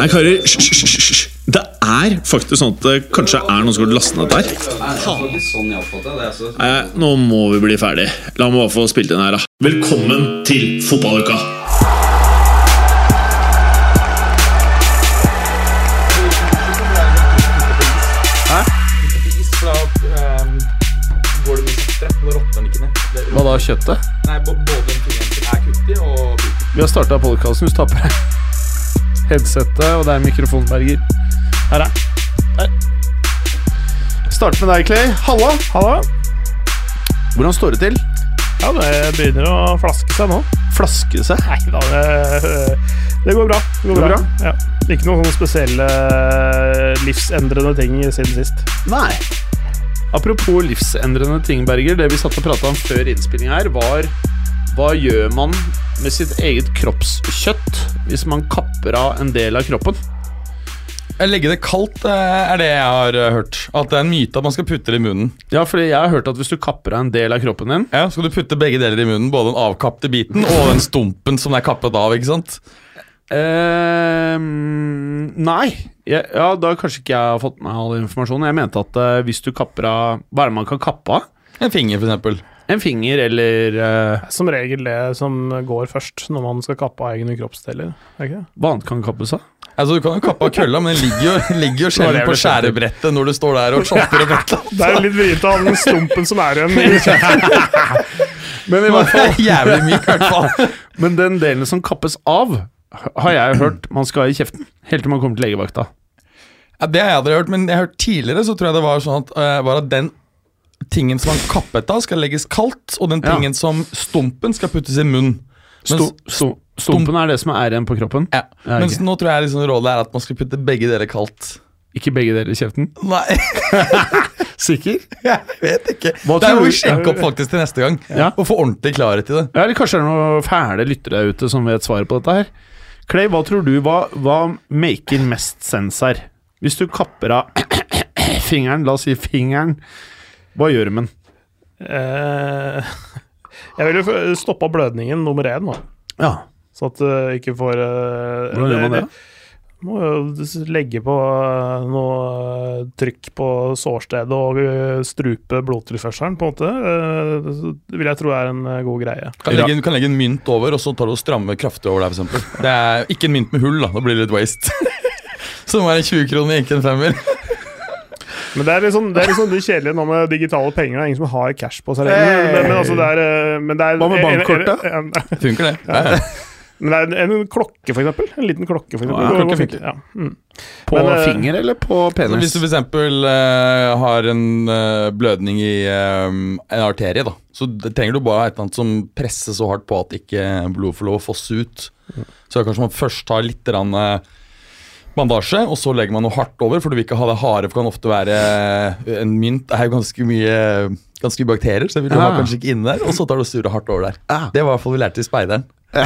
Nei, karer, hysj. Det er faktisk sånn at det kanskje er noen som har lastet ned dette her. Nei, nå må vi bli ferdig. La meg bare få spilt inn her, da. Velkommen til fotballuka! Hva da, kjøttet? Nei, både den fingeren er kutti og Vi har starta podkasten. Hvis du taper deg headsetet, og det er mikrofonberger. Her er Her. Start med deg, Clay. Halla. Halla. Hvordan står det til? Ja, det begynner å flaske seg nå. Flaske seg? Nei da, det, det går bra. Det går Går bra. bra? Ja. Ikke noen sånne spesielle livsendrende ting siden sist. Nei. Apropos livsendrende ting, Berger. Det vi satt og prata om før innspilling her, var hva gjør man med sitt eget kroppskjøtt hvis man kapper av en del av kroppen? Legge det kaldt eh, er det jeg har eh, hørt. At det er en myte at man skal putte det i munnen. Ja, fordi jeg har hørt at hvis du kapper av en del av kroppen din Ja, Skal du putte begge deler i munnen, både den avkappte biten og den stumpen som er kappet av. ikke sant? Uh, Nei. Ja, ja, da kanskje ikke jeg har fått med all informasjonen. Jeg mente at uh, hvis du kapper av Hva er det man kan kappe av? En finger, eksempel. En finger eller uh, Som regel det som går først når man skal kappe av egne kroppsdeler. Okay? Hva annet kan kappes av? Altså, Du kan jo kappe av kølla, men den ligger jo, ligger jo sjelden på skjærebrettet når du står der og chopper opp et Det er litt vrient å ha den stumpen som er igjen. Men i hvert fall Jævlig myk, i hvert fall. Men den delen som kappes av, har jeg hørt man skal ha i kjeften. Helt til man kommer til legevakta. Ja, Det har jeg aldri hørt, men jeg har hørt tidligere så tror jeg det var sånn at, uh, var at den tingen som han kappet av, skal legges kaldt, og den tingen som stumpen skal puttes i munnen. Sto, sto, stumpen er det som er igjen på kroppen. ja. Ja, Mens nå tror jeg liksom rådet er at man skal putte begge deler kaldt. Ikke begge deler i kjeften. Nei, Sikker? jeg vet ikke. Hva det er jo å sjekke opp faktisk til neste gang. Ja. Og få ordentlig klarhet i det. Ja, eller kanskje det er noen fæle lyttere ute som vet svaret på dette her. Clay, hva tror du, hva, hva maker mest sens her? Hvis du kapper av fingeren, la oss si fingeren, hva gjør du med den? Eh, Jeg vil jo stoppa blødningen nummer én, da. Ja, Så at du ikke får eh, hvordan gjør man det? Må jo legge på eh, noe eh, trykk på sårstedet og eh, strupe blodtilførselen, på en måte. Eh, Det vil jeg tro er en eh, god greie. Kan legge, en- kan legge en mynt over, og så tar du og strammer kraftig over der, f.eks. Det er ikke en mynt med hull, da. Da blir det litt waste. Så det må være 20 kroner, ikke en femmer. Men det er liksom det er liksom det kjedelige nå med digitale penger. Det er ingen som har cash på seg lenger. Men, men, men, altså det er, eh, men det er Hva med bankkort, da? en- en- Funker det? Ja. Men det er en, en klokke, eksempel. En liten klokke, for eksempel. Ja, klokke fint. funker. Ja. Mm. På Men, eh, finger eller på penis? hvis du f.eks. Uh, har en uh, blødning i eh, en arterie, da, så det trenger du bare et eller annet som presser så hardt på at ikke blodet får lov å fosse ut. Så kanskje man først tar litt eh, bandasje, og så legger man noe hardt over, for du vil ikke ha det harde. For det kan ofte være eh, En mynt det er jo ganske mye Ganske mye bakterier, så det vil du ha kanskje ikke inni der. Og så tar du og surrer hardt over der. Ja. Det var i hvert fall vi lærte i speideren.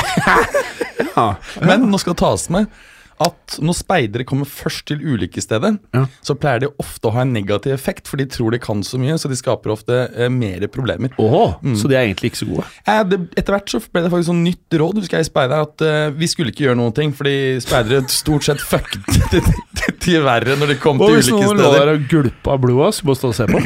Ja. Men nå skal det tas med at når speidere kommer først til ulykkesstedet, Ja. så pleier de ofte å ha en negativ effekt, for de tror de kan så mye, så de skaper ofte eh, mer problemer. Åhå, så de er egentlig ikke så gode? Eh, det, etter hvert så ble det faktisk sånn nytt råd husker jeg i speideren, at eh, vi skulle ikke gjøre noen ting, fordi speidere stort sett fucket til verre når de kom Og til hvis noen lå ulykkessteder. der og gulpa blodet, så bare stå og se på?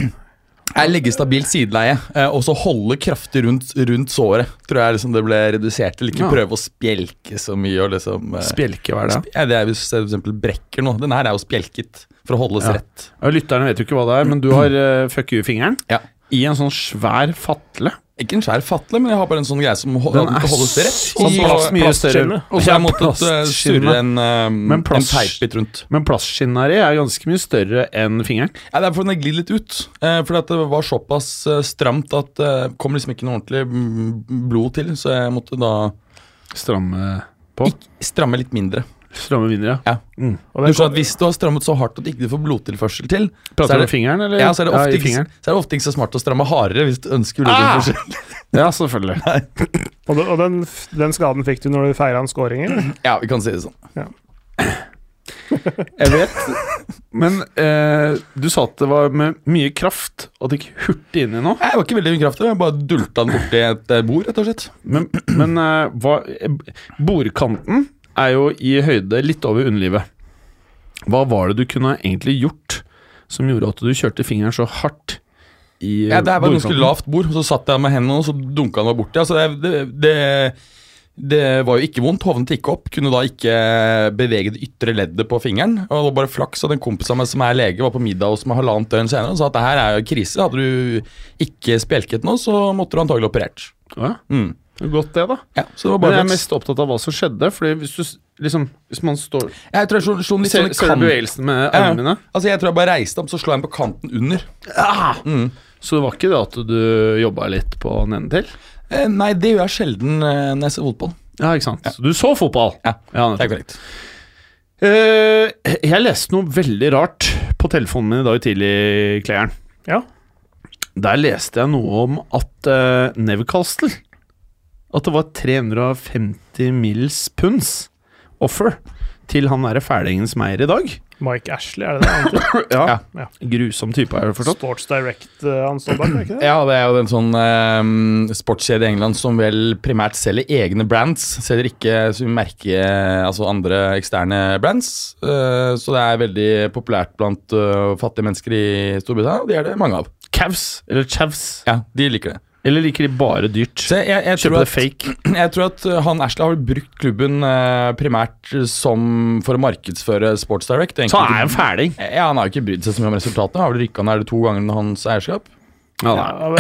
Jeg legger stabilt sideleie, eh, og så holde kraftig rundt, rundt såret. Tror jeg liksom det ble redusert til. Ikke Ja. prøve å spjelke så mye og liksom eh, Spjelke, hva er det? Ja, det er hvis jeg f.eks. brekker noe. Den her er jo spjelket for å holdes Ja. rett. Lytterne vet jo ikke hva det er, men du har uh, fuck you-fingeren Ja. I en sånn svær fatle. Ikke en svær fatle, men jeg har bare en sånn greie som ho- Den er holdes rett. så plast- mye større. og så har jeg måttet eh, surre en, um, en teipbit rundt. Men plastskinnet her i er ganske mye større enn fingeren. Ja, det er fordi den glir litt ut. Eh, fordi at det var såpass eh, stramt at det kom liksom ikke noe ordentlig mm, blod til, så jeg måtte da Stramme på. ikk- stramme litt mindre. Stramme vinner, ja. Ja. Mm. Og Du det, at Hvis du har strammet så hardt at ikke du får blodtilførsel til, så Prater er du det- om fingeren, eller? ja, så er, det ofte ja, ikke, så er det ofte ikke så smart å stramme hardere hvis du ønsker Ah! Ja, selvfølgelig. og, den, og den, den skaden fikk du når du feira en scoring, eller? Ja, vi kan si det sånn. Jeg vet, men eh, du sa at det var med mye kraft, og det gikk hurtig inn i noe. Jeg var ikke veldig mye kraftig, jeg bare dulta den borti et eh, bord, rett og slett. Men, men eh, hva, eh, bordkanten er jo i høyde litt over underlivet. Hva var det du kunne egentlig gjort som gjorde at du kjørte fingeren så hardt i Ja, det her var et ganske lavt bord, og så satt jeg med hendene og så dunka den meg borti. Altså, det, det, det, det var jo ikke vondt, hovnet ikke opp. Kunne da ikke bevege det ytre leddet på fingeren. Og det var bare flaks at en kompis av meg som er lege, var på middag hos meg halvannet døgn senere og sa at det her er jo krise. Hadde du ikke spjelket nå, så måtte du antagelig operert. Ja, Mm. Godt det, da. Ja, så det var Men jeg er mest opptatt av hva som skjedde. Fordi hvis du liksom Hvis man står Jeg tror jeg litt Ser, sånn ser du bevegelsen med Ja, ja. Altså, jeg tror jeg bare reiste opp, så slo jeg den på kanten under. Mm. Så det var ikke det at du jobba litt på nedentil? Eh, nei, det gjør jeg sjelden eh, når jeg ser fotball. Ja, ikke sant. Så du så fotball? Ja, ja Det er korrekt. Uh, jeg leste noe veldig rart på telefonen min i dag tidlig, Klejern. Ja. Der leste jeg noe om at uh, Newcastle At det var 350 mils punds offer til han derre fælingen som eier i dag. Mike Ashley, er det det? han heter? Ja. Ja. Grusom type, har jeg forstått. Sports Direct eh, han står bak, ikke det? Ja, det er jo en sånn um, sportskjede i England som vel primært selger egne brands. Selger ikke merke altså andre eksterne brands. Uh, så det er veldig populært blant uh, fattige mennesker i Storbritannia, og de er det mange av. Cavs, eller Chavs. Ja, de liker det. Eller liker de bare dyrt? Se, jeg, jeg, tror det at, fake? jeg tror at uh, han Ashley har brukt klubben eh, primært som for å markedsføre Sports Direct. Så han er en fæling. Ja, Han har jo ikke brydd seg så mye om resultatene. Har vel rykka ned to ganger under hans eierskap. Ja, Ja, han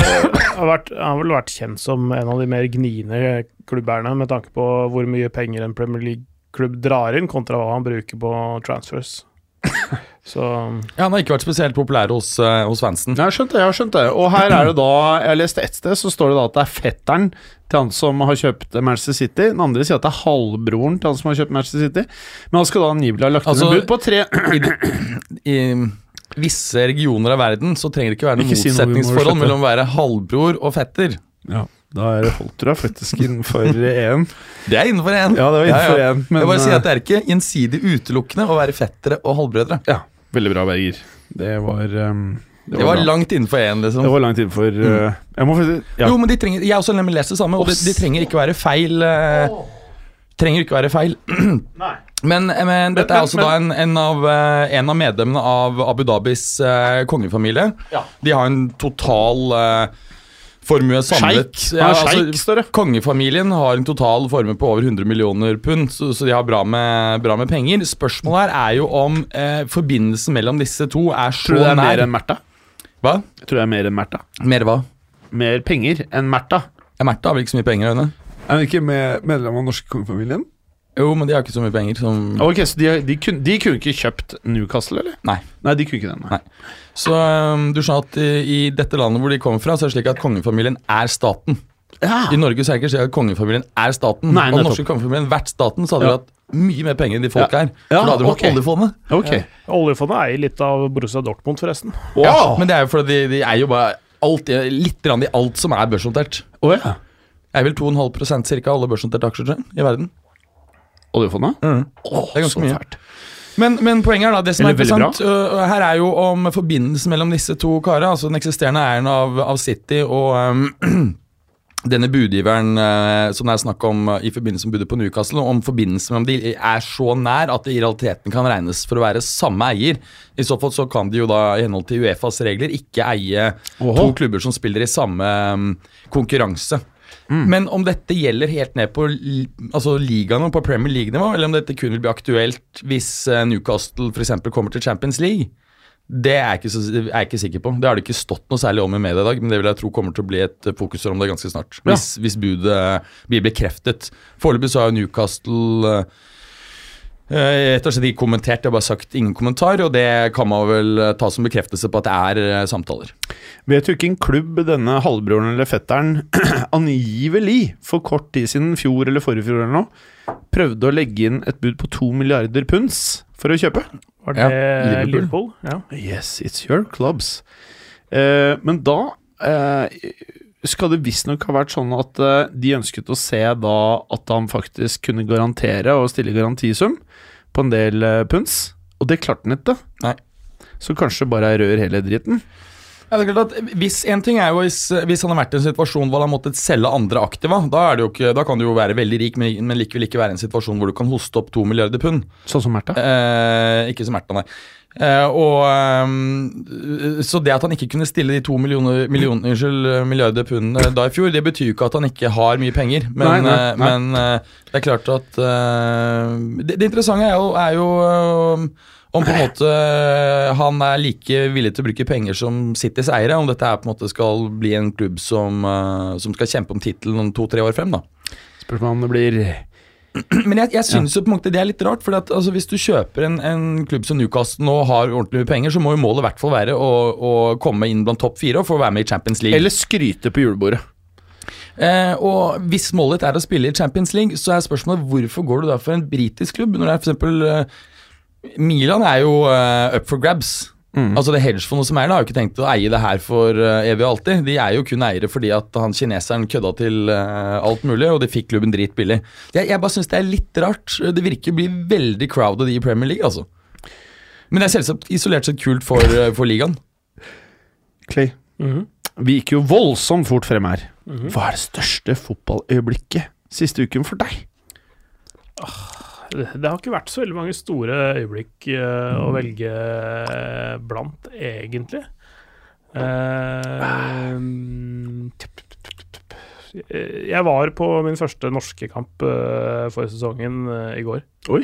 har vært, han har vel vært kjent som en av de mer gniende klubberne, med tanke på hvor mye penger en Premier League-klubb drar inn, kontra hva han bruker på transfers. Så Ja, Han har ikke vært spesielt populær hos, eh, hos fansen. Jeg har skjønt det. jeg har skjønt det Og her er det da Jeg leste ett sted, så står det da at det er fetteren til han som har kjøpt Manchester City. Den andre sier at det er halvbroren til han som har kjøpt Manchester City. Men han skal da angivelig ha lagt inn Altså- en bud på tre I visse regioner av verden så trenger det ikke være noe Ikke motsetningsforhold slutte. mellom å være halvbror og fetter. Ja, da er det holdt, tror jeg, faktisk innenfor EM. Det er innenfor EM. Ja, det var innenfor EM, men Jeg bare sier eh, at det er ikke gjensidig utelukkende å være fettere og halvbrødre. Ja, veldig bra, Berger. Det var um, Det var var langt innenfor én, liksom. Det var langt innenfor uh, Jeg må ja. Jo, men de trenger, Jeg også nemlig lest det samme, og de, de trenger ikke være feil. Uh, trenger ikke være feil. Men, men dette er altså da en, en, av, eh, en av medlemmene av Abu Dhabis eh, kongefamilie. Ja. De har en total eh, formue samlet. Er altså. Kongefamilien har en total formue på over 100 millioner pund, så, så de har bra med, bra med penger. Spørsmålet her er jo om eh, forbindelsen mellom disse to er så nær. Tror du det er mer enn Märtha? Hva? Jeg tror det er mer enn Märtha. Mer hva? Mer penger enn Märtha. Ja, Märtha har vel ikke så mye penger? Henne. Er hun ikke med medlem av den norske kongefamilien? Jo, men de har ikke så mye penger som Ok, Så de, de, kunne, de kunne ikke kjøpt Newcastle, eller? Nei. Nei, de kunne ikke den. Nei. Nei. Så um, du skjønner at i, i dette landet hvor de kommer fra, så er det slik at kongefamilien er staten. Ja. I Norge så er det ikke slik at kongefamilien er staten. Nei, Om og norske kongefamilien vært staten, så hadde de Ja. hatt mye mer penger enn de folk Ja. er. Ja, For da hadde de hatt ok. oljefondet. Ja. Oljefondet eier litt av Borussia Dortmund, forresten. Ja, men det er jo fordi de, de er jo bare alt, litt i alt som er børsnotert. Oh, ja. Jeg er vel 2,5% cirka alle børsnoterte aksjer i verden. Oljefondet? Mm. Det er ganske mye. fælt. Men, men poenget er da, det som er interessant uh, her er jo om forbindelsen mellom disse to karene. Altså den eksisterende eieren av, av City og um, denne budgiveren uh, som det er snakk om uh, i forbindelse med budet på Newcastle, om forbindelsen mellom de er så nær at det i realiteten kan regnes for å være samme eier. I så fall så kan de jo da i henhold til Uefas regler ikke eie Oho. to klubber som spiller i samme um, konkurranse. Men om dette gjelder helt ned på altså ligaen og på Premier League-nivå, eller om dette kun vil bli aktuelt hvis eh, Newcastle f.eks. kommer til Champions League, det er jeg, ikke så, er jeg ikke sikker på. Det har det ikke stått noe særlig om i media i dag, men det vil jeg tro kommer til å bli et eh, fokus om det ganske snart. Hvis, hvis budet blir bekreftet. Foreløpig så har Newcastle eh, rett og slett ikke kommentert, Jeg har bare sagt ingen kommentar, og det kan man vel eh, ta som bekreftelse på at det er eh, samtaler. Vet du hvilken klubb denne halvbroren eller fetteren angivelig for kort tid siden, fjor eller forrige fjor eller noe, prøvde å legge inn et bud på to milliarder punds for å kjøpe? Var Ja, det Liverpool. Liverpool? Ja. Yes, it's your clubs. Eh, men da eh, skal det visstnok ha vært sånn at eh, de ønsket å se da at han faktisk kunne garantere og stille garantisum på en del eh, punds, og det klarte han ikke. Nei. Så kanskje bare er rør hele driten. Ja, det er klart at hvis En ting er jo hvis, hvis han har vært i en situasjon hvor han har måttet selge andre aktiva, da, er det jo ikke, da kan du jo være veldig rik, men, men likevel ikke være i en situasjon hvor du kan hoste opp to milliarder pund. Sånn som Märtha. Eh, ikke som Märtha, nei. Eh, og, um, så det at han ikke kunne stille de to millioner, millioner, unnskyld, milliarder pund eh, da i fjor, det betyr jo ikke at han ikke har mye penger. Men, Nei, nei, eh, nei. men uh, det er klart at uh, det, det interessante er jo, er jo um, om på en måte han er like villig til å bruke penger som Citys eiere, om dette er på en måte skal bli en klubb som, eh, som skal kjempe om tittelen om to-tre år frem. da Spørsmålet om det blir men jeg, jeg syns jo på en måte det er litt rart. For at, altså, hvis du kjøper en, en klubb som Newcastle nå har ordentlig mye penger, så må jo målet i hvert fall være å, å komme inn blant topp fire og få være med i Champions League. Eller skryte på julebordet. Eh, og hvis målet er å spille i Champions League, så er spørsmålet hvorfor går du da for en britisk klubb? Når det er eksempel eh, Milan er jo eh, up for grabs. Altså Det hedgefondet som er der, har jo ikke tenkt å eie det her for eh, evig og alltid. De er jo kun eiere fordi at han kineseren kødda til eh, alt mulig, og de fikk klubben dritbillig. Jeg, jeg bare syns det er litt rart. Det virker å bli veldig crowded i Premier League, altså. Men det er selvsagt isolert sett kult for, eh, for ligaen. Clay, Mhm. vi gikk jo voldsomt fort frem her. Hva er det største fotballøyeblikket siste uken for deg? Det det har ikke vært så veldig mange store øyeblikk eh, å velge eh, blant, egentlig. Tipp. jeg var på min første norske kamp uh, for sesongen i går. Oi.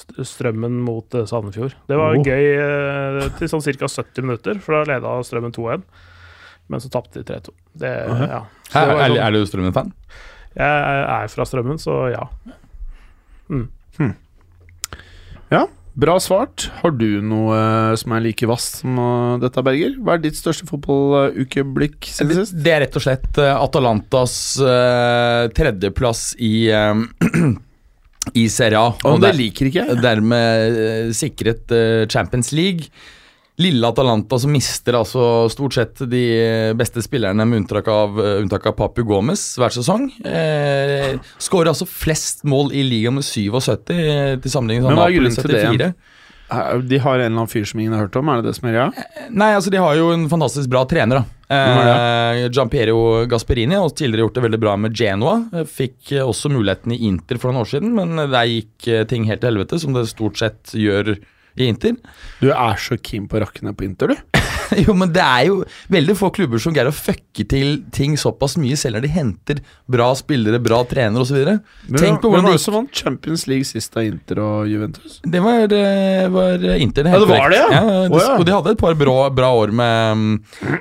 Strømmen mot Sandefjord. Det var Oh. gøy til sånn ca. 70 minutter, for da leda Strømmen 2-1. Men så tapte de 3-2. -huh. ja. Så Er, er, sånn- du Strømmen-fan? Jeg er fra Strømmen, så ja. Ja, bra svart. Har du noe eh, som er like vasst som eh, dette, Berger? Hva er ditt største fotballukeblikk siden Det, sist? det er rett og slett eh, Atalantas uh, tredjeplass i eh, I Serie A. Og Og det der, liker ikke jeg. dermed sikret uh, Champions League. Lille Atalanta som mister altså stort sett de beste spillerne med unntak av, eh, unntak av Papu Gomez hver sesong. Eh, Skårer altså flest mål i ligaen med 77, eh, til sammenligning Men med Napoli grunnen til det? 74. Eh, De har en eller annen fyr som ingen har hørt om, er det det som er greia? Nei, altså de har jo en fantastisk bra trener. da eh, Giampiero Gasperini har tidligere gjort det veldig bra med Genoa. Fikk også muligheten i Inter for noen år siden, men der gikk ting helt til helvete, som det stort sett gjør i Inter. Du er så keen på å rakke ned på Inter, du. jo, men det er jo veldig få klubber som greier å fucke til ting såpass mye, selv når de henter bra spillere, bra trener osv. Tenk på Hvem var det som vant Champions League sist av Inter og Juventus? Det var, det var Inter, det Ja, det var det, ja? ja de, oh, ja. Og de hadde et par bra, bra år med,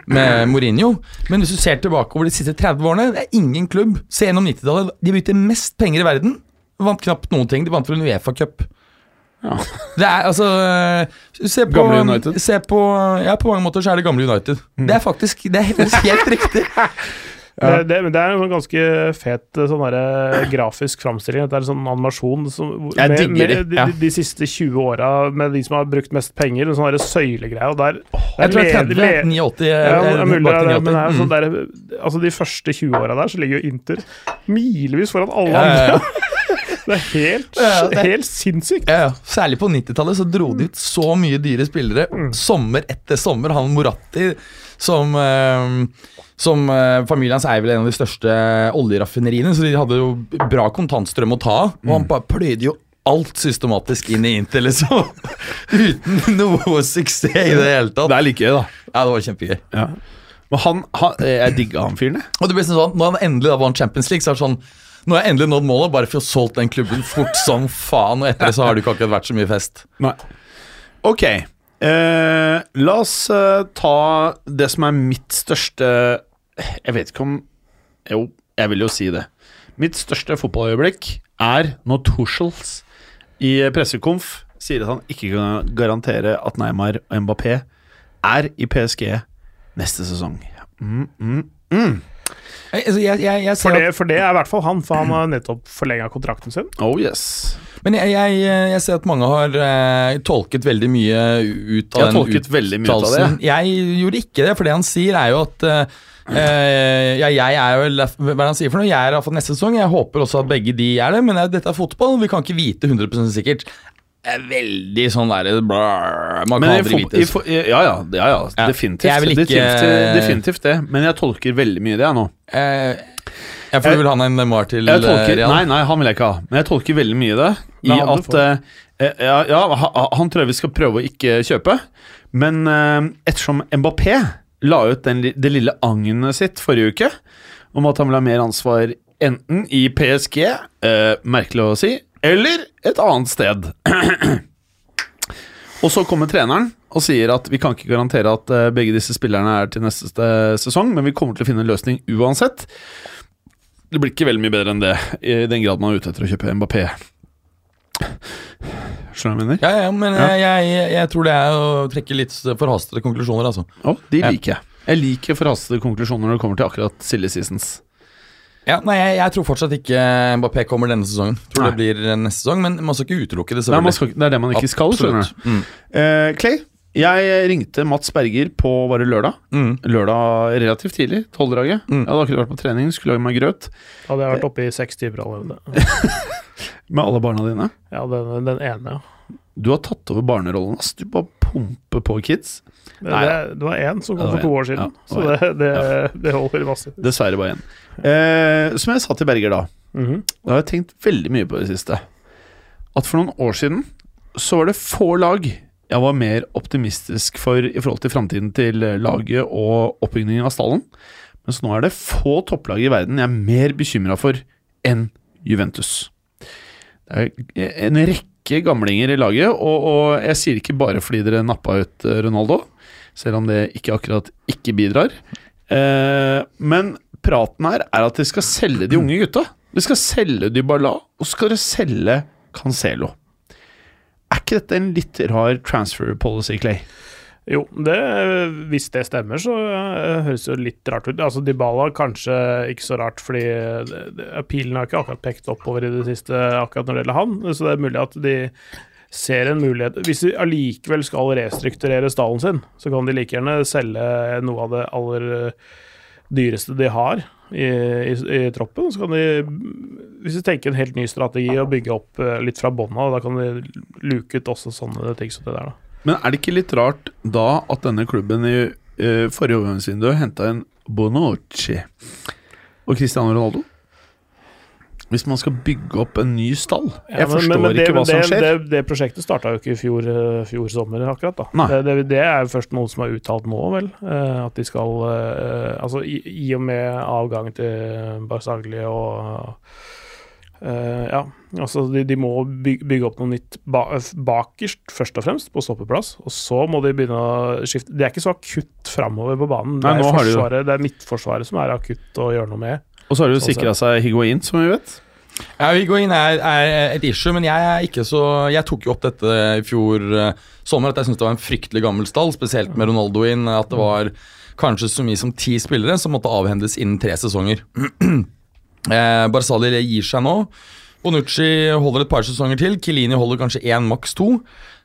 med Mourinho. Men hvis du ser tilbake over de siste 30 årene, det er ingen klubb Se gjennom 90-tallet. De brukte mest penger i verden. Vant knapt noen ting. De vant for en Uefa-cup. Ja. Det er altså Se på Gamle United. Mm. Se på, ja, på mange måter så er det gamle United. Det er faktisk Det er helt, helt riktig. Ja. Det, det, det er en ganske fet eh, sånn der, grafisk framstilling. Det er en sånn animasjon som, med, med de, ja. de, de siste 20 åra med de som har brukt mest penger. En sånn søylegreie. Og der, Jeg tror det er 30. 89. Ja, er mulig, det er men her, er Mm. sånn der, altså De første 20 åra der så ligger jo Inter milevis foran alle Ja, ja, ja. andre. Det er helt, Ja, det- helt sinnssykt. Ja. Særlig på 90-tallet så dro de ut så mye dyre spillere. Sommer etter sommer. Han Moratti, som, eh, som eh, Familien hans eier vel en av de største oljeraffineriene, så de hadde jo bra kontantstrøm å ta av. Og han bare pløyde jo alt systematisk inn i Inter, liksom. Uten noe suksess i det hele tatt. Det er like gøy, da. Ja, det var kjempegøy. Ja. Men han, han Jeg digga han fyren, jeg. Og det ble sånn, Når han endelig da vant Champions League, så er det sånn Nå har jeg endelig nådd målet, bare for å ha solgt den klubben fort som faen. Og etter det så har det ikke akkurat vært så mye fest. Nei. Ok. Eh, la oss eh, ta det som er mitt største Jeg vet ikke om Jo, jeg vil jo si det. Mitt største fotballøyeblikk er når Tuchels i pressekonf sier at han ikke kan garantere at Neymar og Mbappé er i PSG neste sesong. Mm, mm, mm. Jeg, altså, jeg, jeg, jeg For det, for det er i hvert fall han, for han har nettopp forlenga kontrakten sin. Oh yes. men jeg, jeg, jeg ser at mange har eh, tolket veldig mye ut av den uttalelsen. Jeg gjorde ikke det, for det han sier er jo at eh, eh, ja, jeg er jo, Hva er det han sier for noe? Jeg er iallfall neste sesong. Jeg håper også at begge de er det, men dette er fotball. Vi kan ikke vite 100% sikkert. Er veldig sånn derre Man kan aldri vite. ja, ja, ja, ja, Ja. definitivt. Jeg vil ikke- definitivt, definitivt det. Men jeg tolker veldig mye det, jeg nå. Eh, jeg får vel ha en Neymar til Jeg tolker, eh, Real. nei, nei, han vil jeg ikke ha. Men jeg tolker veldig mye det. I La han at eh, eh, ja, ja, han tror jeg vi skal prøve å ikke kjøpe. Men eh, ettersom Mbappé la ut den, det lille agnet sitt forrige uke om at han vil ha mer ansvar enten i PSG, eh, merkelig å si, eller et annet sted. Og så kommer treneren og sier at vi kan ikke garantere at eh, begge disse spillerne er til neste eh, sesong, men vi kommer til å finne en løsning uansett. Det blir ikke veldig mye bedre enn det, i den grad man er ute etter å kjøpe Mbappé. Skjønner du hva jeg mener? Ja, ja, men Ja. Jeg, jeg, jeg tror det er å trekke litt forhastede konklusjoner, altså. Oh, de liker jeg. Jeg liker forhastede konklusjoner når det kommer til akkurat silly seasons. Ja, nei, jeg, jeg tror fortsatt ikke Mbappé kommer denne sesongen. Tror Nei. det blir neste sesong, men man skal ikke utelukke det. Nei, man skal, det er det man ikke skal. Mm. Uh, Clay, jeg ringte Mats Berger på var det lørdag. Mm. Lørdag relativt tidlig, tolvdraget. Mm. Jeg hadde akkurat vært på trening, skulle lage meg grøt Hadde jeg vært oppe i seks timer allerede. med alle barna dine. Ja, den, den ene, ja. Du har tatt over barnerollen, ass. Du bare pumper på kids. Det, Nei. det, det var én som kom for to år siden, Ja, så det, det, det holder masse. Dessverre bare én. Eh, som jeg sa til Berger da, Mhm. da har jeg tenkt veldig mye på det siste. At for noen år siden så var det få lag jeg var mer optimistisk for i forhold til framtiden til laget og oppbyggingen av stallen. Mens nå er det få topplag i verden jeg er mer bekymra for enn Juventus. Det er en rekke gamlinger i laget, og, og jeg sier ikke bare fordi dere nappa ut eh, Ronaldo, selv om det ikke akkurat ikke bidrar. Eh, men praten her er at de skal selge de unge gutta. De skal selge Dybala, og så skal dere selge Cancelo. Er ikke dette en litt rar transfer policy, Clay? Jo, det, hvis det stemmer, så eh, høres det litt rart ut. Altså Dybala kanskje ikke så rart, fordi det, pilen har ikke akkurat pekt oppover i det siste akkurat når det gjelder han. Så det er mulig at de ser en mulighet Hvis de allikevel skal restrukturere stallen sin, så kan de like gjerne selge noe av det aller eh, dyreste de har i, i, i troppen. Så kan de, hvis de tenker en helt ny strategi og bygge opp eh, litt fra bånn av, da kan de luke ut også sånne ting som det der, da. Men er det ikke litt rart da at denne klubben i uh, forrige overgangsvindu henta en Bonucci og Cristiano Ronaldo? Hvis man skal bygge opp en ny stall? Ja, Jeg men- forstår men- men det, ikke hva det, som skjer. Det, det prosjektet starta jo ikke i fjor, eh, fjor sommer, akkurat. da det, er jo først noen som har uttalt nå, vel. eh, at de skal Altså i, i og med avgangen til Barzagli og eh, Ja, altså de, de må bygge, bygge opp noe nytt ba, bakerst, først og fremst, på stoppeplass. Og så må de begynne å skifte Det er ikke så akutt framover på banen. Nei, det, er forsvaret, det er midtforsvaret som er akutt å gjøre noe med. Og så har de jo sånn sikra seg Higuain, som vi vet. Ja, Higuain er, er et issue, men jeg er ikke så Jeg tok jo opp dette i fjor uh, sommer, at jeg syntes det var en fryktelig gammel stall, spesielt med Ronaldo inn. At det var kanskje så mye som ti spillere som måtte avhendes innen tre sesonger. eh, Barzali gir seg nå. Bonucci holder et par sesonger til. Kilini holder kanskje én, maks to.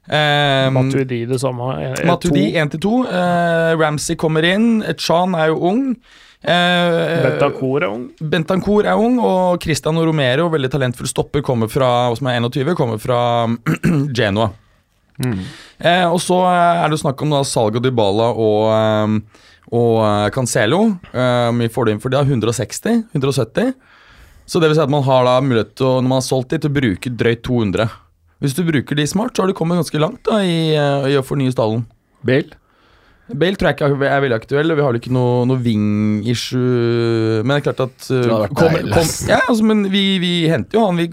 Eh, Matuidi det samme. eh, eh, Matuidi én til to. Eh, Ramsey kommer inn. Chan er jo ung. Eh, Bentancour er ung. Bentancour er ung, og Cristiano Romero, veldig talentfull stopper, kommer fra, som er 21, kommer fra Genoa. Eh, og så er det snakk om da salg av Dybala og, eh, og eh, Cancelo. Eh, vi får det inn for det, 160? 170? Så det vil si at man har da mulighet til, å, når man har solgt de, til å bruke drøyt 200. Hvis du bruker de smart, så har du kommet ganske langt da i, eh, i å fornye stallen. Bale. Bale tror jeg ikke er veldig aktuell, og vi har vel ikke noe, noe wing-issue Men det er klart at uh, kommer- kom. Ja, altså, men vi, vi henter jo han vi,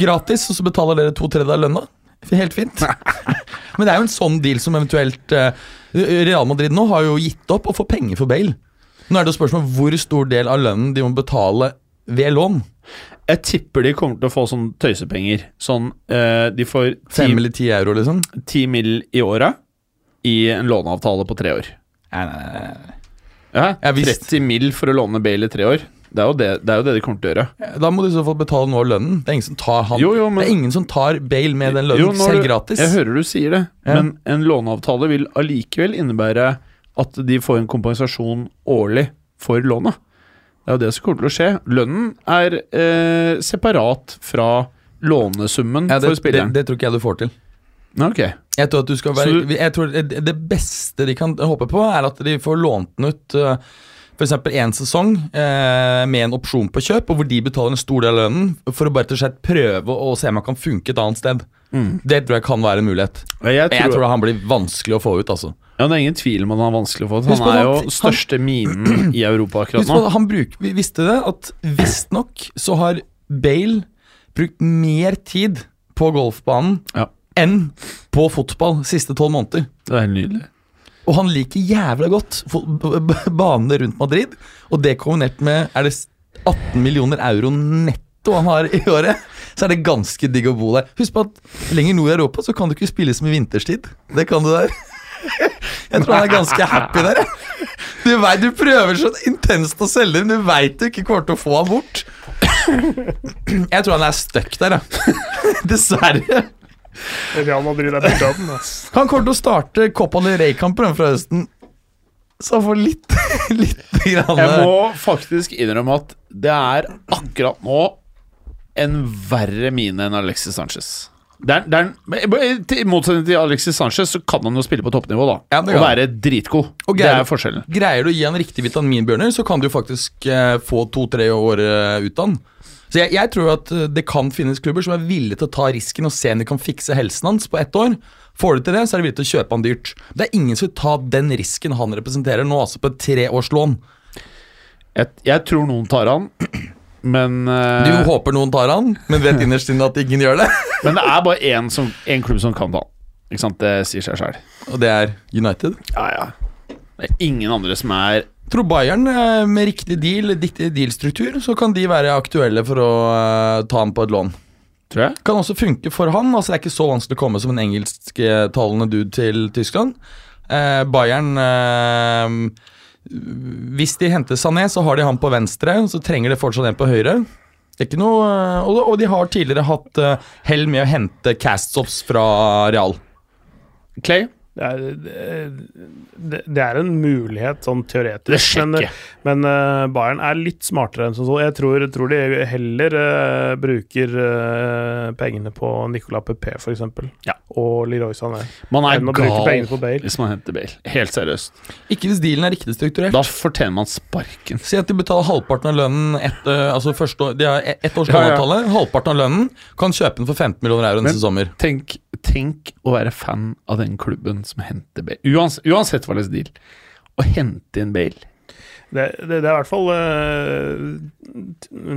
gratis, og så betaler dere to tredjedeler av lønna. Helt fint. men det er jo en sånn deal som eventuelt uh, Real Madrid nå har jo gitt opp å få penger for Bale. Nå er det jo spørsmål hvor stor del av lønnen de må betale ved lån. Jeg tipper de kommer til å få sånn tøysepenger. Sånn eh, De får Fem eller ti euro, liksom. ti mill. i året i en låneavtale på tre år. Nei, nei, nei, Ja, 30 mill. for å låne Bale i tre år. Det er, det, det er jo det de kommer til å gjøre. Da må du i så fall betale noe av lønnen. Det er ingen som tar han Jo, jo, men- Det er ingen som tar Bale med den lønnen jo, selv gratis. Jeg hører du sier det, Ja. men en låneavtale vil allikevel innebære at de får en kompensasjon årlig for lånet. Det er jo det som kommer til å skje. Lønnen er eh, separat fra lånesummen Ja, det, for spilleren. Det, tror ikke jeg du får til. Ok. Jeg tror at du skal være du- jeg tror det, det beste de kan håpe på, er at de får lånt den ut uh, f.eks. én sesong eh, med en opsjon på kjøp, og hvor de betaler en stor del av lønnen for å bare til slett prøve å se om han kan funke et annet sted. Det tror jeg kan være en mulighet. Jeg Jeg Jeg tror, tror han blir vanskelig å få ut, altså. ja, det er ingen tvil om at han er vanskelig å få. ut. Han er jo han- største minen i Europa akkurat nå. han bruk, vi visste det, at visstnok så har Bale brukt mer tid på golfbanen Ja. enn på fotball siste tolv måneder. Det er helt nydelig. Og han liker jævla godt banene rundt Madrid. Og det kombinert med Er det 18 millioner euro netto han har i året, så er det ganske digg å bo der. Husk på at lenger nord i Europa så kan du ikke spille som i vinterstid. Det kan du der. Jeg tror han er ganske happy der. Du, vet, du prøver så intenst å selge den, du veit du ikke kommer til å få han bort. Jeg tror han er stuck der, ja. Dessverre. Real Madrid er på døden, ass. Han kommer til å starte Copa del Rey-kampen fra høsten. Så han får litt, litt grann Jeg må faktisk innrømme at det er akkurat nå en verre mine enn Alexis Sanchez. Der, der, er, I motsetning til Alexis Sanchez så kan han jo spille på toppnivå da Ja, og være dritgod. Og Det er forskjellen. Greier du å gi han riktig vitaminbjørner, så kan du faktisk eh, få to-tre år eh, ut av han. Så jeg, jeg tror at eh, det kan finnes klubber som er villige til å ta risken og se om de kan fikse helsen hans på ett år. Får de til det, så er de villige til å kjøpe han dyrt. Det er ingen som vil ta den risken han representerer nå, altså på et treårslån. Jeg, jeg tror noen tar han, men Du eh, håper noen tar han, men vet innerst inne at ingen gjør det. Men det er bare én, som, én klubb som kan ta han. Ikke sant? Det sier seg sjøl. Og det er United. Ja, ja. Det er ingen andre som er Tror Bayern eh, med riktig deal, riktig dealstruktur, så kan de være aktuelle for å eh, ta ham på et lån. Tror jeg. Kan også funke for han. altså Det er ikke så vanskelig å komme som en engelsktalende dude til Tyskland. Eh, Bayern eh, Hvis de henter Sané, så har de han på venstre. Så trenger de fortsatt en på høyre. Det er ikke noe, eh, og, de har tidligere hatt eh, hell med å hente castoffs fra Real. Clay? Det er, det, det er en mulighet, sånn teoretisk. Men, men uh, Bayern er litt smartere enn som så. Jeg tror, tror de heller uh, bruker uh, pengene på Nicolas Pepé, f.eks. Ja. Og Leroy Sané. Man er Enn å bruke gal pengene på Bale. hvis man henter Bale. Helt seriøst. Ikke hvis dealen er riktig strukturert. Da fortjener man sparken. Si at de betaler halvparten av lønnen ett altså første år, De har ett års Ja, ja. Halvparten av lønnen kan kjøpe den for 15 millioner euro neste sommer. Tenk, tenk å være fan av den klubben som henter Bale. Uans, uansett hva slags deal. Å hente inn Bale. Det, det, det er i hvert fall uh,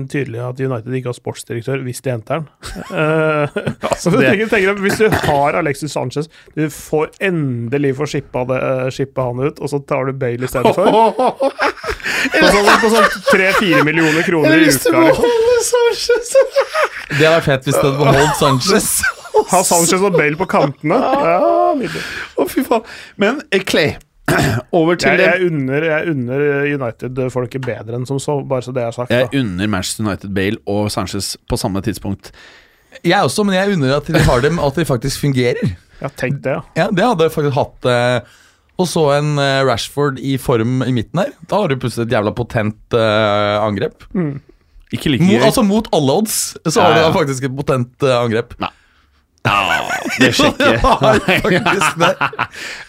tydelig at United ikke har sportsdirektør hvis de henter den. Uh, altså, tenker, tenker hvis du har Alexis Sanchez, du får endelig få shippa, det, eh, shippa han ut, og så tar du Bale i stedet for. På sånn, på sånn 3-4 millioner kroner i uka. Sanchez Det hadde vært fett hvis du hadde beholdt Sanchez. Ha Sanchez og Bale på kantene. Ja, nydelig. Å, fy faen. Men eh, Clay, over til Jeg, jeg unner, jeg unner United-folket bedre enn som så, bare så det er sagt. Jeg Da. unner Manchester United Bale og Sanchez på samme tidspunkt. Jeg også, men jeg unner at de har dem, at de faktisk fungerer. Ja, tenk det, ja. Ja, Det hadde jeg faktisk hatt. eh, og så en eh, Rashford i form i midten her. Da har du plutselig et jævla potent eh, angrep. Ikke like mot, altså Mot alle odds så har Ja, du da faktisk et potent eh, angrep. det sjekker faktisk det.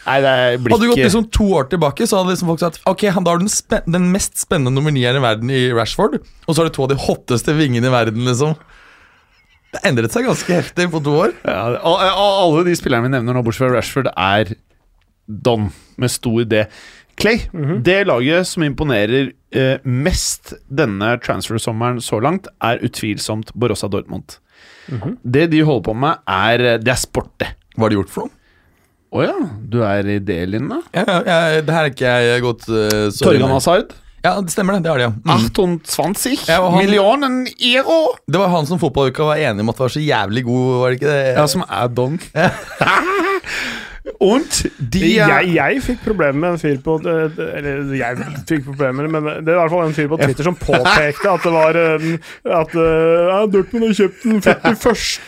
Nei, det blir Hadde du gått liksom to år tilbake, så hadde liksom folk sagt Ok, da har den, den mest spennende nummer nieren i verden i Rashford, og så har du to av de hotteste vingene i verden, liksom. Det endret seg ganske heftig på to år. ja, og- og Alle de spillerne vi nevner nå, bortsett fra Rashford, er Don med stor D. Clay, det laget som imponerer eh, mest denne transfer-sommeren så langt, er utvilsomt Borossa Dortmund. Det de holder på med, er Det er sport, det. Hva har de gjort for noe? Å ja, du er i det, Linda? Ja, ja, det her er ikke jeg godt uh, Torgan Hazard? Ja, det stemmer det. Det har de, ja. Mm. 28 Ja, han- millionen euro! Det var han som fotballuka var enig om at var så jævlig god, var det ikke det? Ja, som er Don. Und de Jeg, jeg fikk problemer med en fyr på Eller jeg fikk problemer, men det er i hvert fall en fyr på Twitter som påpekte at det var en, At uh, ja, Dortmund har kjøpt den 41.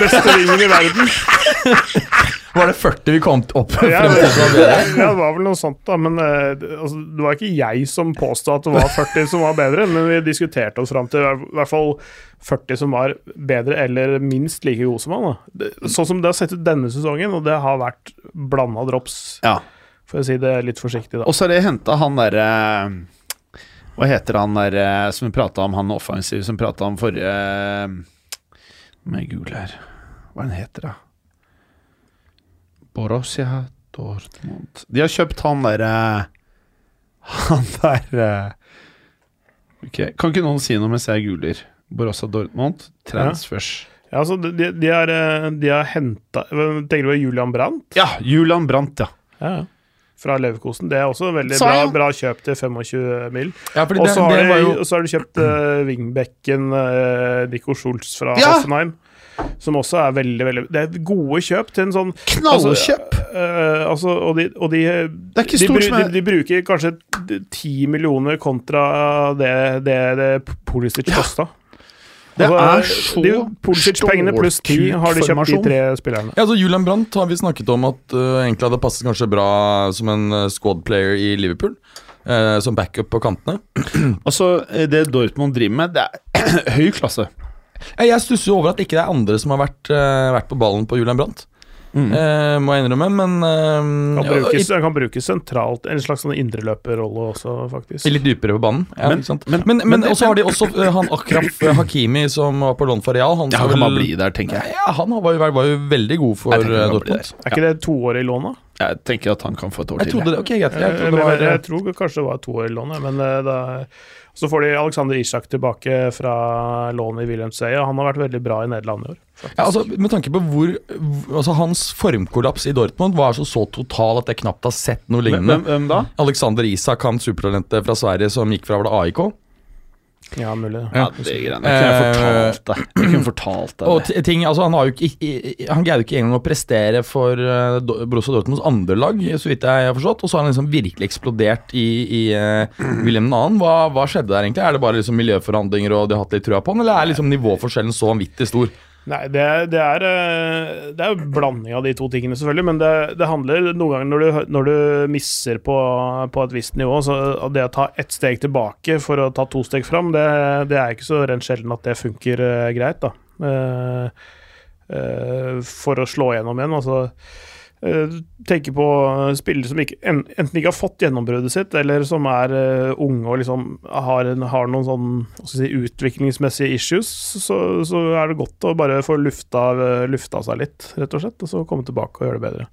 beste ringen i verden. Var det 40 vi kom opp frem Ja, ja, det var vel noe sånt, da. Men eh, det- altså, det var ikke jeg som påstod at det var 40 som var bedre, men vi diskuterte oss fram til i hvert fall 40 som var bedre eller minst like gode som han. Da. Sånn som det har sett ut denne sesongen, og det har vært blanda drops, Ja. for å si det litt forsiktig, da. Og så har de henta han derre Hva heter han der eh, som vi prata om, han offensiv som prata om forrige Med gul her. Hva er han heter da? Borussia Dortmund De har kjøpt han derre Han der okay. Ok, Kan ikke noen si noe mens jeg googler? Borussia Dortmund, transfers. Ja, altså, de, de, er, eh, de har henta Tenker du på Julian Brandt? Ja, Julian Brandt, ja. Ja, ja. Fra Leverkosen. Det er også veldig Sa bra, bra kjøp til 25 mil. Ja, Og så har, det var de- jo har du kjøpt uh, wingbacken uh, Nico Schultz fra Ja! Hoffenheim. Som også er veldig veldig Det er gode kjøp til en sånn Knallkjøp! eh, altså, og de, og de, Det er ikke stort de, som de, er de bruker kanskje ti millioner kontra det det, det Pulisic kosta. Det Altså, er så de Pulisic-pengene pluss ti har de kjøpt de tre spillerne. Ja, altså Julian Brandt har vi snakket om at uh, egentlig hadde passet kanskje bra som en uh, squad player i Liverpool. uh, som backup på kantene. Altså, det Dortmund driver med, det er høy klasse. Eh, Jeg stusser over at ikke det er andre som har vært, uh, vært på ballen på Julian Brandt. Eh, må jeg innrømme, men uh, Han, ja, i- kan brukes sentralt, en slags sånn indreløperrolle også, faktisk. Litt dypere på banen. Ja, Men- men- men, men, men- også har de også uh, han Akraf uh, Hakimi som var på lån for Real. Han Ja, han kan bare bli der, tenker jeg. Ja, han var jo, var jo veldig god for uh, kan Dortmund. Er ikke det toårig lån, da? Jeg tenker at han kan få et år Jeg til. trodde det, ok. Jeg Jeg, trodde det var, jeg tror kanskje det var toårig lån, ja, men eh, da, så får de Alexander Isak tilbake fra lånet i Wilhelmsøya. Han har vært veldig bra i Nederland i år. Ja, altså, med tanke på hvor altså, Hans formkollaps i Dortmund var altså så total at jeg knapt har sett noe lignende. hvem, hvem da? Alexander Isak, han supertalentet fra Sverige som gikk fra var det AIK. Ja, mulig. Ja, det greiene. Jeg kunne fortalt deg. Jeg kunne fortalt deg Og det. ting, altså Han har jo ikke Han greide jo ikke engang å prestere for uh, Borussia Dortmunds andre lag, så vidt jeg har forstått. Og så har han liksom virkelig eksplodert i, i uh, Wilhelm 2. Hva, hva skjedde der egentlig? Er det bare liksom miljøforhandlinger og de har hatt litt trua på han, eller er liksom nivåforskjellen så vanvittig stor? Nei, det, det er eh, Det er jo blanding av de to tingene, selvfølgelig. Men det, det handler noen ganger når du, når du misser på, på et visst nivå, så det å ta ett steg tilbake for å ta to steg fram, det, det er ikke så rent sjelden at det funker eh, greit, da. Eh, eh, for å slå gjennom igjen. Altså uh, tenke på spillere som ikke, enten ikke har fått gjennombruddet sitt, eller som er eh, unge og liksom har, en, har noen sånn si, utviklingsmessige issues, så, så er det godt å bare få lufta, lufta seg litt, rett og slett, og så komme tilbake og gjøre det bedre.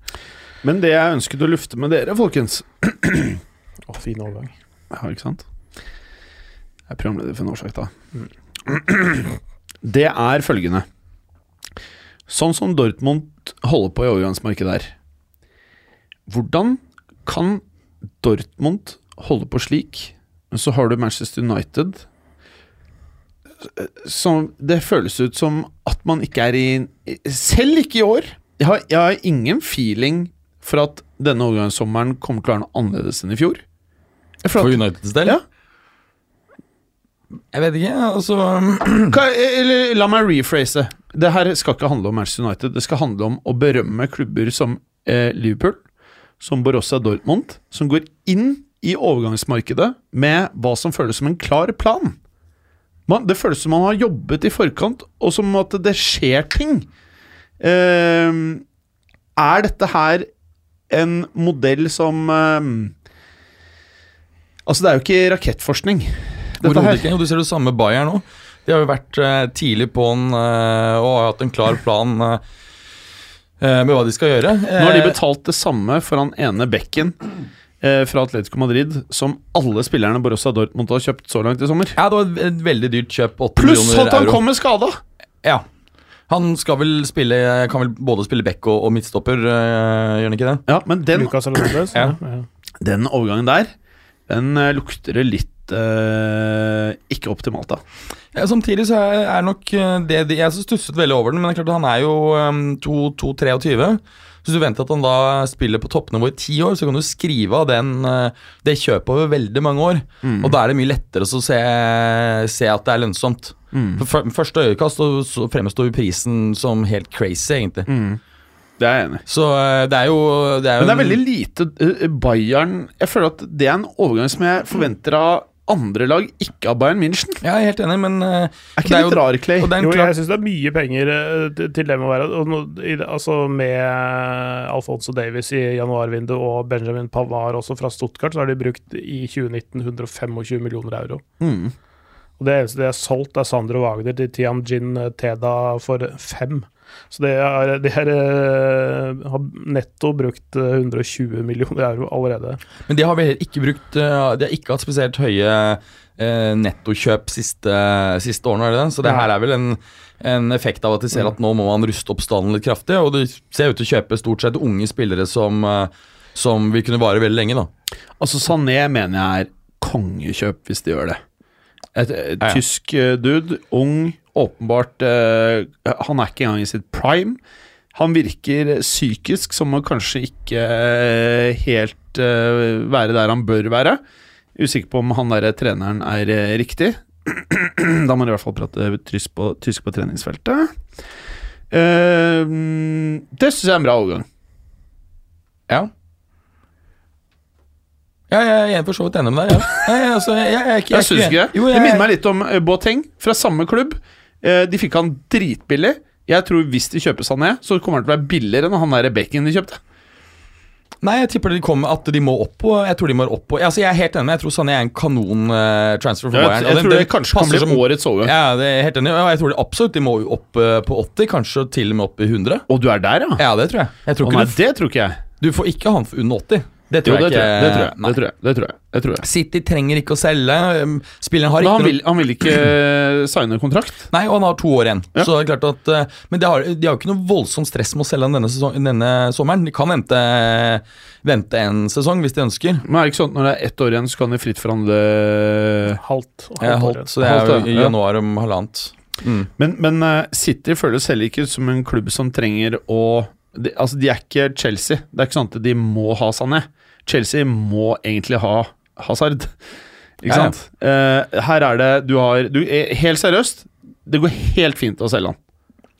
Men det jeg ønsket å lufte med dere, folkens Å, fin overgang. Ja, ikke sant? Jeg er programleder for Norsjakt, da. Det er følgende. Sånn som Dortmund holder på i overgangsmarkedet her. Hvordan kan Dortmund holde på slik, men så har du Manchester United som Det føles ut som at man ikke er i Selv ikke i år. Jeg har, jeg har ingen feeling for at denne overgangssommeren kommer til å være noe annerledes enn i fjor. For at- Uniteds del? Ja. Jeg vet ikke, altså Hva, Eller la meg rephrase. Det her skal ikke handle om Manchester United. Det skal handle om å berømme klubber som eh, Liverpool, som Borussia Dortmund, som går inn i overgangsmarkedet med hva som føles som en klar plan. Man, det føles som man har jobbet i forkant, og som at det skjer ting. Eh, er dette her en modell som eh, Altså, det er jo ikke rakettforskning. Ikke. Du ser det samme Bayern nå. De har jo vært eh, tidlig på'n uh, og har hatt en klar plan eh, eh, med hva de skal gjøre. Nå har de Eh, betalt det samme for han ene bekken eh, fra Atletico Madrid som alle spillerne Borussia Dortmund har kjøpt så langt i sommer. Ja, det var et, veldig dyrt kjøp. 8 Pluss millioner at han kom med skada! Ja. Han skal vel spille Kan vel både spille back og, og midtstopper, eh, gjør han ikke det? Ja, men den, Lucas Ja. den overgangen der, den eh, lukter det litt eh, ikke optimalt av. Ja, samtidig så er, nok eh, det de, Jeg så stusset veldig over den, men det er klart han er jo um, 2-23. Så hvis du venter at han da spiller på toppnivå i ti år, så kan du skrive av den, eh, det kjøpet over veldig mange år. Mm. Og da er det mye lettere å se, se at det er lønnsomt. Mm. For Første øyekast så, så fremstår jo prisen som helt crazy, egentlig. Mm. Det er jeg enig i. Så eh, det er jo det er jo Men det er veldig lite Bayern Jeg føler at det er en overgang som jeg forventer av andre lag, ikke av Bayern München. Ja, jeg er helt enig, men eh, Er ikke det er litt jo- rar, Clay? og det er Jo, jeg syns det er mye penger eh, til- det dem å være og i, Altså Med eh, Alfonso Davies i januarvinduet og Benjamin Pavard også fra Stuttgart, så har de brukt i 2019 125 millioner euro. Mm. Og det eneste de har solgt, er Sandro Wagner til Tianjin Teda for fem. Så det er, det er, eh, har netto brukt eh, 120 millioner euro allerede. Men de har vel ikke brukt eh, De har ikke hatt spesielt høye eh, nettokjøp siste, siste årene, er det det? Så det her er vel en, en effekt av at de ser at nå må man ruste opp stallen litt kraftig, og de ser ut til å kjøpe stort sett unge spillere som, eh, som vil kunne vare veldig lenge, da. Altså Sané mener jeg er kongekjøp hvis de gjør det. Et, et Ja, ja. tysk eh, dude, ung, åpenbart eh, Han er ikke engang i sitt prime. Han virker psykisk som å kanskje ikke eh, helt eh, være der han bør være. Usikker på om han derre treneren er eh, riktig. da må du i hvert fall prate tysk på, tysk på treningsfeltet. Eh, det syns jeg er en bra overgang. Ja. Ja, jeg er for så vidt enig med deg. Ja. Jeg, altså, jeg, jeg, jeg, Jeg syns ikke det. Jo, Det minner meg litt om Boateng fra samme klubb. Eh, De fikk han dritbillig. Jeg tror hvis de kjøper Sané, så kommer han til å være billigere enn han der Becken de kjøpte. Nei, jeg tipper de kommer at de må opp på Jeg tror de må opp på altså, Jeg er helt enig, med, jeg tror Sané er en kanon-transfer for Jeg, Bayern. jeg jeg, jeg tror det kanskje kan bli som- årets over. Ja, det er helt enig. jeg tror de absolutt de må opp uh, på 80, kanskje til og med opp i 100. Og du er der, ja? Ja, det tror jeg. Jeg tror ikke nei, du, det tror ikke jeg. du får ikke han for under 80. Det Jo, tror det jeg tror ikke. Det tror jeg. Det tror jeg. Det tror jeg. Det tror jeg. City trenger ikke å selge. um, Spilleren har ikke han vil, han vil ikke eh, signe kontrakt. Nei, og han har to år igjen. Ja. Så det er klart at eh, Men de har, de har jo ikke noe voldsomt stress med å selge han denne, sesong, denne sommeren. De kan vente, vente en sesong hvis de ønsker. Men er det ikke sånn at når det er ett år igjen, så kan de fritt forhandle Halvt. Halvt år så det er jo i januar om halvannet. Mm. Men, men eh, City føles heller ikke som en klubb som trenger å de, Altså, de er ikke Chelsea. Det er ikke sånn at de må ha Sané. Chelsea må egentlig ha Hazard. Ikke Ja, ja. sant? Uh, her er det Du har du, eh, Helt seriøst, det går helt fint å selge han.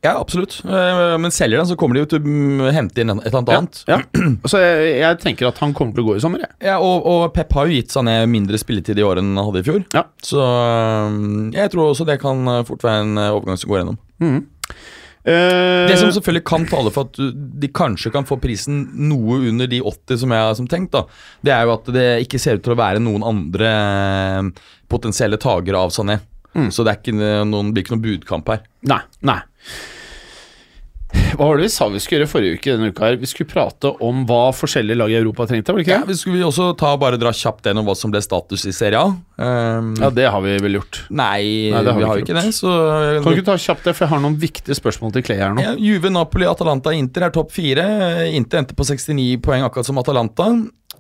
Ja, absolutt. Eh, Men selger den, så kommer de jo til å mm, hente inn et eller annet Ja, Ja. Så jeg, jeg tenker at han kommer til å gå i sommer, jeg. Ja, og, og Pep har jo gitt seg ned mindre spilletid i år enn han hadde i fjor. Ja. Så jeg tror også det kan fort være en overgang som går gjennom. Eh, Det som selvfølgelig kan tale for at de kanskje kan få prisen noe under de 80 som jeg har som tenkt, da, det er jo at det ikke ser ut til å være noen andre eh, potensielle tagere av Sané. Mm. Så det er ikke noen, blir ikke noen budkamp her. Nei. Nei. Hva var det vi sa vi skulle gjøre forrige uke denne uka? her? Vi skulle prate om hva forskjellige lag i Europa trengte, var det ikke? Ja, vi skulle vi også ta bare dra kjapt gjennom hva som ble status i Serie A. Um, Ja, det har vi vel gjort. nei, Nei, det har vi har ikke ikke det. Så Kan du ikke ta kjapt det, for jeg har noen viktige spørsmål til Clay her nå. Ja, Juve, Napoli, Atalanta, Inter er topp fire. Inter endte på 69 poeng, akkurat som Atalanta.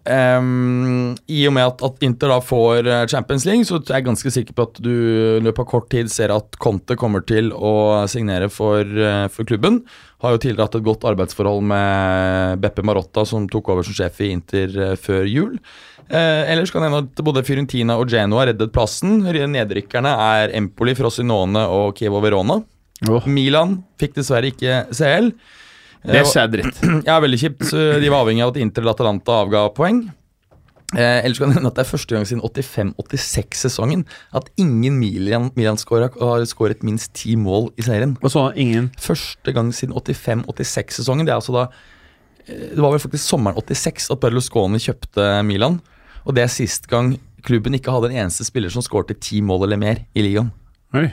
Ehm, I og med at, at Inter da får eh, Champions League, så er jeg ganske sikker på at du i løpet av kort tid ser at Conte kommer til å signere for, eh, for klubben. Har jo tidligere hatt et godt arbeidsforhold med Beppe Marotta, som tok over som sjef i Inter eh, før jul. Eh, ellers kan jeg nevne at både Fiorentina og Genoa reddet plassen. Nedrykkerne er Empoli, Frosinone og Kievo Verona. Oh. Milan fikk dessverre ikke CL. Det skjedde dritt. Ja, veldig kjipt. De var avhengig av at Inter eller Atalanta avga poeng. Eh, ellers kan jeg nevne at Det er første gang siden 85-86-sesongen at ingen Milan- Milan-skårer har skåret minst ti mål i serien. Og så ingen Første gang siden 85-86-sesongen. Det er altså da eh, Det var vel faktisk sommeren 86 at Berlusconi kjøpte Milan. Og det er sist gang klubben ikke hadde en eneste spiller som skårte ti mål eller mer i ligaen. Oi.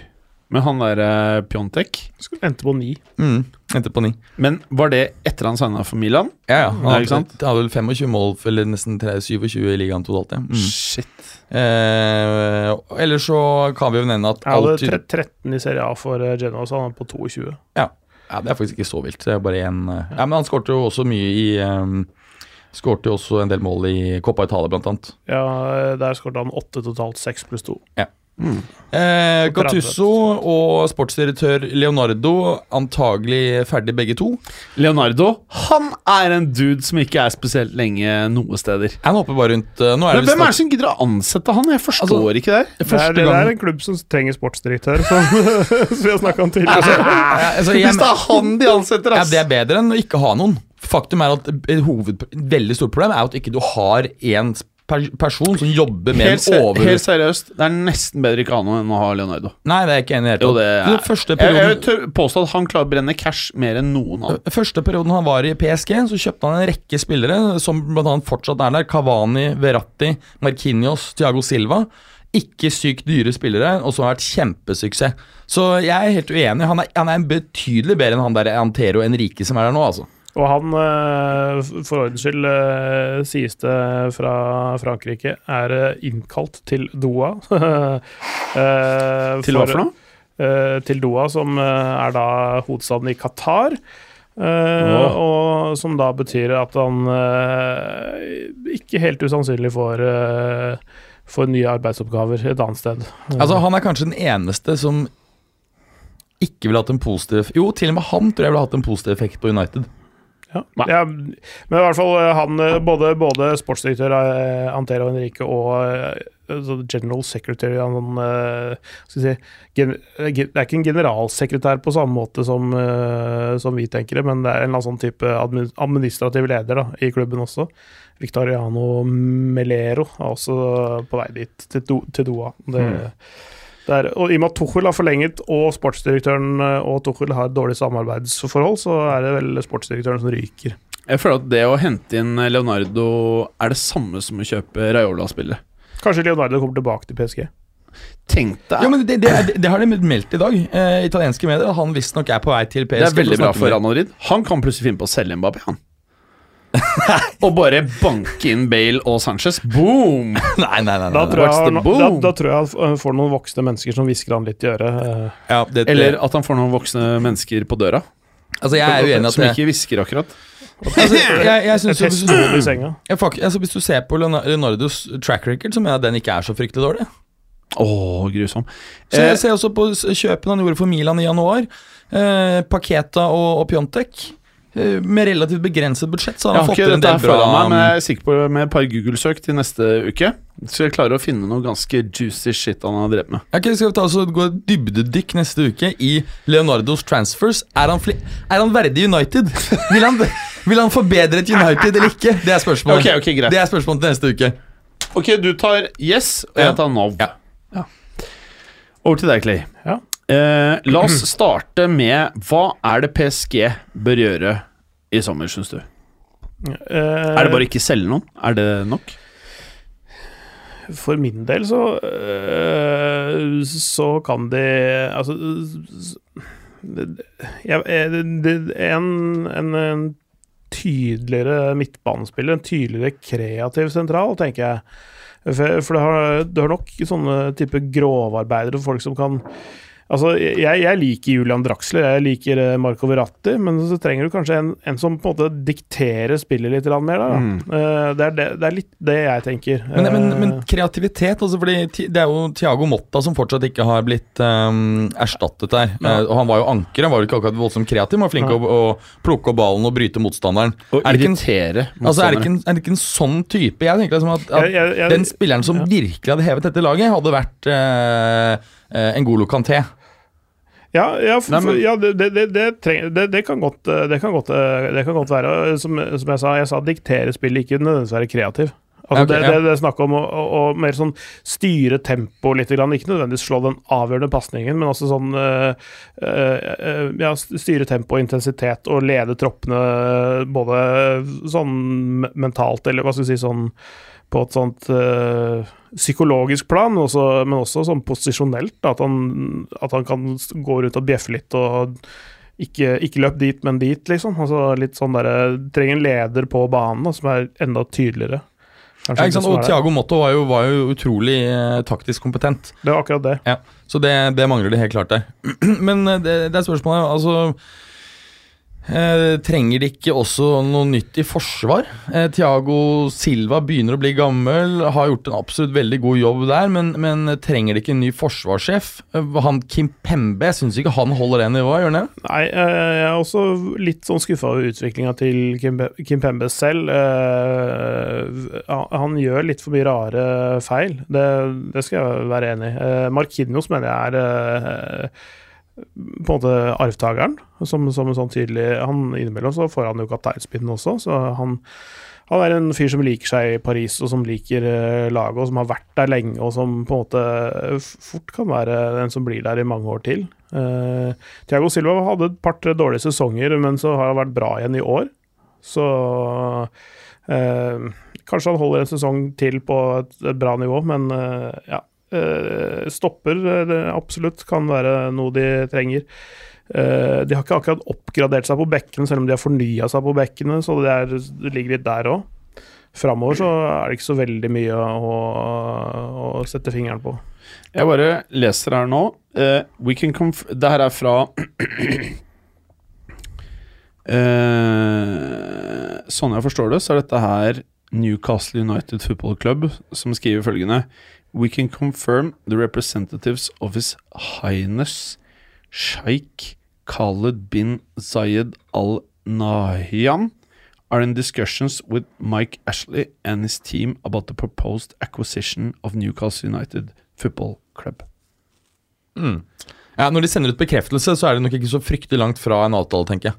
Men han der eh, Pjontek Skulle endte på ni. Mm, Endte på ni. Men var det etter han signa for Milan? Ja, ja. Han Ja, hadde, sant? hadde vel 25 mål, eller nesten 3, 27 i ligaen totalt. Ja. Mm. Shit. Eh, ellers så kan vi jo nevne at Jeg hadde alt tre- 13 i Serie A for eh, Genoa, så han er på 22. ja, ja, det er faktisk ikke så vilt. Det er bare en, eh, ja, Men han skårte jo også mye i um, Skårte jo også en del mål i Coppa Italia, blant annet. Ja, eh, Der skåret han åtte totalt, seks pluss to. Eh, Gattusso og sportsdirektør Leonardo antagelig ferdig begge to. Leonardo han er en dude som ikke er spesielt lenge noe steder. Han hopper bare rundt eh, Nå er Men det Hvem er det som gidder å ansette han? Jeg forstår Altså, ikke det. Det er, det er en klubb som trenger sportsdirektør, som, som vi har snakka om tidligere. Altså, altså, jeg, Hvis det er han de ansetter, ja! Det er bedre enn å ikke ha noen. Faktum er at et hoved, veldig stort problem er at ikke du har en per person som jobber med helt, en over... helt seriøst, det er nesten bedre ikke å ha noe enn å ha Leonardo. Nei, det er ikke enig i. Jo, det er Den første Jeg, jeg vil påstå at han klarer å brenne cash mer enn noen annen. første perioden han var i PSG, så kjøpte han en rekke spillere som annet fortsatt er der. Cavani, Verratti, Marquinhos, Thiago Silva. Ikke sykt dyre spillere, og som har vært kjempesuksess. Så jeg er helt uenig. Han er, han er betydelig bedre enn han der Antero Enrique som er der nå, altså. Og han, eh, for ordens skyld, eh, sies det fra Frankrike, er eh, innkalt til Doha. Til hva for noe? til Doha, som er da hovedstaden i Qatar. Eh, Og som da betyr at han ikke helt usannsynlig får, får nye arbeidsoppgaver et annet sted. Altså, Han er kanskje den eneste som ikke ville hatt en positiv Jo, til og med han tror jeg ville hatt en positiv effekt på United. Ja. ja, men i hvert fall eh, han, eh, både, både sportsdirektør eh, Antero Henrique og altså general secretary han, skal si, gen, Det er ikke en generalsekretær på samme måte som, som vi tenker det, men det er en sånn type administrativ leder da, i klubben også. Victoriano Melero er også på vei dit, til, Do, til Doha. Det, det er, og I og med at Tuchel har forlenget, og sportsdirektøren eh, og Tuchel har et dårlig samarbeidsforhold, så er det vel sportsdirektøren som ryker. Jeg føler at det å hente inn Leonardo er det samme som å kjøpe Raiola-spillet. Kanskje Leonardo kommer tilbake til PSG. Tenk deg Jo, men det, det, det, det har de meldt i dag, eh, italienske medier. at Han visstnok er på vei til PSG. Det er veldig bra for Real Madrid. Han kan plutselig finne på å selge Mbappé, han. og bare banke inn Bale og Sanchez. Boom! Nei, nei, nei. nei, Da tror, jeg, da, da tror jeg han får noen voksne mennesker som hvisker han litt i øret. eh. Ja, det, det, Eller at han får noen voksne mennesker på døra. altså, jeg er uenig at Som ikke hvisker akkurat. altså, jeg, jeg synes, jo- hvis, ja, fuck, altså, hvis du ser på Leona- Leonardos track record, så mener jeg at den ikke er så fryktelig dårlig. Åh, grusom. Så Eh, jeg ser også på kjøpene han gjorde for Milan i januar. Eh, Paketa og, og Pjontek. Eh, med relativt begrenset budsjett, så har jeg han har fått ikke en dette del bra meg, men jeg er sikker på med et par Google-søk til neste uke. Så jeg klarer å finne noe ganske juicy shit han har drevet med. Ok, Skal vi ta altså, gå et dybdedykk neste uke i Leonardos transfers? Er han, fli er han verdig United? Vil han, vil han forbedre et United eller ikke? Det er spørsmålet. Ok, okay, greit. Det er spørsmålet til neste uke. Ok, du tar yes, og jeg tar no. Ja. Over til deg, Clay. Ja. Eh, la oss starte med hva er det PSG bør gjøre i sommer, syns du? Eh, Er det bare ikke selge noen? Er det nok? For min del så øh, Så kan de Altså jeg, jeg- en, en, en tydeligere midtbanespiller, en tydeligere kreativ sentral, tenker jeg. For, for du, har, har nok sånne type grovarbeidere, folk som kan Altså, jeg, jeg liker Julian Draxler, jeg liker eh, Marco Verratti, men så trenger du kanskje en, en som på en måte dikterer spillet litt mer. Da. Mm. det, er det, det er litt det jeg tenker. Men, men, men Eh, kreativitet altså fordi Det er jo Thiago Motta som fortsatt ikke har blitt um, erstattet der. Ja. Eh, og Han var jo anker, han var jo ikke akkurat voldsomt kreativ. Han var flink Ja. å, å plukke opp ballen og bryte motstanderen. Og Er det ikke en- Altså, er det, ikke en, er det ikke en sånn type? Jeg tenker liksom at, at Jeg- jeg- jeg- den spilleren som ja. virkelig hadde hevet dette laget, hadde vært eh, eh, en god Lokanté. Ja, ja, for, Nei, men- ja det, det, det, trenger, det, det, kan godt, eh, det, kan godt, eh, det kan godt være. Som, som jeg sa, jeg sa diktere spillet, ikke nødvendigvis være kreativ. Altså, okay, det, det, er snakk om å, å, å mer sånn styre tempo litt, grann. ikke nødvendigvis slå den avgjørende pasningen, men også sånn øh, øh, ja, styre tempo og intensitet og lede troppene både sånn mentalt eller hva skal vi si sånn på et sånt eh, psykologisk plan, også, men også sånn posisjonelt. da, At han, at han kan gå rundt og bjeffe litt og ikke, ikke løp dit, men dit, liksom. Altså litt sånn derre Trenger en leder på banen da, som er enda tydeligere. Ja, ikke sant? Og. Thiago Motto var jo, var jo utrolig eh, taktisk kompetent. Det var akkurat det. Ja, Så det, det mangler de helt klart der. Men eh, det, det er spørsmålet Altså Eh, trenger de ikke også noe nytt i forsvar? Eh, Thiago Silva begynner å bli gammel, har gjort en absolutt veldig god jobb der, men, men trenger de ikke en ny forsvarssjef? Eh, han Kim Pembe, jeg syns ikke han holder det nivået, gjør han det? Nei, eh, jeg er også litt sånn skuffa over utviklinga til Kim, Kim Pembe selv. Eh, han- gjør litt for mye rare feil, det, det skal jeg være enig i. Marquinhos mener jeg er på en måte arvtakeren, som, som en sånn tydelig Han Innimellom så får han jo kapteinspinnen også, så han han er en fyr som liker seg i Paris, og som liker eh, laget, og som har vært der lenge, og som på en måte fort kan være den som blir der i mange år til. Uh, Thiago Silva hadde et par-tre dårlige sesonger, men så har han vært bra igjen i år. Så uh, kanskje han holder en sesong til på et, et bra nivå, men uh, ja. Eh, stopper eh, det absolutt kan være noe de trenger. Eh, de har ikke akkurat oppgradert seg på bekkene, selv om de har fornya seg på bekkene, så det, er, det ligger litt der òg. Framover så er det ikke så veldig mye å, å sette fingeren på. Jeg bare leser her nå. Uh, det her er fra uh, Sånn jeg forstår det, så er dette her Newcastle United Football Club som skriver følgende We can confirm the representatives of His Highness Sheikh Khaled bin Zayed Al Nahyan are in discussions with Mike Ashley and his team about the proposed acquisition of Newcastle United Football Club. Ja, Når de sender ut bekreftelse, så er det nok ikke så fryktelig langt fra en avtale, tenker jeg.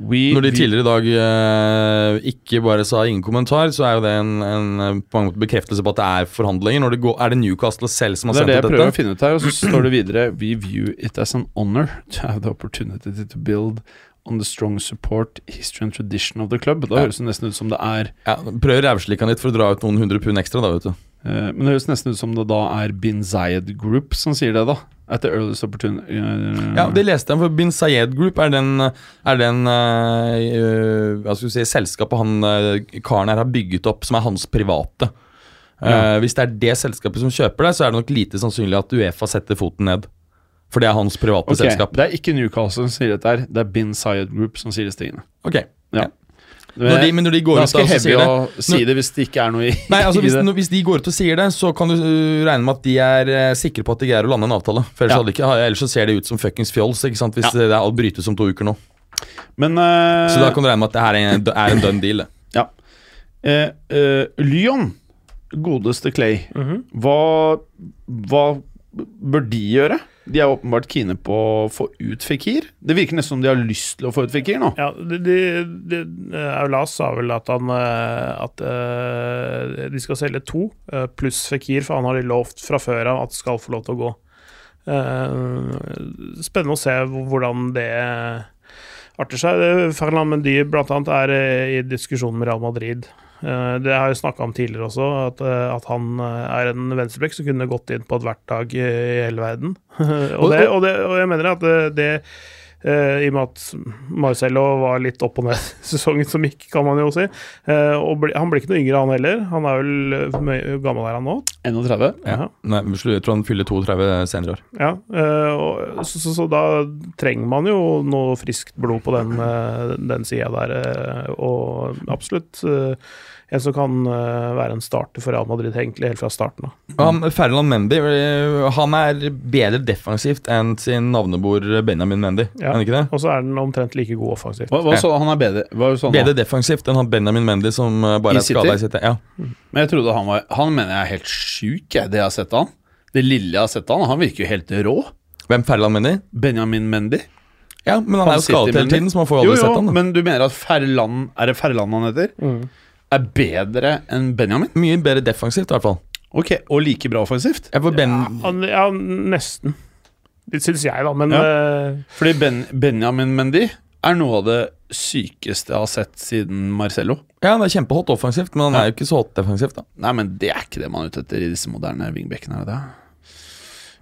We, Når de tidligere i dag eh, ikke bare sa ingen kommentar, så er jo det en, en på mange måter bekreftelse på at det er forhandlinger. Når det går, er det Newcastle selv som har sendt dette? Det er det jeg prøver å finne ut her, og så står det videre We view it as an honor to have the opportunity to build on the strong support, history and tradition of the club. Da Ja. høres det nesten ut som det er Ja, Prøv rævslikka litt for å dra ut noen hundre pund ekstra, da, vet du. eh, Men det høres nesten ut som det da er Bin Zayed Group som sier det, da. At the earliest opportunity eh, Ja, det leste jeg, for Bin Sayed Group er den, er den eh, Hva skal vi si, selskapet han uh, karen her har bygget opp, som er hans private. Ja. Hvis det er det selskapet som kjøper det, så er det nok lite sannsynlig at Uefa setter foten ned. For det er hans private okay. selskap. Det er ikke Newcastle som sier dette her, det er Bin Sayed Group som sier disse tingene. Ok, Ja. Når de, Men når de går ut da, så sier det å si det hvis det ikke er noe i, Nei, altså i hvis, det. når- hvis de går ut og sier det, så kan du uh, regne med at de er uh, sikre på at de greier å lande en avtale. For ellers, Ja. hadde ikke, ellers så ser det ut som fuckings fjols ikke sant? hvis Ja. det er alt brytes om to uker nå. Men uh, Så da kan du regne med at det her er en, er en done deal. det. Ja. Eh, eh, Lyon, godeste Clay, Mhm. hva, hva bør de gjøre? De er åpenbart kine på å få ut Fikir. Det virker nesten som de har lyst til å få ut Fikir nå. Ja, Aulas sa vel at han eh, At uh, de skal selge to, eh, pluss Fikir, for han har de lovt fra før av at skal få lov til å gå. Uh, spennende å se hvordan det arter seg. Ferland Mendy annet er eh, i diskusjon med Real Madrid. Eh, Det har jeg snakka om tidligere også, at, eh, at han eh, er en venstrebekk som kunne gått inn på ethvert lag i hele verden. og, det, og, det, og jeg mener at det, eh, I og med at Marcello var litt opp og ned sesongen som gikk, kan man jo si. Og ble, han blir ikke noe yngre, han heller. Han er vel hvor gammel er han nå? 31. Ja. Nei, jeg tror han fyller 32 senere år. Ja, og, så, så, så da trenger man jo noe friskt blod på den, den sida der. Og absolutt en som kan eh, være en starter for Real Madrid egentlig helt fra starten av. Han, Ferland Mendy øh, Han er bedre defensivt enn sin navnebord Benjamin Mendy. Ja. Ikke det? Og så er den omtrent like god offensivt. Hva, hva så, han er bedre, hva er sånn, Bedre defensivt enn han Benjamin Mendy som øh, bare er skada i? City. Ja. Men jeg trodde han var Han mener jeg er helt sjuk, jeg, det jeg har sett han. Det lille jeg har sett han. Han virker jo helt rå. Hvem Ferland Mendy? Benjamin Mendy. Ja, men han, Han er jo skadet hele tiden, så man får jo Jo, aldri jo, sett han. Da. men du mener at Ferland Er det Ferland han heter? Mm. Er bedre enn Benjamin? Mye bedre defensivt, i hvert fall. Ok, Og like bra offensivt? Ja, ben... ja, ja, nesten. Det syns jeg, da, men Ja. uh... Fordi ben, Benjamin Mendy er noe av det sykeste jeg har sett siden Marcello. Ja, han er kjempehot offensivt, men han Ja. er jo ikke så hot defensivt. da Nei, men det er ikke det man er ute etter i disse moderne wingbackene. er det det?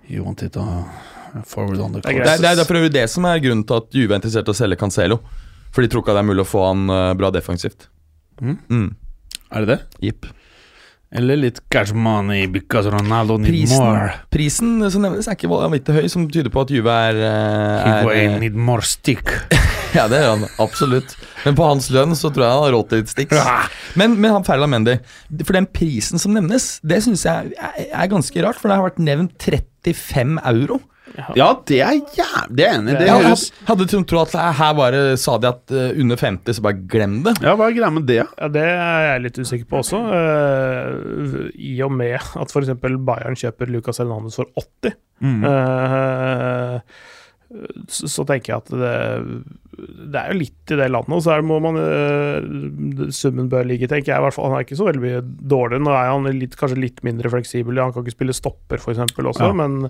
You want it to forward on the Det er Det er, det er derfor det som er grunnen til at Juve er interessert i å selge Cancelo. For de tror ikke det er mulig å få han øh, bra defensivt. Mm. Mm. Er det det? Jepp. Eller litt cash money because Ronaldo need Prisen, more. prisen som nevnes er ikke vanvittig høy, som tyder på at Juve er, eh, er Higuain eh, need more stick. Ja, det gjør han absolutt. Men på hans lønn så tror jeg han har råd til litt sticks. Men, men han Ferland Mendy, for den prisen som nevnes, det syns jeg er, er ganske rart. For det har vært nevnt 35 euro. Ja, det er jævlig er enig i. Det Jeg høres hadde, du trodd at her bare sa de at uh, under 50, så bare glem det. Ja, hva er greia med det? Ja, Det er jeg litt usikker på også. Uh, I og med at f.eks. Bayern kjøper Lucas Hernandez for 80, Mm. Uh, så, så tenker jeg at det, det er jo litt i det landet, og så er må man uh, Summen bør ligge, tenker jeg. i hvert fall. Han er ikke så veldig mye dårlig. Nå er han litt, kanskje litt mindre fleksibel. Han kan ikke spille stopper, f.eks. også, Ja. men,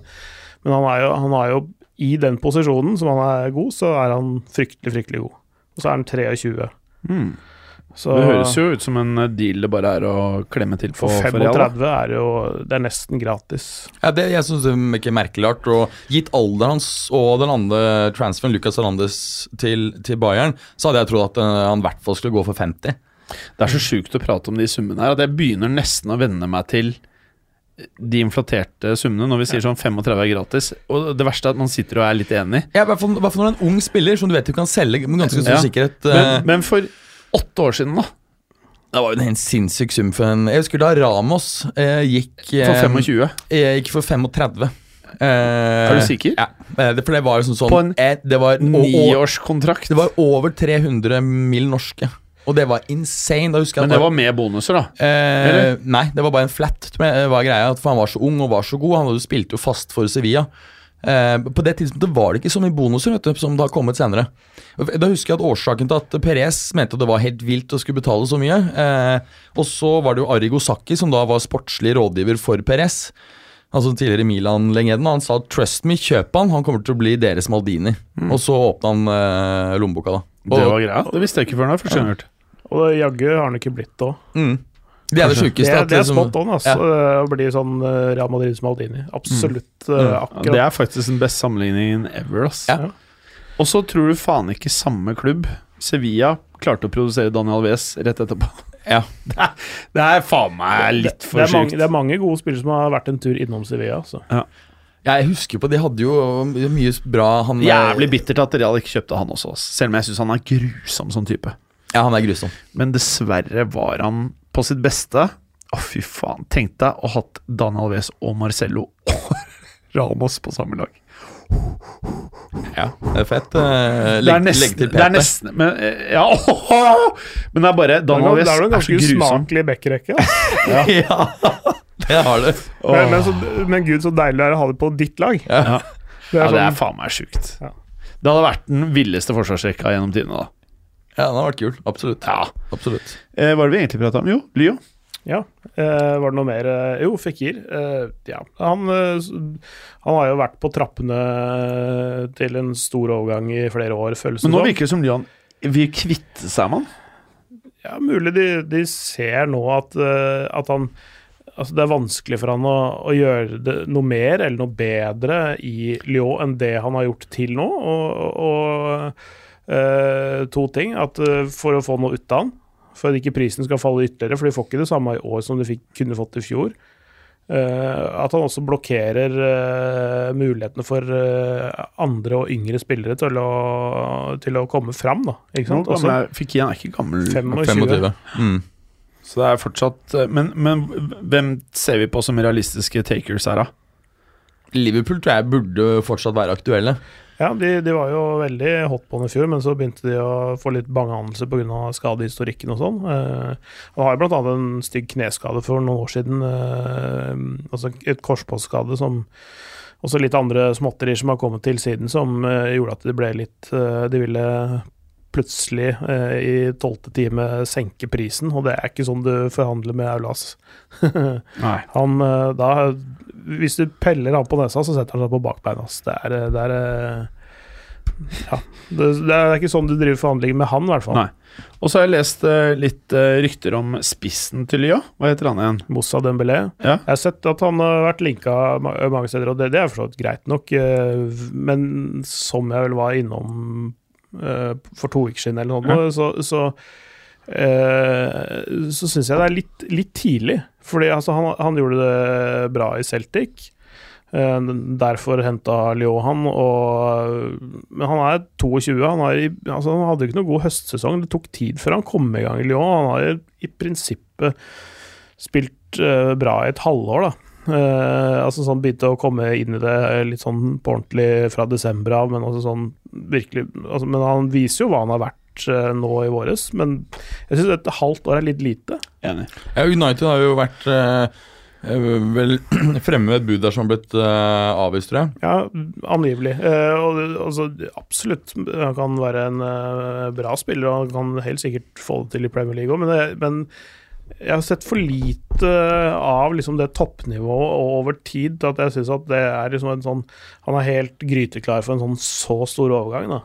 men han, er jo, han er jo i den posisjonen som han er god, så er han fryktelig, fryktelig god. Og så er han 23. Mm. Så Det høres jo ut som en deal det bare er å klemme til på for for Real. da. 35 er jo Det er nesten gratis. Ja, det, jeg syns det er ikke merkelig rart. Og gitt alderen hans og den andre transferen, Lucas Hernandez, til, til Bayern, så hadde jeg trodd at eh, han i hvert fall skulle gå for 50. Det er så sjukt å prate om de summene her at jeg begynner nesten å venne meg til de inflaterte summene når vi sier sånn 35 er gratis. Og det verste er at man sitter og er litt enig. Ja, I hvert fall når en ung spiller som du vet du kan selge med ganske stor Ja. sikkerhet. eh, Men, men for åtte år siden, da? det var jo en helt sinnssyk sum for en Jeg husker da Ramos eh, gikk For eh, 25? eh, Gikk for 35. Eh, Er du sikker? Ja. eh, det, for det var jo sånn sånn På en eh, det, var, o- o- Niårskontrakt? det var over 300 mill. norske. Og det var insane. Da husker jeg Men det var med bonuser, da? Eh, nei, det var bare en flat, var greia. For han var så ung og var så god. Han hadde spilt jo fast for Sevilla. Eh, på det tidspunktet var det ikke så mye bonuser vet du, som det har kommet senere. Da husker jeg at Årsaken til at Perez mente at det var helt vilt å skulle betale så mye eh, Og så var det jo Arrigo Sacchi som da var sportslig rådgiver for Perez. Altså tidligere Milan-legenden. Han sa 'trust me, kjøp han, han kommer til å bli deres Maldini'. Og så åpna han eh, lommeboka, da. Og, Det var greia? Det visste jeg ikke før nå. Første gang jeg har hørt. Og jaggu har han ikke blitt det òg. mm. Det er det sjukeste. Det, det er liksom- spot on, altså. Å bli sånn Real Real som Maldini. Absolutt Mm. Mm. akkurat. det er faktisk den beste sammenligningen ever. Ass. Ja. Og så tror du faen ikke samme klubb, Sevilla, klarte å produsere Daniel Wes rett etterpå. Ja. Det er, det er faen meg litt for sjukt. det er mange gode spillere som har vært en tur innom Sevilla. Altså. Ja, jeg husker på De hadde jo mye bra han, Jævlig bittert at Real ikke kjøpte han også, selv om jeg syns han er grusom som type. Ja, han er grusom. Men dessverre var han på sitt beste. Å, fy faen. Tenk deg å ha hatt Daniel Alves og Marcello og Ramos på samme lag. Ja, det er fett. Legg, Det legg, er nesten, legg til det er nesten men, eh, oh, Men det er bare Daniel Det Alves er grusom. Det er ganske så grusom. usmakelig backrekke. Ja. ja, det har du. Men, men, så, men gud, så deilig det er å ha det på ditt lag. Ja. Det Ja, er det er sånn, faen meg sjukt. Ja. Det hadde vært den villeste forsvarsrekka gjennom tidene. da Ja, den har vært kul. Absolutt. Ja. Absolutt. eh, Hva var det vi egentlig prata om? Jo, Lyo. ja. Eh, var det noe mer eh, Jo, Fikir. Eh, ja. Han, eh, han har jo vært på trappene til en stor overgang i flere år, føles det Men nå virker det som Lyon vil kvitte seg med han. Ja, mulig de, de ser nå at, eh, at han Altså Det er vanskelig for han å, å gjøre det noe mer eller noe bedre i Lyon enn det han har gjort til nå. Og, og to ting. At eh, For å få noe ut av den, for at ikke prisen skal falle ytterligere, for de får ikke det samme i år som de fikk, kunne fått i fjor. Eh, at han også blokkerer eh, mulighetene for eh, andre og yngre spillere til å, til å komme fram. Da, ikke sant? Nå Altså, gammel er- Fikk han er ikke gammel. 25. 25. Mm. Så det er fortsatt eh, men, men hvem ser vi på som realistiske takers her, da? Liverpool tror jeg burde fortsatt være aktuelle. Ja, de, de var jo veldig hot på den i fjor, men så begynte de å få litt bangeanelse pga. skadehistorikken og sånn. Eh, og har bl.a. en stygg kneskade for noen år siden. Eh, altså et korsbåndskade som Også litt andre småtterier som har kommet til siden, som eh, gjorde at det ble litt eh, De ville plutselig eh, i tolvte time senke prisen, og det er ikke sånn du forhandler med Aulas. Nei. Han eh, da Hvis du peller han på nesa, så setter han seg på bakbeina. Det er, det er Ja. Det, det er ikke sånn du driver forhandlinger med han, i hvert fall. Nei. Og så har jeg lest uh, litt uh, rykter om spissen til Lyon. Hva heter han igjen? Moussa Dembélé. Ja. Jeg har sett at han har vært linka mange steder, og det, det er for så vidt greit nok. Uh, Men som jeg vel var innom for to uker siden, eller noe, så, så eh, så syns jeg det er litt, litt tidlig. Fordi altså, han, han gjorde det bra i Celtic. Eh, derfor henta Lyon han, og, men han er 22. Han, har, altså, han hadde ikke noe god høstsesong. Det tok tid før han kom i gang i Lyon. Han har i prinsippet spilt uh, bra i et halvår, da. Uh, altså sånn Begynte å komme inn i det litt sånn på ordentlig fra desember av, men også sånn virkelig altså, Men han viser jo hva han har vært eh, nå i våres. Men jeg syns et halvt år er litt lite. Enig. Ja, United har jo vært eh, eh, vel fremme med et bud der som har blitt eh, avvist, tror jeg. Ja, angivelig. Eh, og altså, absolutt, han kan være en eh, bra spiller, og han kan helt sikkert få det til i Premier League òg, men, det- men jeg har sett for lite av liksom, det toppnivået over tid til at jeg syns at det er liksom en sånn Han er helt gryteklar for en sånn så stor overgang, da.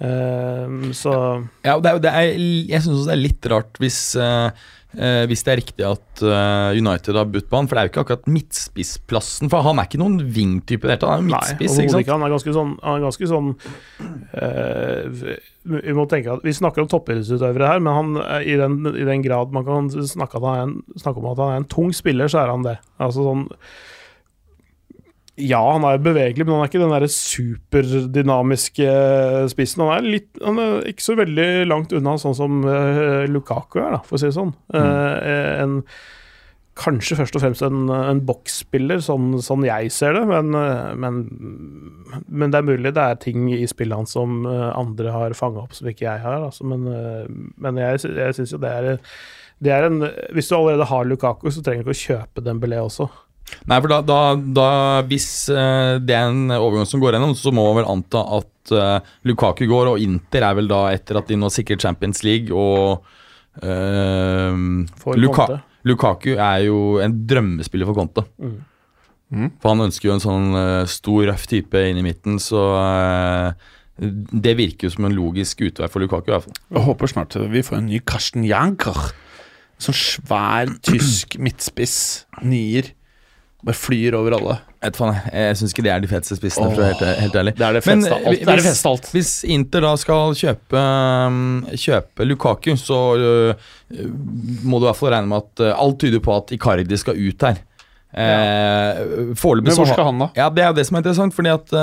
Eh, så Ja, det er, det er, jeg syns det er litt rart hvis, uh, hvis det er riktig at eh, United har budt på han, for det er jo ikke akkurat midtspissplassen. For han er ikke noen wing-type i det hele tatt, han er jo midtspiss. Nei, ikke ikke. Han er ganske sånn, han er ganske sånn Vi må tenke at Vi snakker om toppidrettsutøvere her, men han, i, den, i den grad man kan snakke, at han er en, snakke om at han er en tung spiller, så er han det. Altså sånn Ja, han er bevegelig, men han er ikke den der superdynamiske spissen. Han er, litt, han er ikke så veldig langt unna sånn som uh, Lukaku er, da, for å si det sånn. Eh, en kanskje først og fremst en, en boksspiller, sånn, sånn jeg ser det. Men, eh, men, men det er mulig det er ting i spillet hans som eh, andre har fanga opp som ikke jeg har. Altså. Men, eh, men jeg, jeg syns jo det er, det er en Hvis du allerede har Lukaku, så trenger du ikke å kjøpe Dembélé også. Nei, for da, da, da Hvis eh, det er en overgang som går gjennom, så må man vel anta at uh, Lukaku går, og Inter er vel da etter at de nå sikrer Champions League og uh, Luka Conte. Lukaku er jo en drømmespiller for Conte. Mm. Mm. For han ønsker jo en sånn uh, stor, røff type inn i midten, så det virker jo som en logisk utvei for Lukaku. i hvert fall. Jeg håper snart vi får en ny Karsten Janker. Sånn svær tysk midtspiss. Nier. Bare flyr over alle. Jeg, vet faen, jeg, jeg syns ikke det er de feteste spissene, for å være helt, helt ærlig. Det er det feteste av eh, alt. Det er det hvis- feteste alt. Hvis Inter da skal kjøpe, um, kjøpe Lukaku, så uh, må du i hvert fall regne med at uh, alt tyder på at Icardi skal ut her. Eh, Foreløpig Men hvor skal han da? Ja, Det er jo det som er interessant, fordi at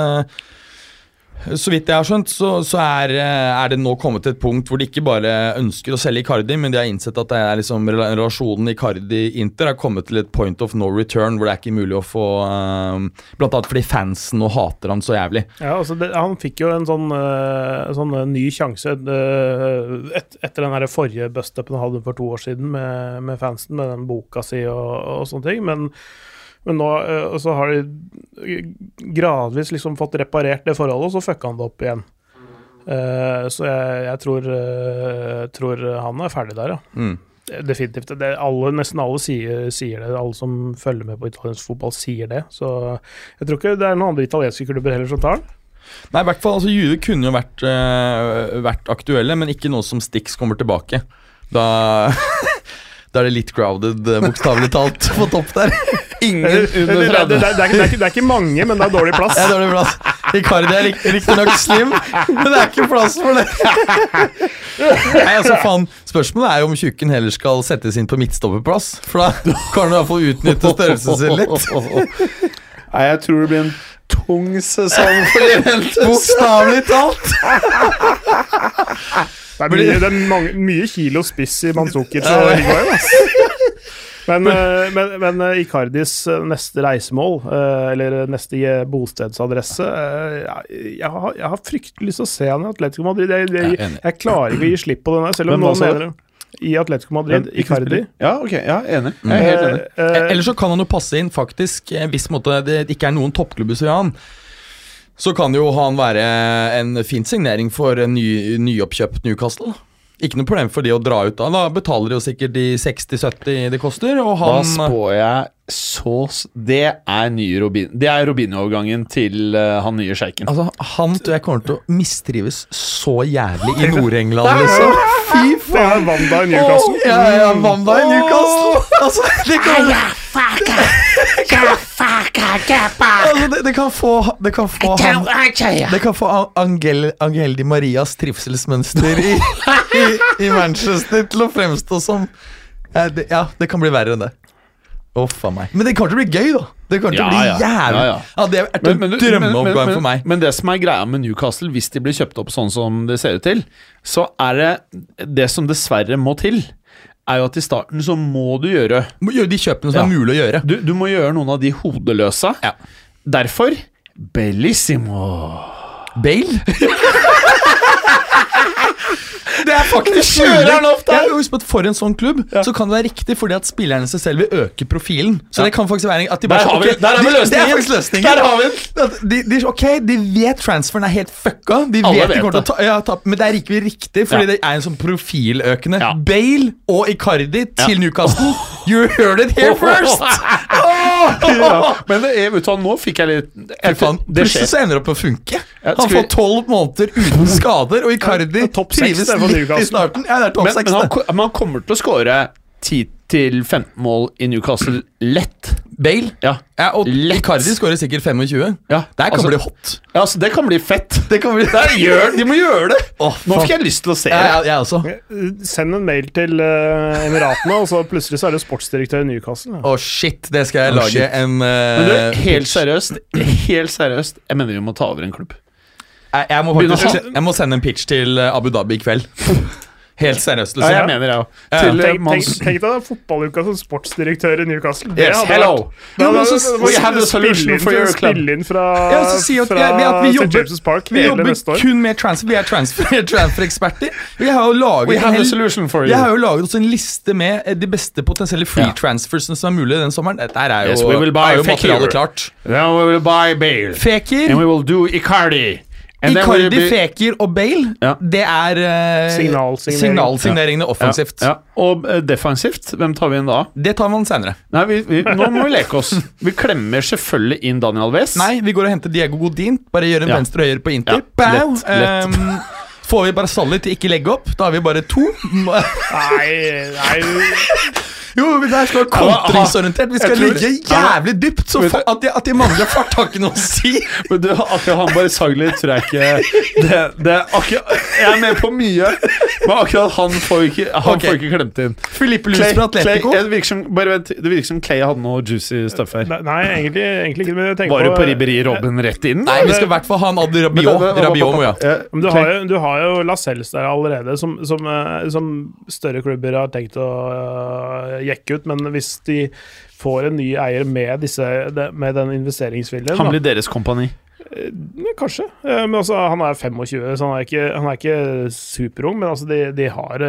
så vidt jeg har skjønt, så, så er, eh, er det nå kommet til et punkt hvor de ikke bare ønsker å selge Icardi, men de har innsett at det er liksom relasjonen Icardi-Inter har kommet til et point of no return, hvor det er ikke mulig å få um, Blant annet fordi fansen nå hater han så jævlig. Ja, altså det, Han fikk jo en sånn, uh, sånn ny sjanse uh, et, etter den der forrige bustupen han hadde for to år siden med, med fansen, med den boka si og, og sånne ting. Men, men nå eh, så har de gradvis liksom fått reparert det forholdet, og så fucka han det opp igjen. Eh, så jeg, jeg tror, eh, tror han er ferdig der, ja. Mm. Definitivt. Det, alle, nesten alle sier, sier det. Alle som følger med på italiensk fotball, sier det. Så jeg tror ikke det er noen andre italienske klubber heller som tar den. Nei, i hvert fall, altså Juve kunne jo vært, eh, vært aktuelle, men ikke noe som Stix kommer tilbake. Da, da er det litt crowded, bokstavelig talt, på topp der. Ingen Det, det, det, det, det, er det, er ikke, det er ikke mange, men det er dårlig plass. Det er dårlig plass. Icardi er rikt- riktignok slim, men det er ikke plass for det. Nei, altså faen Spørsmålet er jo om Tjukken heller skal settes inn på midtstopperplass. For da kan du i hvert fall utnytte størrelsen sin litt. Nei, jeg tror det blir en tung sesong for Juventus. Bokstavelig talt. Det er mye, det er mange, mye kilo spiss i Manzukic og Higuain. Ass. Men, eh, men, men eh, Icardis eh, neste reisemål, eh, eller neste eh, bostedsadresse eh, jeg, har, jeg har fryktelig lyst til å se han i Atletico Madrid. Jeg, Jeg jeg, klarer ikke å gi slipp på den der, selv om noen mener det. I Atletico Madrid, Icardi. Ja, ok. Ja, enig. Jeg er helt enig. Eh, eh, Eller så kan han jo passe inn, faktisk, eh, hvis måte, det ikke er noen toppklubber som han. Så kan jo han være en fin signering for en ny, nyoppkjøpt Newcastle. Ikke noe problem for de å dra ut da. Da betaler de jo sikkert de 60-70 det koster, og Da spår jeg så Det er nye Robin Det er Robinho-overgangen til uh, han nye sjeiken. Altså, Han tror jeg kommer til å mistrives så jævlig i Nord-England, liksom. Fy er Wanda i Newcastle. Ja, ja, Wanda i Newcastle. Altså, det kan, altså, det, det kan få Det kan få han Det kan få Angel, Angel Di Marias trivselsmønster i, i, i Manchester til å fremstå som ja det, ja, det kan bli verre enn det. Uff a meg. Men det kommer til å bli gøy, da. Det kommer til å bli ja. jævlig. Ja, Ja, ja. Det er et drømmeoppgang for meg. men det som er greia med Newcastle, hvis de blir kjøpt opp sånn som det ser ut til, så er det Det som dessverre må til, er jo at i starten så må du gjøre Må gjøre de kjøpene som Ja. er mulig å gjøre. du, du må gjøre noen av de hodeløse. Ja. Derfor Bellissimo. Bale? Det er faktisk? Ja, husk på at For en sånn klubb Så kan det være riktig fordi at spillerne seg selv vil øke profilen. Så det kan faktisk være at de bare Der har vi- der har vi de- Det løsningen. faktisk løsningen. Der har vi. De, de, ok, de vet transferen er helt fucka. De Alle vet de kommer til å ta, ja, ta, Men det er ikke riktig, fordi Ja. det er en sånn profiløkende. Ja. Bale og Icardi til Newcastle. You heard it here first! Ja, men det er, vet du nå fikk jeg litt faen, Det Plutselig så ender det opp å funke. Han får tolv måneder uten skader, og Icardi trives litt i starten. Ja, det er topp Men, seks, men han, det. men han kommer til å skåre 10-15 mål i Newcastle lett. Bale. Ja, Ja, og Lett. Icardi skårer sikkert 25. ja Der kan altså, bli hot. ja, altså, det kan bli fett. Det kan bli Der gjør, de må gjøre det! Oh, Nå fikk jeg lyst til å se det. ja, jeg også. Send en mail til uh, Emiratene, og så plutselig så er det sportsdirektør i Newcastle. Ja. oh, shit. Det skal jeg oh, lage shit. en Men eh, du, helt seriøst, helt seriøst, jeg mener vi må ta over en klubb. jeg, jeg, må faktisk, jeg må sende en pitch til eh, Abu Dhabi i kveld. Helt seriøst, Ja, jeg liksom. mener det òg. Ja. Til Tenk, tenk, tenk deg fotballuka som sportsdirektør i Newcastle. Det Yes, hello! vært- det så- we have the spille solution inn for fra- your club. Spille inn fra, Ja, så si at, fra vi, at vi jobber, James' Park vi hele jobber neste år. kun med transfer. Vi er transfer, transfereksperter. Vi har jo laget We en have the solution for you. Jeg har jo laget også en liste med eh, de beste potensielle free transfers transfersene som er mulig den sommeren. Dette er jo, Yes, we will buy er jo materialet klart. Then we will buy Bale. Fekir, And we will do Icardi. Icardi, Feker og Bale, Ja. det er uh, Signalsignering. signalsigneringene offensivt. Ja, ja. Og uh, defensivt, hvem tar vi inn da? Det tar man senere. Nei, vi, vi, Nå må vi leke oss. Vi klemmer selvfølgelig inn Daniel Wes. Nei, vi går og henter Diego Godin. Bare gjør en Ja. venstre og høyre på Inter. Ja, Bow! lett, lett. Ehm, får vi bare Solly til ikke legge opp, da har vi bare to. Nei, nei Jo, men der skal være kontringsorientert. Vi skal tror- ligge jævlig dypt. Så fa- at de, at de mangler fart, har ikke noe å si. Men du, akkurat han bare Sagli tror jeg ikke det, det er akkurat, Jeg er med på mye, men akkurat han får ikke, han okay. får ikke klemt inn. Filippe Lus fra Atletico. Clay, det, virker som, bare vent, det virker som Clay hadde noe juicy stuff her. Nei, egentlig, egentlig ikke. Men jeg tenker Var du på ribberi Robben rett inn? Nei, vi skal i hvert fall ha en Adi Rabiot. Rabiot må. Ja, Men du har jo, du har jo Lascelles der allerede, som, som, eh, som større klubber har tenkt å eh, jekke ut. Men hvis de får en ny eier med, disse, med den investeringsviljen Han blir deres kompani. Kanskje. Eh, Men altså, han er 25, så han er ikke, han er ikke superung. Men altså, de, de har,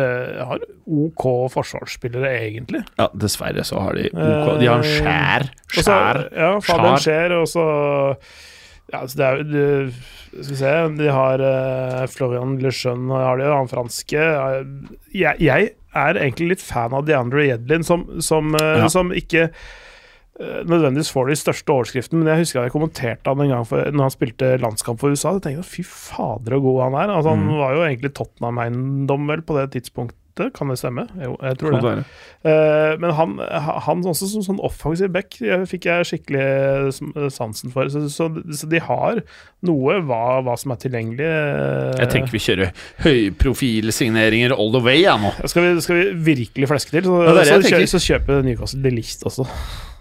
har OK forsvarsspillere, egentlig. Ja, dessverre så har de OK. De har en skjær. skjær, Skjær. Ja, Fabian Skjær. Og så ja, altså det er det- Skal vi se De har uh, Florian Lejeune, har de, han franske. Jeg, jeg er egentlig litt fan av DeAndre Jedlin, som, som, uh, Ja. som ikke uh, nødvendigvis får de største overskriftene, men jeg husker jeg kommenterte han en gang for, når han spilte landskamp for USA. Jeg tenkte fy fader så god han er. Altså, han Mm. var jo egentlig Tottenham-eiendom vel på det tidspunktet, kan det stemme? Jo, jeg tror det. Eh, men han, han også som sånn offensiv back fikk jeg skikkelig sansen for. Så, så, så de har noe hva, hva som er tilgjengelig. eh. Jeg tenker vi kjører høyprofilsigneringer all the way, jeg nå. skal vi, skal vi virkelig fleske til, så, Ja, så, jeg så kjøper Newcastle de også.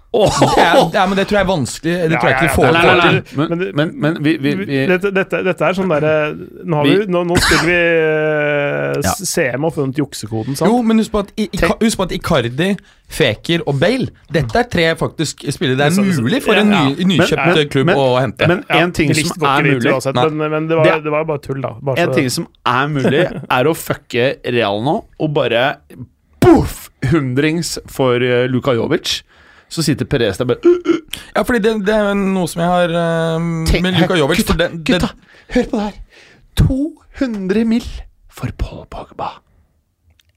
Ja, ja, men det tror jeg er vanskelig. Det tror jeg ikke vi Ja, får Nei, nei, til. nei. Men, Men men, vi, vi, vi Dette, dette, dette er sånn derre nå, har Vi- vi- nå, nå spiller vi uh, Ja. CM og funnet juksekoden, sant? Jo, men husk på, at, I- husk på at Icardi, Feker og Bale Dette er tre faktisk spillere det er mulig for en ny, nykjøpt men- klubb men- å hente. Men en ting som er mulig men, men det, var, Det- det var bare tull, da. Bare En så- ting som er mulig, er å fucke Real nå og bare Boff! Hundrings for uh, Luka Jovic. Så sitter Perez der bare uh, ja, fordi det, det er noe som jeg har uh, Tenk- med Luka Jovic Gutta, det, det, gutta, hør på det her. 200 mill. for Paul Pogba.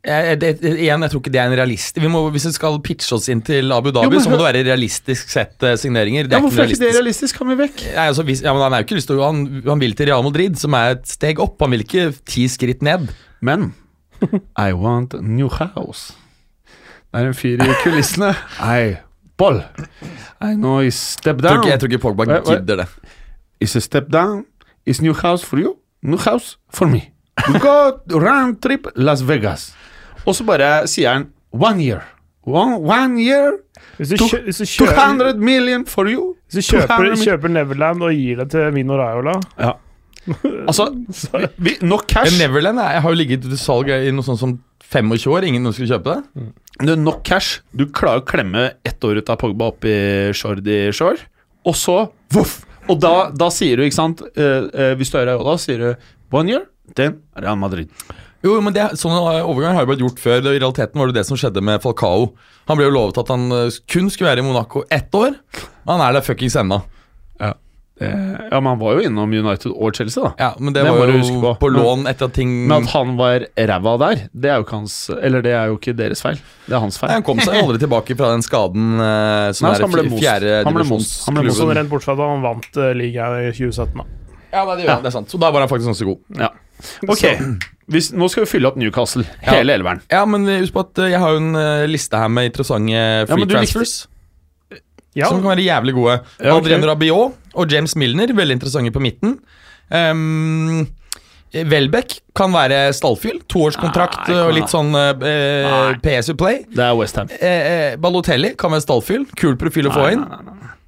jeg, det, Igjen, jeg tror ikke det er en realist vi må, Hvis vi skal pitche oss inn til Abu Dhabi, Jo, så må det være realistisk sett eh, signeringer. Det Ja, hvorfor er ikke det realistisk. realistisk? Kan vi vekk? Nei, altså, hvis, ja, men han, er jo ikke lyst til, han, han vil til Real Madrid, som er et steg opp. Han vil ikke ti skritt ned. Men I want a new house. Det er en fyr i kulissene. I Paul. I know it's step down. jeg tror ikke Pogba gidder det. It's a step down. It's new house for you. New house for me. We go round trip Las Vegas. Og så bare sier han one year. One, one year, Hvis du, To- kjø, hvis du, kjøper, 200 million for you. hvis du kjøper, kjøper Neverland og gir det til Mino Raiola Ja. Altså, vi, nok cash. Neverland jeg har jo ligget til salg i noe sånt som 25 år. Ingen å kjøpe det. Det er nok cash. Du klarer å klemme ett år ut av Pogba opp i Shordy Shore, og så voff! Og da, da sier du, ikke sant eh, eh, Hvis du er Raiola, sier du one year, then Real Madrid. Jo, men det, Sånne overganger har jo blitt gjort før. I realiteten var det det som skjedde med Falcao. Han ble jo lovet at han kun skulle være i Monaco ett år. Han er der fuckings ennå. Eh, ja, men han var jo innom United og Chelsea, da. Ja, men det, Det var jo på. på, lån etter at ting Men at han var ræva der, det er jo ikke hans Eller det er jo ikke deres feil. Det er hans Nei, feil. Han kom seg aldri tilbake fra den skaden eh, som Nei, er han ble fjerde Han ble most. Han ble most. Sånn rent bortsett fra da han vant uh, ligaen i 2017. da Ja, nei, det, gjør han, det er sant. Så da var han faktisk ganske god. Ja. Ok, Hvis, nå skal vi fylle opp Newcastle. Ja. Hele elveren. Ja, men husk på at jeg har jo en liste her med interessante free men du likte- transfers. Ja, Som kan være jævlig gode. Ja, okay. Adrien Rabiot og James Milner, veldig interessante på midten. Um, Welbeck kan være stallfyll. Toårskontrakt Nei, og litt sånn uh, PSU Play. Det er Westham. Eh, eh, Balotelli kan være stallfyll. Kul profil å få inn.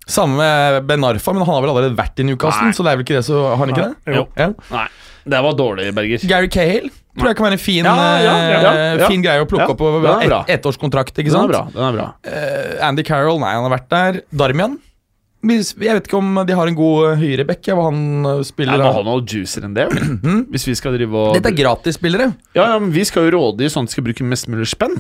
Samme med Ben Arfa, men han har vel allerede vært i Newcastle, Nei. så det er vel ikke det, så har han ikke det? Jo. Ja. Nei, det var dårlig, Berger. Gary Cahill tror jeg kan være en fin, Ja, ja, ja, eh, fin greie å plukke Ja, opp på ett ettårskontrakt, ikke Den er sant? bra. den er bra Uh, Andy Carroll, nei, han har vært der. Darmian. Jeg vet ikke om de har en god eh, høyrebekk, ja, han spiller. ja, han noe juicer enn det. Hvis vi skal drive og Dette er gratisspillere. ja, ja, men Vi skal jo råde i sånn at de skal bruke mest mulig spenn.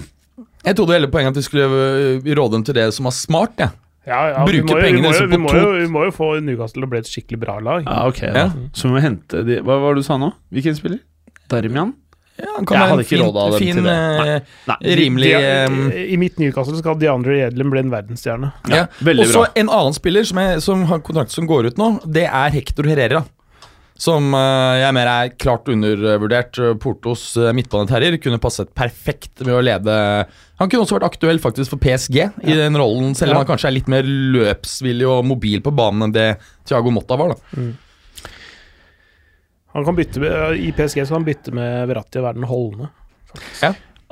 Jeg trodde hele poenget at vi skulle råde dem til det som var smart. Ja. ja, ja, Bruke må jo- vi pengene må vi på må to- jo- Vi må jo få Newcastle til å bli et skikkelig bra lag. Ja, ok. Ja. Så vi må hente de Hva var det du sa nå? Hvilken spiller? Darmian? Ja, han kan Jeg være hadde en ikke fin, av dem fin til det. øh, Nei. rimelig De- øh, i, mitt Newcastle skal DeAndre Jedlin bli en verdensstjerne. ja. ja. Og så en annen spiller som, er, som har kontrakt som går ut nå, det er Hector Herrera. Som øh, jeg mer er klart undervurdert. Portos midtbaneterrier kunne passet perfekt med å lede Han kunne også vært aktuell faktisk for PSG i den rollen, selv om Ja. han kanskje er litt mer løpsvillig og mobil på banen enn det Thiago Motta var. da Han kan bytte med, I PSG så kan han bytte med Verratti og være den holdende.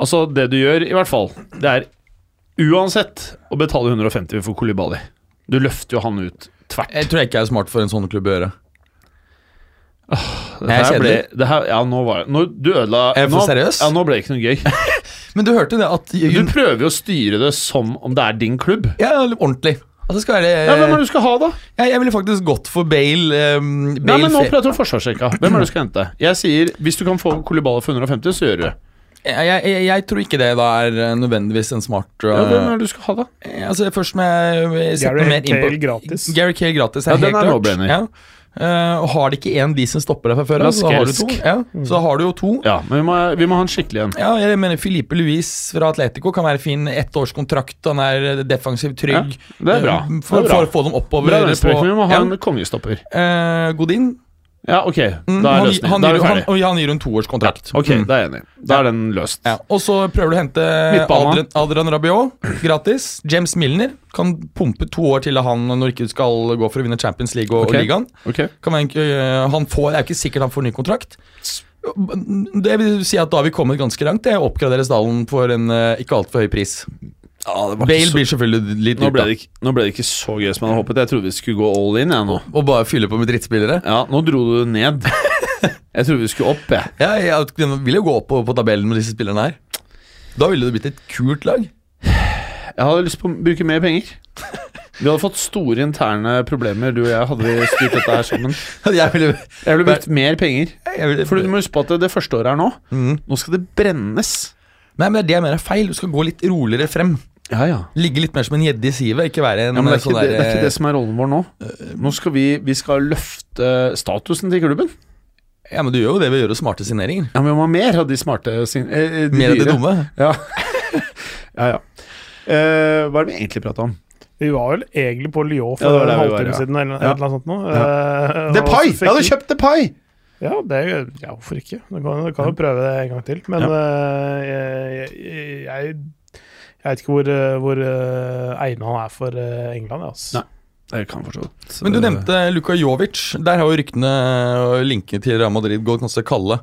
Altså, det du gjør, i hvert fall, det er uansett å betale 150 for Kolibali. Du løfter jo han ut tvert. Jeg tror jeg ikke er smart for en sånn klubb å gjøre. Det er her ble, det her, ja, nå var det nå, Du ødela Er jeg for nå, seriøs? Ja, nå ble det ikke noe gøy. Men du hørte det at Du prøver jo å styre det som om det er din klubb. Ja, ordentlig. Altså skal være Ja, Hvem er det du skal ha, da? ja, Jeg ville faktisk gått for Bale. Um, Nei, men Nå prater vi om forsvarsrekka. Hvem er det du skal hente? Jeg sier hvis du kan få Kolibali for 150, så gjør du det. jeg, jeg, jeg, tror ikke det da er uh, nødvendigvis en smart uh, Ja, hvem er det du skal ha, da? Altså Først sette Gary Cahill gratis. Gary Cale gratis er Ja, den er klart. no-brainer. Ja. Uh, og har de ikke en de som stopper deg fra før, så har. Ja, så har du jo to. Ja, men vi må, vi må ha en skikkelig en. Ja, jeg mener Filipe Luis fra Atletico kan være fin. Ettårskontrakt, han er defensivt trygg. Det er bra. For, Det For, er bra. for å få dem oppover Bra men vi må ha ja. en kongestopper. Uh, Godin. Ja, ok. Mm, Da er han, løsningen. han, Da er vi han, ferdig. han gir en toårskontrakt. Ok, Mm. da er jeg enig. Da er den løst. Ja, og så prøver du å hente Adrian, Adrian Rabiot gratis. James Milner kan pumpe to år til han når ikke du skal gå for å vinne Champions League og, okay. og ligaen. Okay. Kan være, øh, han får, det er ikke sikkert han får ny kontrakt. Det vil si at da har vi kommet ganske langt. Det oppgraderes Dalen stallen for en øh, ikke altfor høy pris. Bale blir selvfølgelig litt Nå ble, det ikke, nå ble det ikke så gøy som jeg hadde håpet. Jeg trodde vi skulle gå all in. Jeg, nå. Og bare fylle på med drittspillere. Ja, nå dro du ned. Jeg trodde vi skulle opp, jeg. Ja, jeg vil jo gå opp på, på tabellen med disse spillerne her. Da ville det blitt et kult lag. Jeg hadde lyst på å bruke mer penger. Vi hadde fått store interne problemer, du og jeg, hadde vi styrt dette her sammen. Jeg ville, Jeg ville brukt mer penger. For du må huske på at det, det første året er nå Mhm. Nå skal det brennes. Nei, men det er det jeg mener er feil. Du skal gå litt roligere frem. Ja, ja. Ligge litt mer som en gjedde i sivet, ikke være en ja men det er, sånn ikke det, det er ikke det som er rollen vår nå. Nå skal vi, vi skal løfte statusen til klubben. Ja, men du gjør jo det ved å gjøre smarte signeringer. Ja, Men vi må ha mer av de smarte sin, eh, de Mer av de dumme. Ja, ja. ja. Eh, hva er det vi egentlig prata om? Vi var vel egentlig på Lyon Ja, for det var en halvtime ja. siden, eller, Ja. eller noe sånt noe. Eh, og Depay! Jeg hadde kjøpt Depay! Ja, det, ja, hvorfor ikke? Du kan, du kan jo prøve det en gang til. Men uh, jeg, jeg, jeg, jeg vet ikke hvor, eh, hvor uh, egnet han er for eh, England. Altså. Nei. Det kan forstå så. Men du nevnte Luka Jovic. Der har jo ryktene og linkene til Real Madrid gått ganske kalde.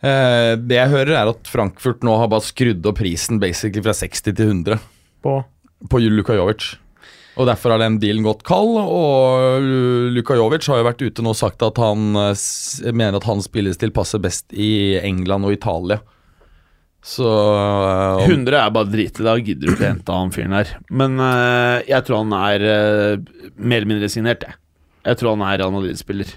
Eh, det jeg hører, er at Frankfurt nå har bare skrudd opp prisen basically fra 60 til 100 På på Luka Jovic. Og derfor har den dealen gått kald, og Luka Jovic har jo vært ute nå og sagt at han eh, mener at hans spillestil passer best i England og Italia. Så uh, 100 er bare drit i, da gidder du ikke hente han fyren her. Men uh, jeg tror han er uh, mer eller mindre signert, jeg. Jeg tror han er Real Madrid-spiller.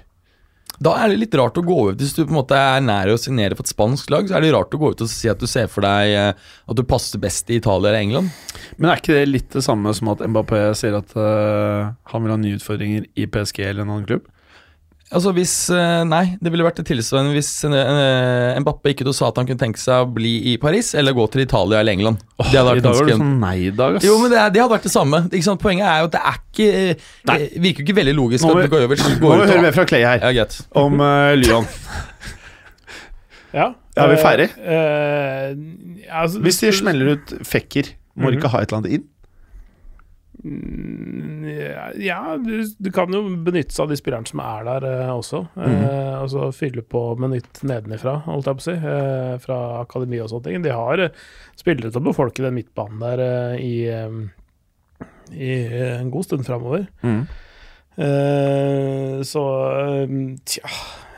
Da er det litt rart å gå ut Hvis du på en måte er nær å signere for et spansk lag, så er det rart å gå ut og si at du ser for deg eh, at du passer best i Italia eller England. Men er ikke det litt det samme som at Mbappé sier at eh, han vil ha nye utfordringer i PSG eller en annen klubb? Altså hvis eh, Nei, det ville vært tilsvarende hvis Mbappe Mbappé ikke sa at han kunne tenke seg å bli i Paris eller gå til Italia eller England. det hadde I vært dag var det sånn nei-dag, ass. Jo, men det, er, det hadde vært det samme. Ikke sant? Poenget er jo at det er ikke eh, Nei. Det virker jo ikke veldig logisk Nå må at vi- Lukajovic Nå går må vi høre mer fra Clay her, Ja, greit. om uh, Lyon. Ja. Er vi eh, ferdig? Uh, altså, Hvis de smeller ut Fekker, må de Mhm. ikke ha et eller annet inn? Mm, Ja, du, du kan jo benytte seg av de spillerne som er der eh, også. Eh, altså fylle på med nytt nedenifra, holdt jeg på å si. Eh, fra akademi og sånne ting. De har eh, spillere til å befolke den midtbanen der eh, i, eh, i en god stund framover. Mm. Eh, så tja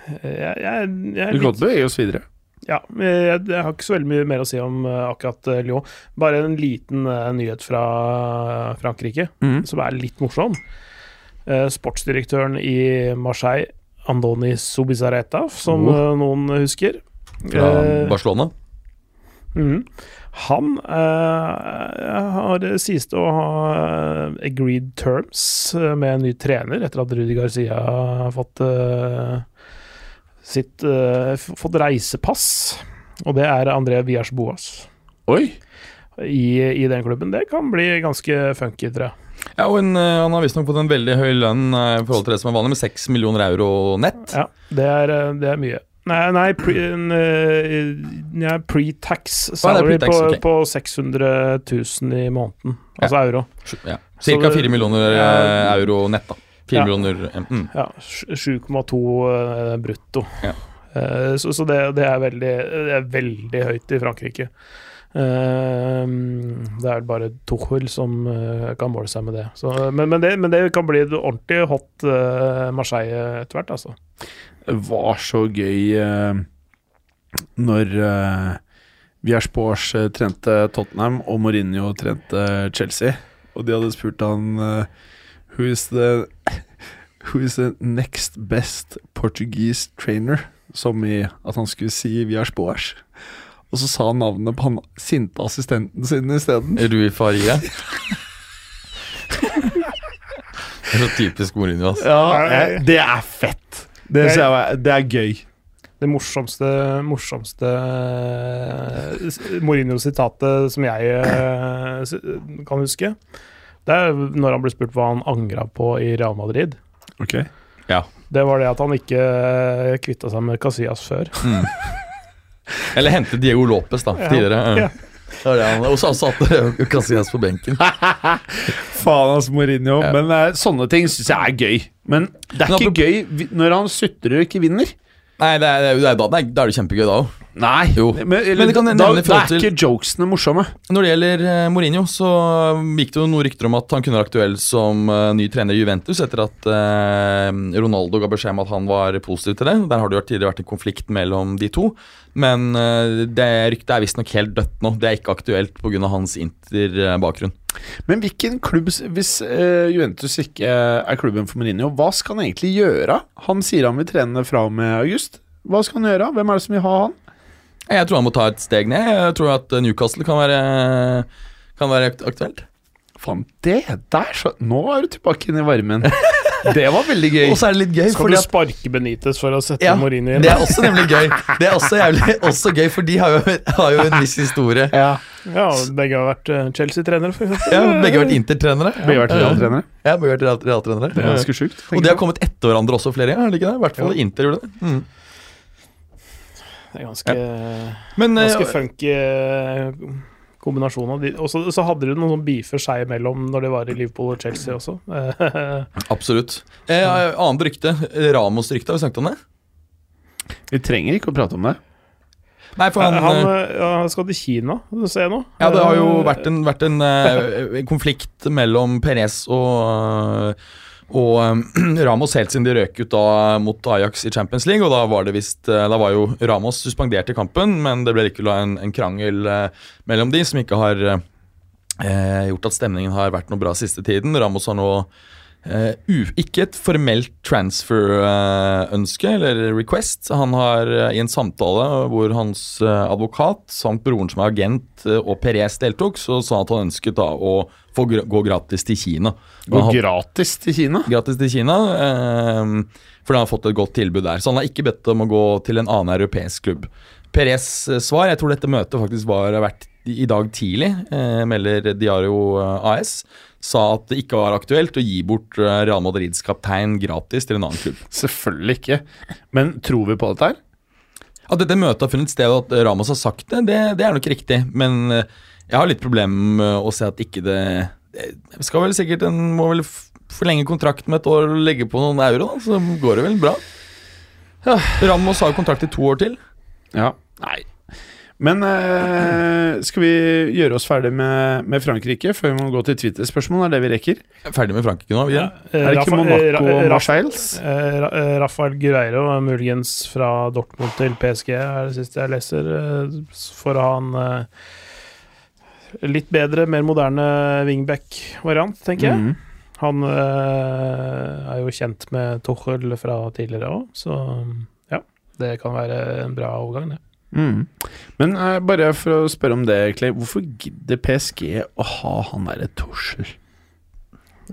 jeg, jeg, jeg er Vi kan godt bevege oss videre. Ja, jeg, jeg har ikke så veldig mye mer å si om uh, akkurat uh, Lyon. Bare en liten uh, nyhet fra Frankrike, Mm. som er litt morsom. Sportsdirektøren i Marseille, Andoni Subizarreta, som Oh. noen husker. Fra Barcelona. Mm. Han har sies å ha agreed terms med en ny trener, etter at Rudi Garcia har fått eh, sitt uh, fått reisepass. Og det er André Vias Boas Oi! i, i den klubben. Det kan bli ganske funky, tror jeg. Ja, og en, eh, Han har visstnok fått en veldig høy lønn eh, i forhold til det som er vanlig, med 6 millioner euro nett. Ja, det er, det er mye. Nei, nei pre, ja, pre-tax er salary pre-tax, på, okay. på 600 000 i måneden. Altså euro. Ja. Cirka det- 4 millioner Ja. euro nett, da. 4 Ja. millioner eh, mm. Ja, 7,2 eh, brutto. Ja. Eh, så så det, det, er veldig, det er veldig høyt i Frankrike. Det er bare Tuchel som kan måle seg med det. Så, men, men det. Men det kan bli et ordentlig hot Marseille etter hvert, altså. Det var så gøy når Vierspors trente Tottenham og Mourinho trente Chelsea. Og de hadde spurt han eh, Who is the Who is the next best Portuguese trainer? Som i at han skulle si 'vi er spåers'. Og så sa han navnet på han sinte assistenten sin isteden. Rui Faria. det er så typisk Mourinho. Altså. Ja, det er fett! Det, jeg det er gøy. Det morsomste, morsomste eh, Mourinho-sitatet som jeg eh, kan huske, det er når han ble spurt hva han angra på i Real Madrid. Ok Det var det at han ikke eh, kvitta seg med Casillas før. Mm. Eller hente Diego Lopez, da, Ja. tidligere. Ja. Det det han- Og så satt Casillas på benken. Faen, altså, Mourinho. Ja. Men uh, sånne ting syns jeg er gøy. Men det er Men ikke gøy når han sutrer og ikke vinner. Nei, det er, det er, det er, da, da er det kjempegøy, da òg. Nei, Jo. Men, eller, Men det kan da, da er til- ikke jokesene morsomme. Når det gjelder eh, Mourinho, så gikk det jo noen rykter om at han kunne være aktuell som eh, ny trener i Juventus etter at eh, Ronaldo ga beskjed om at han var positiv til det. Der har det jo tidligere vært en konflikt mellom de to. Men eh, det ryktet er visstnok helt dødt nå. Det er ikke aktuelt pga. hans Inter-bakgrunn. Men hvilken klubb, hvis eh, Juventus ikke er klubben for Mourinho, hva skal han egentlig gjøre? Han sier han vil trene fra og med august. Hva skal han gjøre? Hvem er det som vil ha han? Jeg tror han må ta et steg ned. Jeg tror at Newcastle kan være, kan være aktuelt. Faen, det der så Nå er du tilbake inn i varmen. Det var veldig gøy. Og så er det litt gøy, Skal fordi du sparke Benitez for å sette Ja, Mourinho inn? Det er også nemlig gøy. Det er også jævlig også gøy, for de har jo, har jo en viss historie. Ja, Ja, begge har vært eh, Chelsea-trenere. Ja, begge har vært Inter-trenere. Begge har vært realtrenere. Ja, begge har vært Real-trenere. Det er ganske sjukt. Og de har kommet etter hverandre også flere ganger, har de ikke det? I hvert fall. Inter gjorde det. Mm. Det er ganske, Men eh, ganske funky eh, kombinasjon av de. Og så så hadde du noen sånn beefer seg imellom når det var i Liverpool og Chelsea også. Eh, absolutt. Eh, annet rykte. Ramos-rykte, har vi snakket om det? Vi trenger ikke å prate om det. Nei, for han, han, eh, eh, ja, han skal til Kina, det ser jeg nå. Ja, det har jo Eh, vært en, vært en eh, konflikt mellom Perez og og um, Ramos helt siden de røk ut da mot Ajax i Champions League. Og da var det visst eh, Da var jo Ramos suspendert i kampen, men det ble likevel en, en krangel uh, mellom de som ikke har uh, gjort at stemningen har vært noe bra siste tiden. Ramos har nå eh, u, ikke et formelt transfer-ønske eller request. Han har uh, i en samtale hvor hans eh, advokat samt broren som er agent og Perez deltok, så sa at han ønsket da å få gr gå gratis til Kina. Gå gratis til Kina. gratis til Kina, fordi han har fått et godt tilbud der. Så han har ikke bedt om å gå til en annen europeisk klubb. Perez svar, jeg tror dette møtet faktisk var vært i dag tidlig, melder Diario AS, sa at det ikke var aktuelt å gi bort eh, Real Madrids kaptein gratis til en annen klubb. Selvfølgelig ikke. Men tror vi på dette her? At dette møtet har funnet sted, og at Ramos har sagt det, det, det er nok riktig. Men eh, jeg har litt problemer med å se at ikke det det skal vel sikkert en Må vel forlenge kontrakten med et år og legge på noen euro, da, så går det vel bra. Ramos har kontrakt i to år til. Ja. Nei. Men eh, skal vi gjøre oss ferdig med, med Frankrike før vi må gå til Twitter-spørsmål? Er det vi rekker? Er Ferdig med Frankrike nå? Ja, eh, Er det ikke Monaco og Marseilles? eh, eh, Rafael Gureiro muligens fra Dortmund til PSG, er det siste jeg leser, for å ha en eh, litt bedre, mer moderne wingback-variant, tenker jeg. Mm. Han eh, er jo kjent med Tuchel fra tidligere òg, så ja. Det kan være en bra overgang, det. Mhm. Men uh, bare for å spørre om det, Clay. Hvorfor gidder PSG å ha han derre Tussel?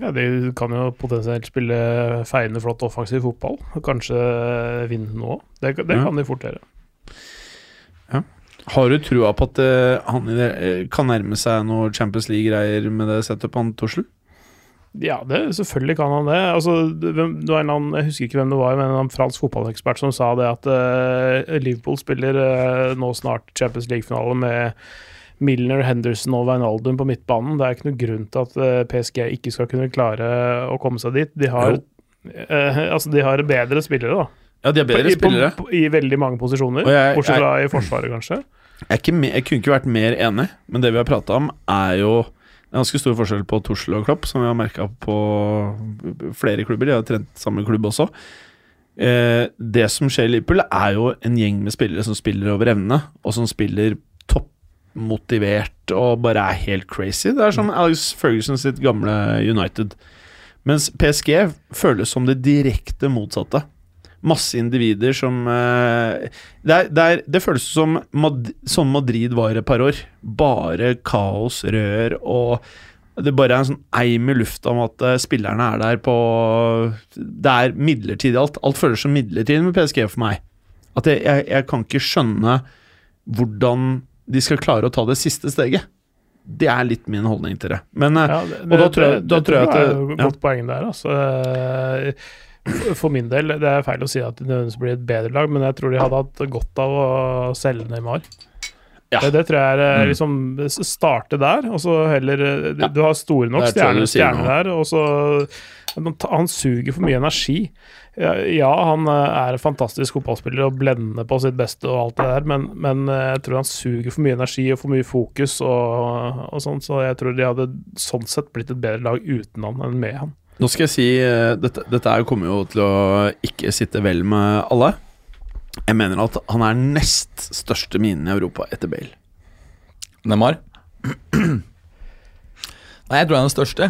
Ja, De kan jo potensielt spille feiende flott offensiv fotball, kanskje vinne nå òg. Det, det Ja. kan de fort gjøre. Har du trua på at uh, han i det, eh, kan nærme seg noe Champions League-greier med det setupet han Tussel? Ja, det, selvfølgelig kan han det. Altså, det det annen, jeg husker ikke hvem det var, men en fransk fotballekspert som sa det at uh, Liverpool spiller uh, nå snart Champions League-finale med Milner, Henderson og Wijnaldum på midtbanen. Det er ikke noe grunn til at uh, PSG ikke skal kunne klare å komme seg dit. De har, eh, altså, de har bedre spillere, da. Ja, de har bedre I, på, spillere. på, I veldig mange posisjoner. Jeg- bortsett jeg- fra i Forsvaret, kanskje. Jeg, ikke jeg kunne ikke vært mer enig, men det vi har prata om, er jo ganske stor forskjell på Tussel og Klopp, som vi har merka på flere klubber. De har trent samme klubb også. Eh, det som skjer i Liverpool, er jo en gjeng med spillere som spiller over evne, og som spiller toppmotivert og bare er helt crazy. Det er som Alex Ferguson sitt gamle United. Mens PSG føles som det direkte motsatte. Masse individer som uh, det, er, det, er, det føles som Mad sånn Madrid var et par år. Bare kaos, rør og det bare er en sånn eim i lufta om at eh, spillerne er der på Det er midlertidig alt. Alt føles som midlertidig med PSG for meg. At jeg, jeg, jeg kan ikke skjønne hvordan de skal klare å ta det siste steget. Det er litt min holdning til det. Men eh, Ja, det, og da tror jeg- da det tror jeg at er det- jo ja. godt poeng der, altså. For- min del, det er feil å si at det nødvendigvis blir et bedre lag, men jeg tror de hadde hatt godt av å selge Neymar. Ja. Det, det tror jeg er eh, Mm. liksom Starte der, og så heller eh, Du, Ja. du har store nok stjerner, stjerner der, og så han suger for mye energi. Ja, han eh, er en fantastisk fotballspiller og blender på sitt beste og alt det der, men, men jeg tror han suger for mye energi og for mye fokus og, og sånn, så jeg tror de hadde sånn sett blitt et bedre lag uten han enn med han. Nå skal jeg si eh, Dette, dette kommer jo til å ikke sitte vel med alle. Jeg mener at han er nest største minen i Europa etter Bale. Neymar? Nei, jeg tror han er den største.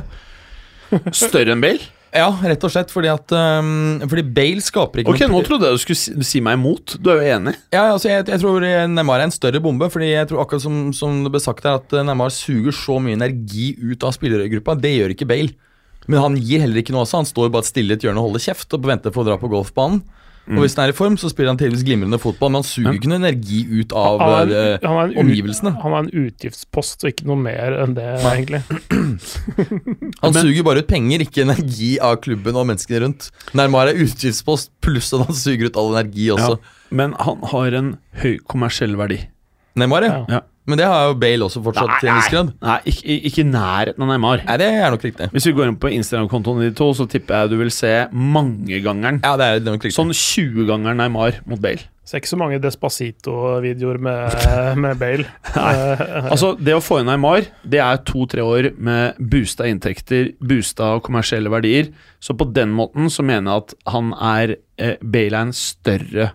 Større enn Bale? Ja, rett og slett fordi at um, Fordi Bale skaper ikke Ok, nå trodde jeg du skulle si, si meg imot. Du er jo enig? Ja, altså jeg, jeg tror Neymar er en større bombe. Fordi jeg tror akkurat som, som det ble sagt her At Neymar suger så mye energi ut av spillergruppa. Det gjør ikke Bale. Men han gir heller ikke noe også. Han står bare stille i et hjørne og holder kjeft og venter på å dra på golfbanen. Og hvis han er i form, så spiller han tydeligvis glimrende fotball, men han suger Men- ikke noe energi ut av Han er, eh, han er en ut- omgivelsene. Han er en utgiftspost og ikke noe mer enn det, egentlig. Han Men- suger bare ut penger, ikke energi av klubben og menneskene rundt. Nærmere er utgiftspost, pluss at han suger ut all energi også. Men han har en høy kommersiell verdi. Neymar, ja. Ja. Men det har jo Bale også fortsatt til en viss grad. nei ikke, ikke nærheten av Neymar. Nei, det er nok riktig. Hvis vi går inn på Instagram-kontoen de to, så tipper jeg du vil se mangegangeren. Ja, det er nok riktig. Sånn 20-gangeren Neymar mot Bale. Ser ikke så mange Despacito-videoer med, med Bale. Altså, det å få inn Neymar, det er to-tre år med boosta inntekter, boosta kommersielle verdier. Så på den måten så mener jeg at han er eh, Bale er en større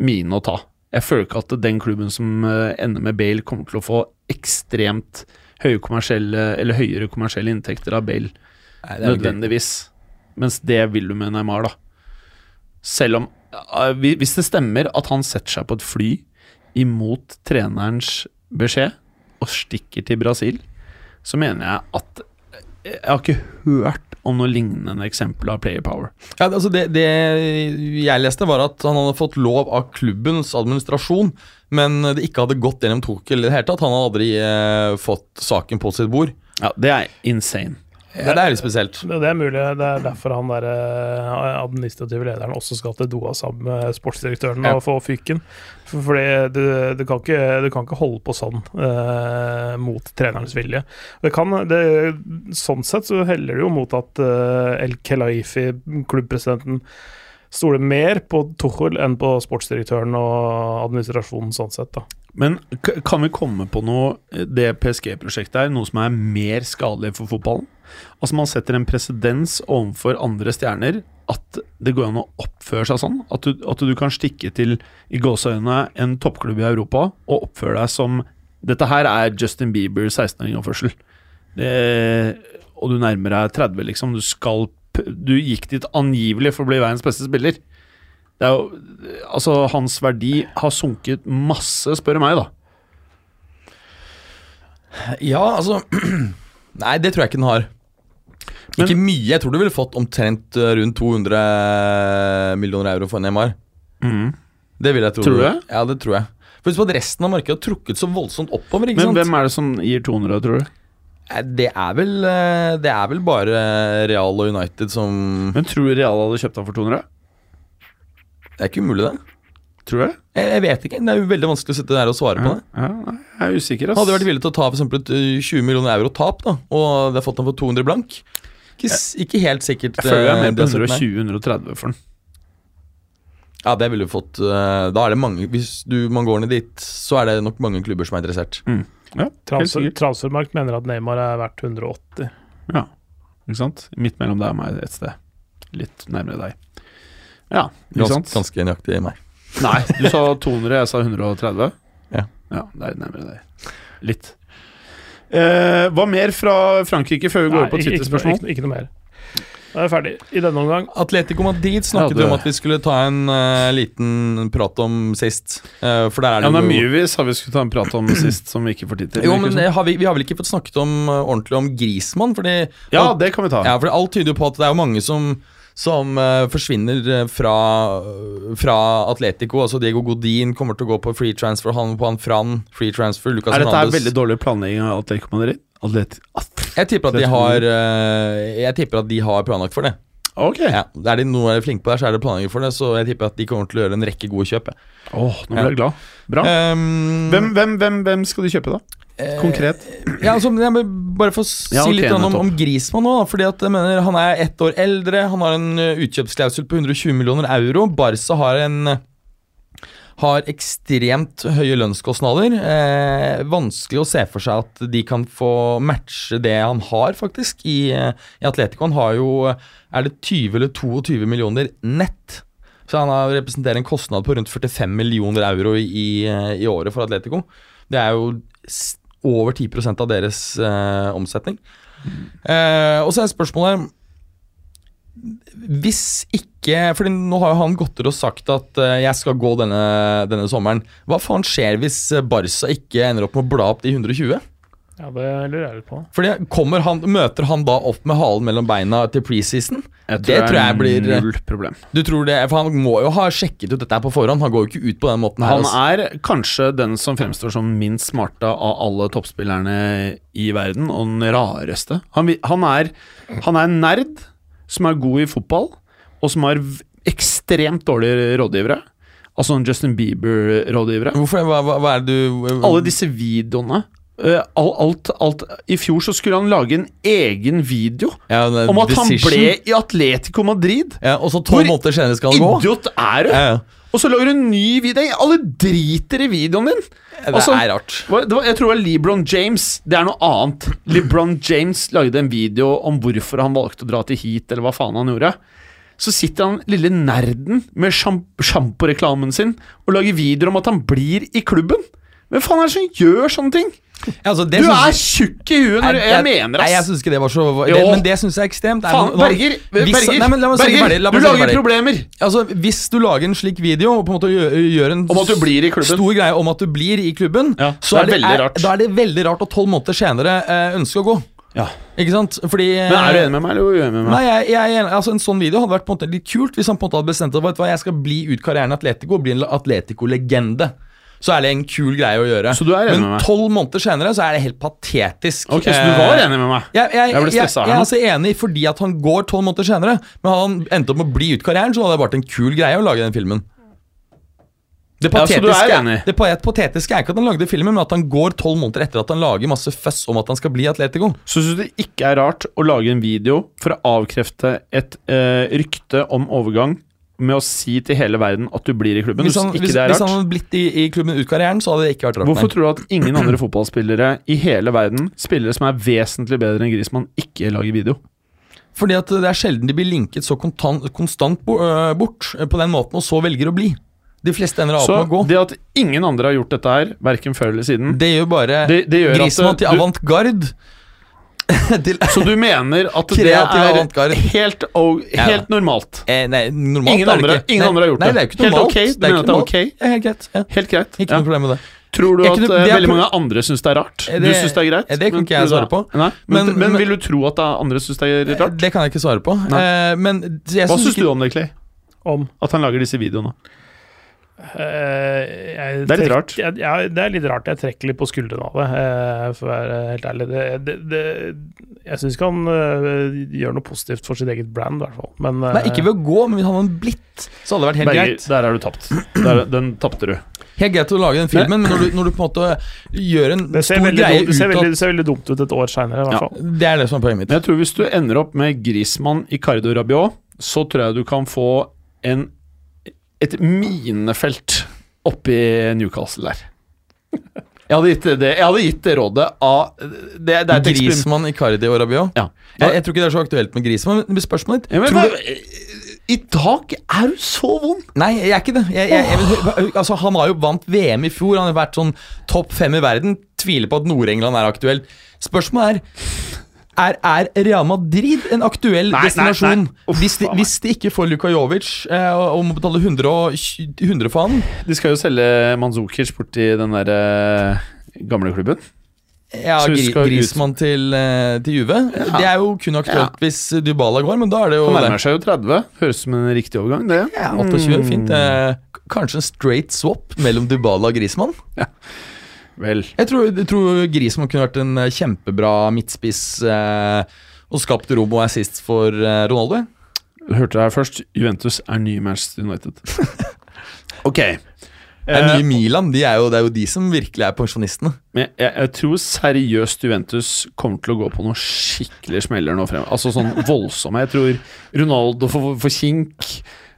mine å ta. Jeg føler ikke at den klubben som eh, ender med Bale, kommer til å få ekstremt høye kommersielle, eller høyere kommersielle inntekter av Bale, Nei, nødvendigvis. Mens det vil du med Neymar, da. Selv om eh, Hvis det stemmer at han setter seg på et fly imot trenerens beskjed og stikker til Brasil, så mener jeg at Jeg har ikke hørt om noe lignende eksempel av player power. Ja, altså det, det jeg leste, var at han hadde fått lov av klubbens administrasjon, men det ikke hadde gått gjennom Tokel i det hele tatt. Han hadde aldri eh, fått saken på sitt bord. Ja, Det er insane. Ja, det er litt spesielt. Det det er mulig. Det er derfor han der eh, administrative lederen også skal til Doha sammen med sportsdirektøren Ja. og få fyken. For, fordi du, du, kan ikke, du kan ikke holde på sånn eh, mot trenerens vilje. Det kan, det, sånn sett så heller det jo mot at eh, El Kelaifi, klubbpresidenten, stoler mer på Tuchel enn på sportsdirektøren og administrasjonen sånn sett. da. Men kan vi komme på noe Det PSG-prosjektet er noe som er mer skadelig for fotballen? Altså Man setter en presedens overfor andre stjerner at det går an å oppføre seg sånn. At du, at du kan stikke til i gåseøynene en toppklubb i Europa og oppføre deg som Dette her er Justin Bieber 16-åring-oppførsel. Og du nærmer deg 30, liksom. Du skal Du gikk dit angivelig for å bli verdens beste spiller. Det er jo Altså, hans verdi har sunket masse, spør du meg, da. Ja, altså Nei, det tror jeg ikke den har. Men- ikke mye. Jeg tror du ville fått omtrent eh, rundt 200 millioner euro for Neymar. Det vil jeg tro. Tror du det? Ja, det tror jeg. For Husk at resten av markedet har trukket så voldsomt oppover. ikke Men sant? hvem er det som gir 200, tror du? Nei, Det er vel eh, Det er vel bare Real og United som Men tror du Real hadde kjøpt han for 200? Det er ikke umulig, det. Tror du det? Jeg, jeg vet ikke. Det er jo veldig vanskelig å sitte der og svare på det. Ja, jeg er usikker, ass. Hadde vært villig til å ta for et eh, 20 millioner euro tap, da, og det har fått han for 200 blank? Ikke, ikke helt sikkert. Jeg føler jeg er eh, mer på har sett, nei. 120-130 for den. Ja, det ville du fått eh, Da er det mange Hvis du, man går ned dit, så er det nok mange klubber som er interessert. Ja, Transfer. Transfermarkt mener at Neymar er verdt 180. Ja, ikke sant? Midt mellom deg og meg et sted. Litt nærmere deg. Ja, ikke Gans, sant? ganske nøyaktig i meg. Nei, du sa 200, jeg sa 130. Ja. Ja, det er nærmere deg. Litt. Eh, hva mer fra Frankrike før vi går Nei, over på ikke, ikke, Twitter-spørsmål? ikke, ikke noe mer. Da er vi ferdig i denne omgang. Atletico Madrid snakket Ja, om at vi skulle ta en uh, liten prat om sist. Uh, for der er Ja, det men er jo mye vi sa vi skulle ta en prat om sist som vi ikke får tid til. Jo, men har vi, vi har vel ikke fått snakket om uh, ordentlig om Grismann? Fordi ja, alt, det kan vi ta. ja, fordi alt tyder jo på at det er jo mange som som uh, forsvinner eh, fra, fra Atletico. Altså Diego Godin kommer til å gå på free transfer. Han på han Fran, free transfer. Lucas er dette veldig dårlig planlegging av Atletico Madrid? Atlet At Jeg tipper at de har uh, Jeg tipper at de har planlagt for det. ok. Ja, Er de noe er flinke på der, så er det planlegging for det. Så jeg tipper at de kommer til å gjøre en rekke gode kjøp. Åh, nå ble jeg glad. Bra. Um, Hvem, hvem, hvem, hvem skal de kjøpe, da? Konkret. Ja, altså, jeg må bare få si Ja, okay, litt om, om Grismann nå. Fordi at jeg mener Han er ett år eldre, han har en uh, utkjøpsklausul på 120 millioner euro. Barca har en uh, har ekstremt høye lønnskostnader. Eh, vanskelig å se for seg at de kan få matche det han har, faktisk, i, eh, i Atletico. Han har jo Er det 20 eller 22 millioner nett? Så han har representerer en kostnad på rundt 45 millioner euro i, i, eh, året for Atletico. Det er jo over 10% av deres eh, omsetning. Eh, og så er spørsmålet Hvis ikke fordi nå har jo han gått ut og sagt at eh, jeg skal gå denne, denne sommeren. Hva faen skjer hvis Barca ikke ender opp med å bla opp de 120? Ja, det lurer jeg litt på. Fordi han, Møter han da opp med halen mellom beina til preseason? Det tror jeg blir eh, null problem. Du tror det, For han må jo ha sjekket ut dette her på forhånd. Han går jo ikke ut på den måten her. Han altså. er kanskje den som fremstår som minst smarte av alle toppspillerne i verden, og den rareste. Han, han, er, han er en nerd som er god i fotball, og som har ekstremt dårlige rådgivere. Altså en Justin Bieber-rådgivere. Hvorfor, hva, hva, hva er det du Alle disse videoene. Eh, alt, alt I fjor så skulle han lage en egen video ja, det er om at han ble i Atletico Madrid. ja, Og så to Hvor måneder senere skal han gå? Idiot er du? Ja, ja. Og så lager du en ny video. Alle driter i videoen din! Det Altså, er rart. Det var, jeg tror det var LeBron James. Det er noe annet. LeBron James lagde en video om hvorfor han valgte å dra til Heat, eller hva faen han gjorde. Så sitter han lille nerden med sjamporeklamen sin og lager videoer om at han blir i klubben. Hvem faen er det som gjør sånne ting? Altså, det Du er jeg- tjukk i huet når du Jeg mener, Nei, jeg ass. syns ikke det var så det, Men det syns jeg er ekstremt. Er Faen, Berger, hvis- Berger, Nei, Berger du lager problemer Altså, Hvis du lager en slik video og på en måte gjør, gjør en stor greie om at du blir i klubben, Ja, så er det, er, rart. da er det veldig rart at tolv måneder senere eh, ønsker å gå. Ja. Ikke sant? Fordi Men er du enig med meg, eller uenig med meg? Nei, jeg, jeg. Altså, En sånn video hadde vært på en måte litt kult hvis han på en måte hadde bestemt seg for at jeg skal bli ut karrieren i Atletico og bli en Atletico-legende. Så er det en kul greie å gjøre. Så du er enig Men tolv måneder senere så er det helt patetisk. Ok, Så du var enig med meg? Jeg, jeg, Jeg ble stressa her nå. jeg er altså enig fordi at han går tolv måneder senere. Men hadde han endt opp med å bli ut karrieren, så hadde det vært en kul greie å lage den filmen. Det Ja, er patetiske, det patetiske er ikke at han lagde filmen, men at han går tolv måneder etter at han lager masse føss om at han skal bli Atletico. Så syns du det ikke er rart å lage en video for å avkrefte et eh, rykte om overgang med å si til hele verden at du blir i klubben? Hvis han, Hvis hvis, han hadde blitt i, i klubben ut karrieren, så hadde det ikke vært rart. Hvorfor nei. tror du at ingen andre fotballspillere i hele verden, spillere som er vesentlig bedre enn Griezmann, ikke lager video? Fordi at det er sjelden de blir linket så kontant, konstant bo- øh, bort på den måten, og så velger å bli. De fleste ender opp Så med å gå. det at ingen andre har gjort dette her, verken før eller siden Det gjør bare det, det gjør Griezmann til avantgarde. Så du mener at det er helt, og, Ja. helt normalt? eh, Nei, normalt Ingen er det andre- ikke. ingen nei, andre har gjort nei, det. det er ikke normalt. Helt ok? Du er mener at det er ok? Ja, helt greit. Ja. Helt greit. Ikke Ja. noe problem med det. Tror du at det- eh, det veldig mange andre syns det er rart? Det, du syns det er greit? eh, det kan ikke jeg svare på. Men, Men- men, men- vil du tro at andre syns det er rart? Det kan jeg ikke svare på. Eh, men jeg Hva syns du om det, Clay? Om At han lager disse videoene? Eh, jeg Det er litt rart. Jeg, ja, det er litt rart. Jeg trekker litt på skuldrene av det, eh, for å være helt ærlig. Det, det, det, jeg syns ikke han eh, gjør noe positivt for sitt eget brand, i hvert fall. Men Nei, ikke ved å gå, men hvis han hadde blitt, så hadde det vært helt Berger, greit. der er du tapt. Der, den tapte du. Helt greit å lage den filmen, men når du, når du på en måte gjør en stor greie dumt, ut av det ser veldig dumt ut et år seinere, i hvert Ja. fall. Det er det som er poenget mitt. Men jeg tror hvis du ender opp med Grismann, Icardo Cardo Rabiot, så tror jeg du kan få en, et minefelt oppi Newcastle der. Jeg hadde gitt det, jeg hadde gitt det rådet av Det, det et eksperiment. Icardi og Rabiot. Ja. Jeg, jeg tror ikke det er så aktuelt med Grismann. men spørsmålet ditt Ja, men, tror I dag er du så vond! Nei, jeg er ikke det. Jeg, vil- altså, han har jo vant VM i fjor. Han har vært sånn topp fem i verden. Tviler på at Nord-England er aktuelt. Spørsmålet er er, er Real Madrid en aktuell Nei, nei, destinasjon? nei. Uff, hvis, de, hvis de ikke får Luka Jovic eh, og, og må betale 100, og, 100 for han De skal jo selge Manzukic i den der eh, gamle klubben. Ja, Gri- skal til, eh, til Juve. Det er jo kun aktuelt hvis Dybala går, men da er det jo Han nærmer seg jo 30. Høres ut som en riktig overgang, det. Ja, 28, fint. Eh, kanskje en straight swap mellom Dybala og Griezmann? Vel. Jeg tror, jeg tror Griezmann kunne vært en eh, kjempebra midtspiss eh, og skapt robo-assist for eh, Ronaldo. Hørte det her først. Juventus er ny Manchester United. ok. Det er ny nye Milan, de er jo, det er jo de som virkelig er pensjonistene. Men jeg, jeg tror seriøst Juventus kommer til å gå på noen skikkelig smeller nå frem. Altså sånn voldsomme. Jeg tror Ronaldo får, får kink.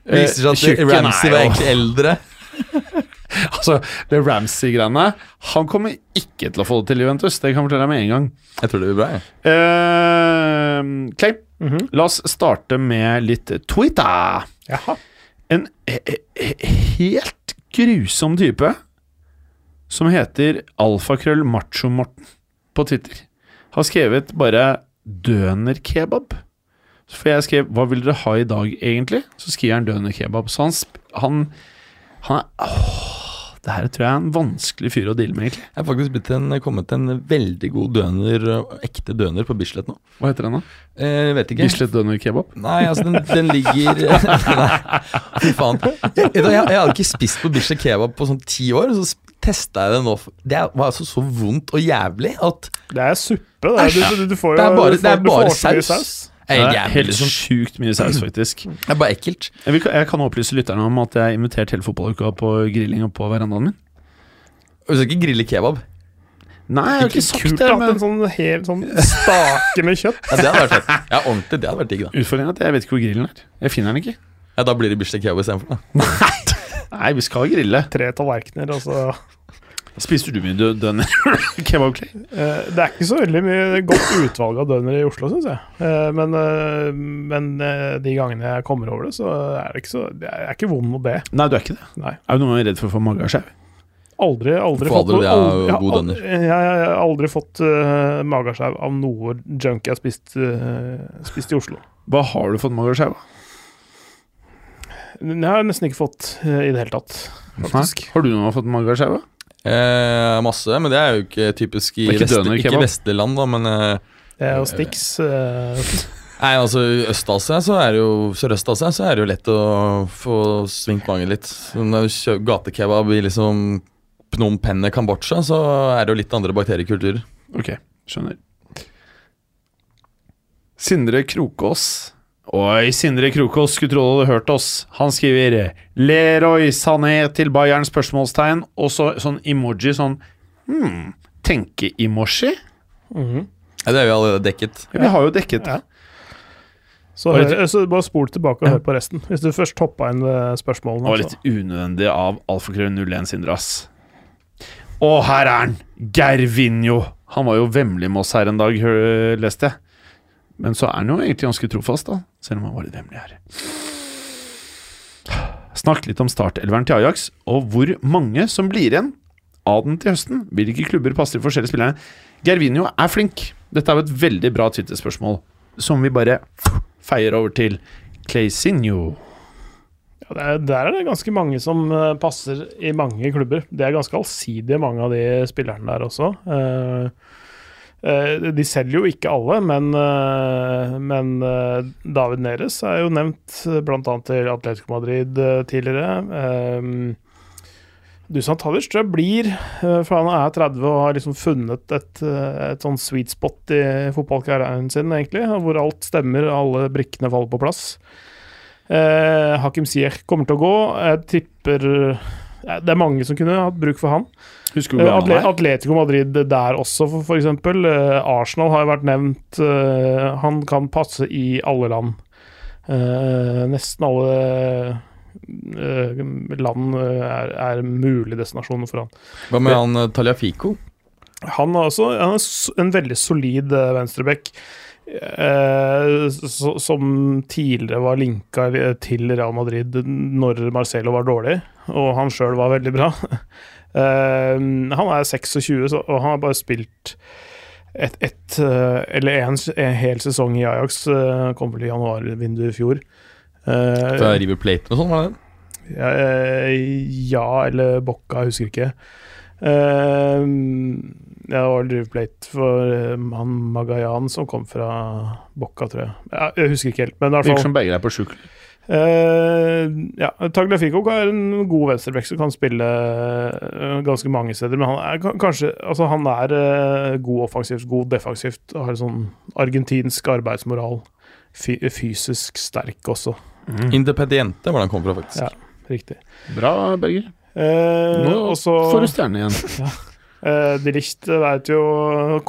Eh, Viser seg at er Ramsey var egentlig eldre. Altså, det Ramsey-greiene Han kommer ikke til å få det til Juventus. Det kan jeg fortelle deg med en gang. Jeg tror det blir bra. jeg. Uh, Clay, Mhm. la oss starte med litt Twitter. Jaha. En he- he- helt grusom type som heter alfakrøll macho-Morten på Twitter, har skrevet bare dønerkebab. For jeg skrev 'Hva vil dere ha i dag, egentlig?' Så skriver han dønerkebab. Så han, han, han er Åh, det her tror jeg er en vanskelig fyr å deale med, egentlig. Jeg har faktisk blitt en, kommet en veldig god døner, ekte døner på Bislett nå. Hva heter den, da? Eh, vet ikke. Bislett døner kebab? Nei, altså, den, den ligger Nei, fy faen. Jeg, jeg, jeg hadde ikke spist på Bislett kebab på sånn ti år, så testa jeg det nå. Det var altså så vondt og jævlig at Det er suppe. Det er, du, du, du får jo Det er bare- det er bare saus. saus. Det Det er helt liksom. sjukt mye saus, faktisk. Det er bare ekkelt. Jeg, vil, jeg kan opplyse lytterne om at jeg har invitert hele fotballuka på grilling og på verandaen min. Du skal ikke grille kebab? Nei, jeg har ikke Ikke sagt kult det. at Men en sånn hel sånn stake med kjøtt Ja, Det hadde vært fett. Ja, ordentlig. Det hadde vært digg, da. utfordringen er at jeg vet ikke hvor grillen er. Jeg finner den ikke. Ja, Da blir det Bislett kebab istedenfor. da. Nei, vi skal grille. tre tallerkener, og så Spiser du mye dø- dønner? Kebab Clay? Eh, Det er ikke så veldig mye godt utvalg av døner i Oslo, syns jeg. Eh, Men, eh, men de gangene jeg kommer over det, så er det ikke så Jeg er ikke vond mot det. Nei, du er ikke det. Nei. Er du noen gang redd for å få mageskjev? Aldri, aldri det av aldri- jeg god aldri- Jeg, jeg, jeg har aldri fått uh, mageskjev av noe junk jeg har spist, uh, spist i Oslo. Hva har du fått mageskjev av? Det har jeg nesten ikke fått uh, i det hele tatt, faktisk. Har du noen gang fått mageskjev av? Eh, masse, men det er jo ikke typisk i ikke vest, ikke vestlige land, da, men eh, Det er jo Stix. eh, Nei, altså I Øst-Asia så er det jo Sørøst-Asia så er det jo lett å få svingt mange litt. Når du kjøper gatekebab i liksom Phnom Penh, Kambodsja, så er det jo litt andre bakteriekulturer. Ok, skjønner. Sindre Krokås. Oi, Sindre Krokås, skulle tro du hadde hørt oss. Han skriver Leroy Sané til Bayern spørsmålstegn, og så sånn emoji sånn hmm, tenke-emoji? mhm. Ja, det har vi allerede dekket. Vi har jo dekket det. Ja. Så, hør, så bare spol tilbake og hør på resten, hvis du først hoppa inn ved Det spørsmålene. var altså. litt unødvendig av alfakrøll01 Sindre, ass. Og her er han! Gervinho. Han var jo vemmelig med oss her en dag, leste jeg. Men så er han jo egentlig ganske trofast, da. Selv om han var litt hemmelig her. Snakk litt om startelveren til Ajax, og hvor mange som blir igjen av den til høsten. Hvilke klubber passer de forskjellige spillerne? Gervinho er flink. Dette er jo et veldig bra Twitter-spørsmål, som vi bare feier over til Claysinho. Ja, det er, der er det ganske mange som eh, passer i mange klubber. Det er ganske allsidige, mange av de spillerne der også. Eh, de selger jo ikke alle, men, eh, men eh, David Neres er jo nevnt bl.a. til Atletico Madrid eh, tidligere. Dusan Tadic tror jeg blir, eh, for han er 30 og har liksom funnet et, eh, et sånn sweet spot i fotballkarrieren sin, egentlig, hvor alt stemmer, alle brikkene faller på plass. Eh, Hakim Ziyech kommer til å gå. Jeg tipper Det er mange som kunne hatt bruk for han. Eh, Atle? Atletico Madrid der også, for, eksempel. Eh, Arsenal har jo vært nevnt. Eh, han kan passe i alle land. Nesten alle land er, er mulige destinasjoner for han. Hva med han Taliafico? Han er også han er en veldig solid venstreback. Eh, som tidligere var linka til Real Madrid når Marcelo var dårlig, og han sjøl var veldig bra. Eh, han er 26, så, og han har bare spilt et, et eh, eller en, en hel sesong i Ajax. Uh, kom vel i januarvinduet i fjor. Eh, Fra River Plate og sånn, var det det? ja, eh, ja, eller Bocca, jeg husker ikke. Eh, det var River for eh, han Magayan som kom fra Bocca, tror jeg. Ja, jeg husker ikke helt, men i hvert Virker som begge er på sjuk. Eh, ja, Tagliafico er en god venstrebekk som kan spille eh, ganske mange steder. Men han er kanskje Altså, han er god offensivt, god defensivt. og Har sånn argentinsk arbeidsmoral. Fy fysisk sterk også. Independiente var det han kom fra, faktisk. Ja. Riktig. Bra, Berger. Eh, Nå får du stjerne igjen. Eh, De Licht vet jo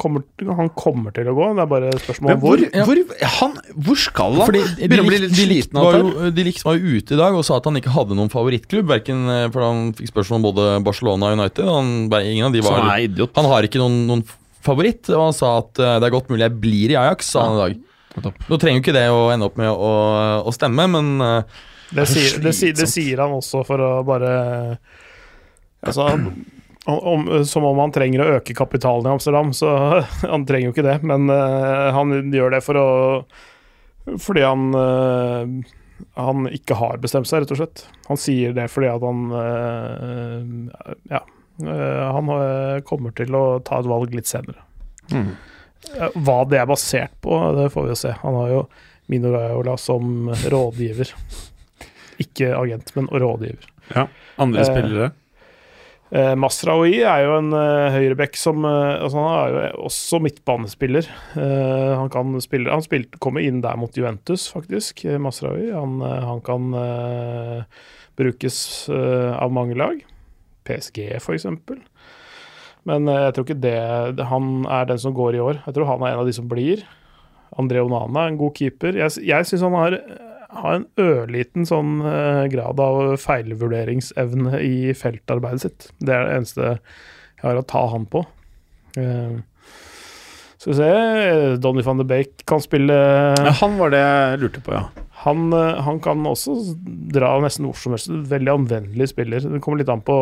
kommer, Han kommer til å gå, det er bare et spørsmål om hvor, Ja. hvor, han, hvor skal han? Fordi de, bli de sliten var jo, de Ligt var jo ute i dag og sa at han ikke hadde noen favorittklubb. Hverken, eh, for Han fikk spørsmål om både Barcelona og United. Han, ingen av de var han idiot. Han har ikke noen, noen favoritt, og han sa at eh, det er godt mulig jeg blir i Ajax, sa han i dag. Nå trenger jo ikke det å ende opp med å, å stemme, men eh, Det sier, det, sier, det sier han også for å bare Altså om, Som om han trenger å øke kapitalen i Amsterdam, så han trenger jo ikke det. Men uh, han gjør det for å Fordi han uh, Han ikke har bestemt seg, rett og slett. Han sier det fordi at han eh, Ja. eh, han kommer til å ta et valg litt senere. Mm. Hva det er basert på, det får vi jo se. Han har jo Mino Raiola som rådgiver. Ikke agent, men rådgiver. Ja. Andre spillere? Eh, Masraoui er jo en eh, høyreback som eh, altså Han er jo også midtbanespiller. Eh, han kan spille Han spilte, kommer inn der mot Juventus, faktisk, eh, Masraoui. Han, eh, han kan eh, brukes eh, av mange lag. PSG, eksempel. Men eh, jeg tror ikke det- Han er den som går i år. Jeg tror han er en av de som blir. André Onana er en god keeper. Jeg, jeg syns han har har en ørliten sånn eh, grad av feilvurderingsevne i feltarbeidet sitt. Det er det eneste jeg har å ta han på. Eh, skal vi se Donny van de Beek kan spille Ja, han var det jeg lurte på, ja. han, eh, han kan også dra nesten hvor som helst. Veldig anvendelig spiller. Det kommer litt an på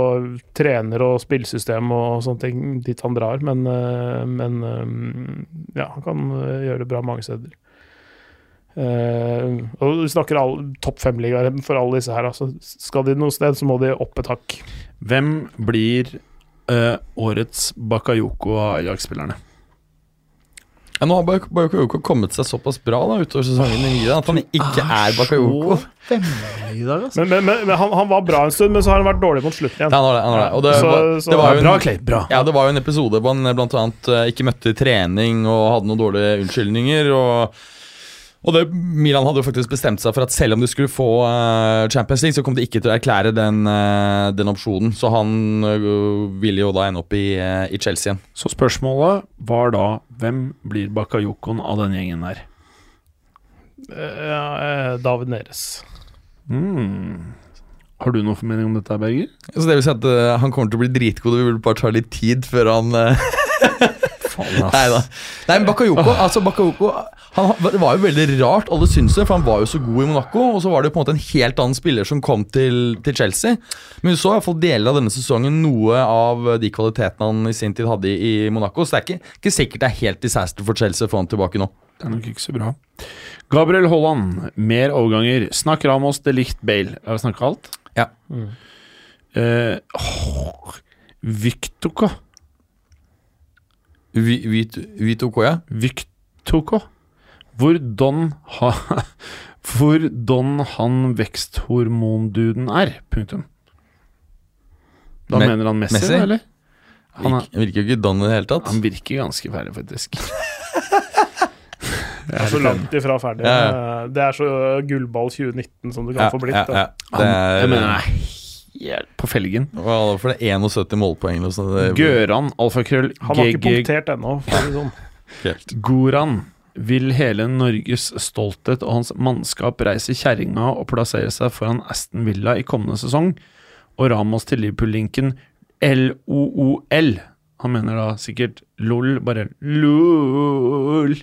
trener og spillsystem og sånne ting dit han drar, men, eh, men eh, ja, han kan eh, gjøre det bra mange steder. Eh, og Vi snakker topp fem-ligaer for alle disse her. Altså. Skal de noe sted, så må de opp et hakk. Hvem blir uh, årets Bakayoko av Ajax-spillerne? Ja, nå har Bakayoko kommet seg såpass bra da utover sesongen i at han ikke er Bakayoko. i dag, altså. Men, men, men, men han, han var bra en stund, men så har han vært dårlig mot slutten Ja, igjen. han det. Han har det. Og det, Så- var, så- det var jo Bra, en, Clay. Bra. ja, det var jo en episode hvor han blant annet eh, ikke møtte i trening og hadde noen dårlige unnskyldninger. Og, og det, Milan hadde jo faktisk bestemt seg for at selv om de skulle få uh, Champions League, så kom de ikke til å erklære den, uh, den opsjonen. Så han uh, ville jo da ende opp i, eh, i Chelsea igjen. Så spørsmålet var da hvem blir Bakayokoen av den gjengen? Eh, eh, David Neres. Mm. Har du noen formening om dette, Berger? Så det vil si at eh, han kommer til å bli dritgod, vi vil bare ta litt tid før han eh, Faen, Nei da. Nei, men Bakayoko, altså Bakayoko han, Det var jo veldig rart, alle syntes det, for han var jo så god i Monaco. Og så var det jo på en måte en helt annen spiller som kom til, til Chelsea. Men du så i hvert fall deler av denne sesongen noe av de kvalitetene han i sin tid hadde i, i Monaco. Så det er ikke, ikke sikkert det er helt disaster for Chelsea å få han tilbake nå. Det er nok ikke så bra. Gabriel Haaland, mer overganger. Snakk Ramos, de Licht, Bale. Har vi snakka alt? Ja. Mm. Uh, oh, Vi, vi, ja. ja. Vyktoko. Hvordan ha, Hvordan han veksthormonduden er. Punktum. Da Me- mener han Messi, Messi? eller? Han, er, Virker, jo ikke don i det hele tatt. han virker ganske ferdig, faktisk. Det er så langt ifra ferdig. Ja, ja. Det er så gullball 2019 som det kan Ja, få blitt. ja, ja. Det Han, jeg mener er helt på felgen. Hva for det er 71 målpoeng. Det er Gøran, alfakrøll, Han har ikke GG punktert ennå. for å si sånn. helt- Goran vil hele Norges stolthet og hans mannskap reise kjerringa og plassere seg foran Aston Villa i kommende sesong, og Ramos til Liverpool-linken LOOL. Han mener da sikkert LOL, bare LOL,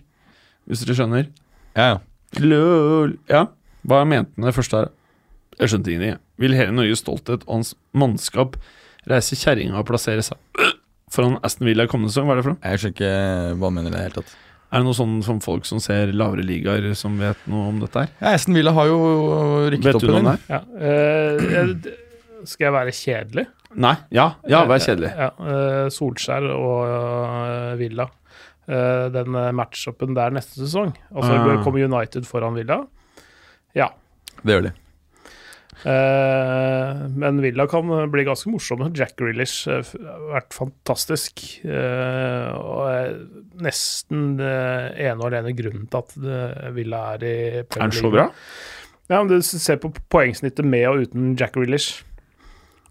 hvis dere skjønner. Ja, ja. LOL. Ja, hva mente han det første her? Jeg skjønte ingenting. jeg. Vil hele Norges stolthet og hans mannskap reise kjerringa og plassere seg foran Aston Villa i kommende sesong? Hva er det for noe? Jeg skjønner ikke hva han mener i det hele tatt. Er det noe sånn som folk som ser lavere ligaer, som vet noe om dette her? Ja, Aston Villa har jo rykket opp i den. Ja. Uh, skal jeg være kjedelig? Nei? Ja, ja vær kjedelig. Ja, uh, Solskjær og uh, Villa. Eh, den eh, matchupen der neste sesong. Altså Ah. Kommer United foran Villa? Ja. Det gjør de. Eh, men Villa kan bli ganske morsomme. Jack Grealish eh, har vært fantastisk. Eh, og er nesten ene og alene grunnen til at Villa er i Er han så bra? Ja, men du ser på poengsnittet med og uten Jack Grealish.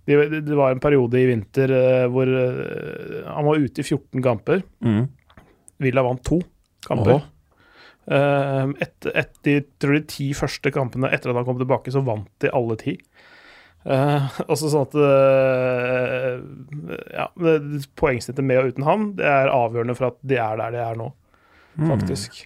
Det, var en periode i vinter hvor han var ute i 14 kamper. Mm. Villa vant to kamper. Åh. Eh, etter et, de, tror de ti første kampene etter at han kom tilbake, så vant de alle ti. Uh, også sånn at uh, Ja, poengsnittet med og uten han, det er avgjørende for at de er der de er nå, faktisk.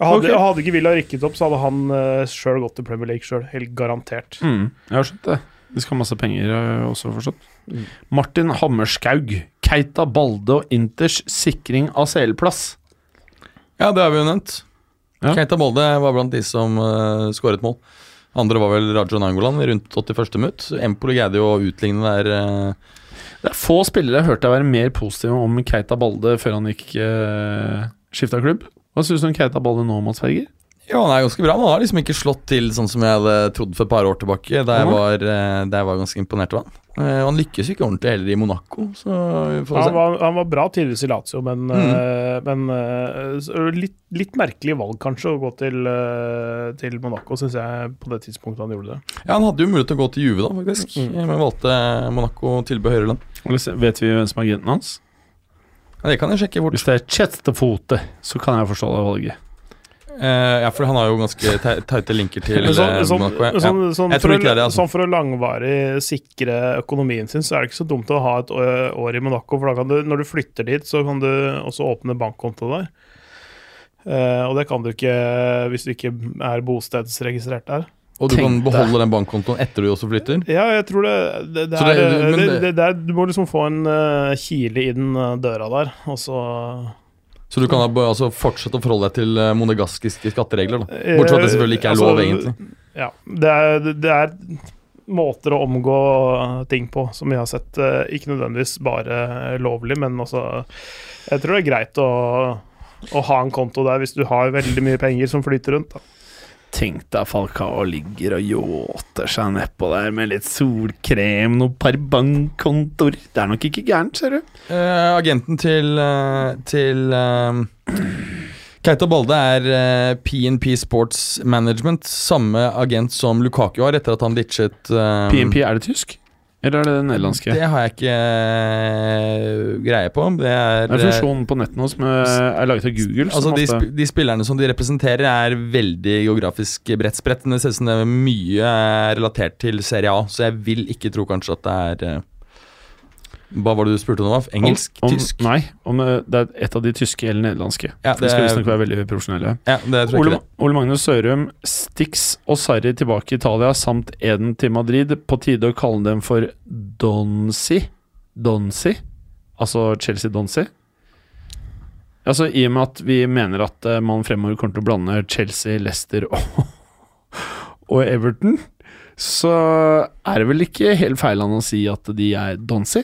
Hadde, okay. hadde ikke Villa rykket opp, så hadde han uh, sjøl gått til Premier League sjøl. Helt garantert. Mm. Jeg har skjønt det. De skal ha masse penger øh, også, forstått. Mm. Martin Hammerskaug. Keita Balde og Inters sikring av CL-plass. Ja, det har vi jo nevnt. Ja. Keita Molde var blant de som uh, skåret mål. Andre var vel Rajon Nangolan rundt 81. minutt. Empoli greide jo å utligne der. Uh... Det er få spillere jeg hørte være mer positive om Keita Balde før han gikk uh, skifta klubb. Hva syns du om Keita Balde nå, Mats Berger? Ja, han er ganske bra. men Han har liksom ikke slått til sånn som jeg hadde trodd for et par år tilbake. Da jeg var, eh, da jeg var ganske imponert av han. Eh, Han lykkes jo ikke ordentlig heller i Monaco, så får Han se. var, han var bra tidligvis i Lazio, men, Mm. men litt, litt merkelig valg kanskje å gå til, til Monaco, syns jeg, på det tidspunktet han gjorde det. Ja, Han hadde jo mulighet til å gå til Juve, da, faktisk. Mm. Men valgte Monaco tilbød høyere lønn. Vet vi hvem som er agenten hans? Ja, det kan jeg sjekke fort. Hvis det er Chettefote, så kan jeg forstå det valget. Eh, ja, for han har jo ganske te- tighte linker til sånn, eh, sånn, Monaco. Ja. sånn, sånn, for å, det altså. sånn for å langvarig sikre økonomien sin, så er det ikke så dumt å ha et år i Monaco. For da kan du, når du flytter dit, så kan du også åpne bankkonto der. Eh, og det kan du ikke hvis du ikke er bostedsregistrert der. Og du kan beholde den bankkontoen etter du også flytter. Ja, jeg tror det, det, det er det- det, men det, det- det, er- Du må liksom få en uh, kile i den døra der, og så Så du kan altså, fortsette å forholde deg til eh, monegaskiske skatteregler. da Bortsett fra at det selvfølgelig ikke er Altså, lov, egentlig. Ja. Det er, det er måter å omgå ting på som vi har sett. eh, Ikke nødvendigvis bare lovlig, men også Jeg tror det er greit å, å ha en konto der hvis du har veldig mye penger som flyter rundt. Da. Tenk deg Falcao ligger og yachter seg nedpå der med litt solkrem, noen par bankkontoer. Det er nok ikke gærent, ser du. Uh, agenten til, uh, til uh, Keita Balde er PNP Sports Management. Samme agent som Lukaku har etter at han ditchet PNP, er det tysk? Eller er det det nederlandske? Det har jeg ikke uh, greie på. Det er, Det er funksjonen på nettet nå som eh, er laget av Google. Altså de, sp de spillerne som de representerer, er veldig geografisk bredt spredt. Men det ser ut som det er mye er relatert til Serie A, så jeg vil ikke tro kanskje at det er eh, Hva var det du spurte om? Engelsk? om, om, tysk? Nei, om eh, det er et av de tyske eller nederlandske. Ja, det, skal visstnok være veldig profesjonelle. Ja, det tror jeg Ole, ikke det. Ole Magnus Sørum, Stix og Sarri tilbake i Italia, samt Eden til Madrid. På tide å kalle dem for Donsi. Donsi? Altså Chelsea Donsi? Altså I og med at vi mener at eh, man fremover kommer til å blande Chelsea, Leicester og, og Everton, så er det vel ikke helt feil an å si at de er Donsi?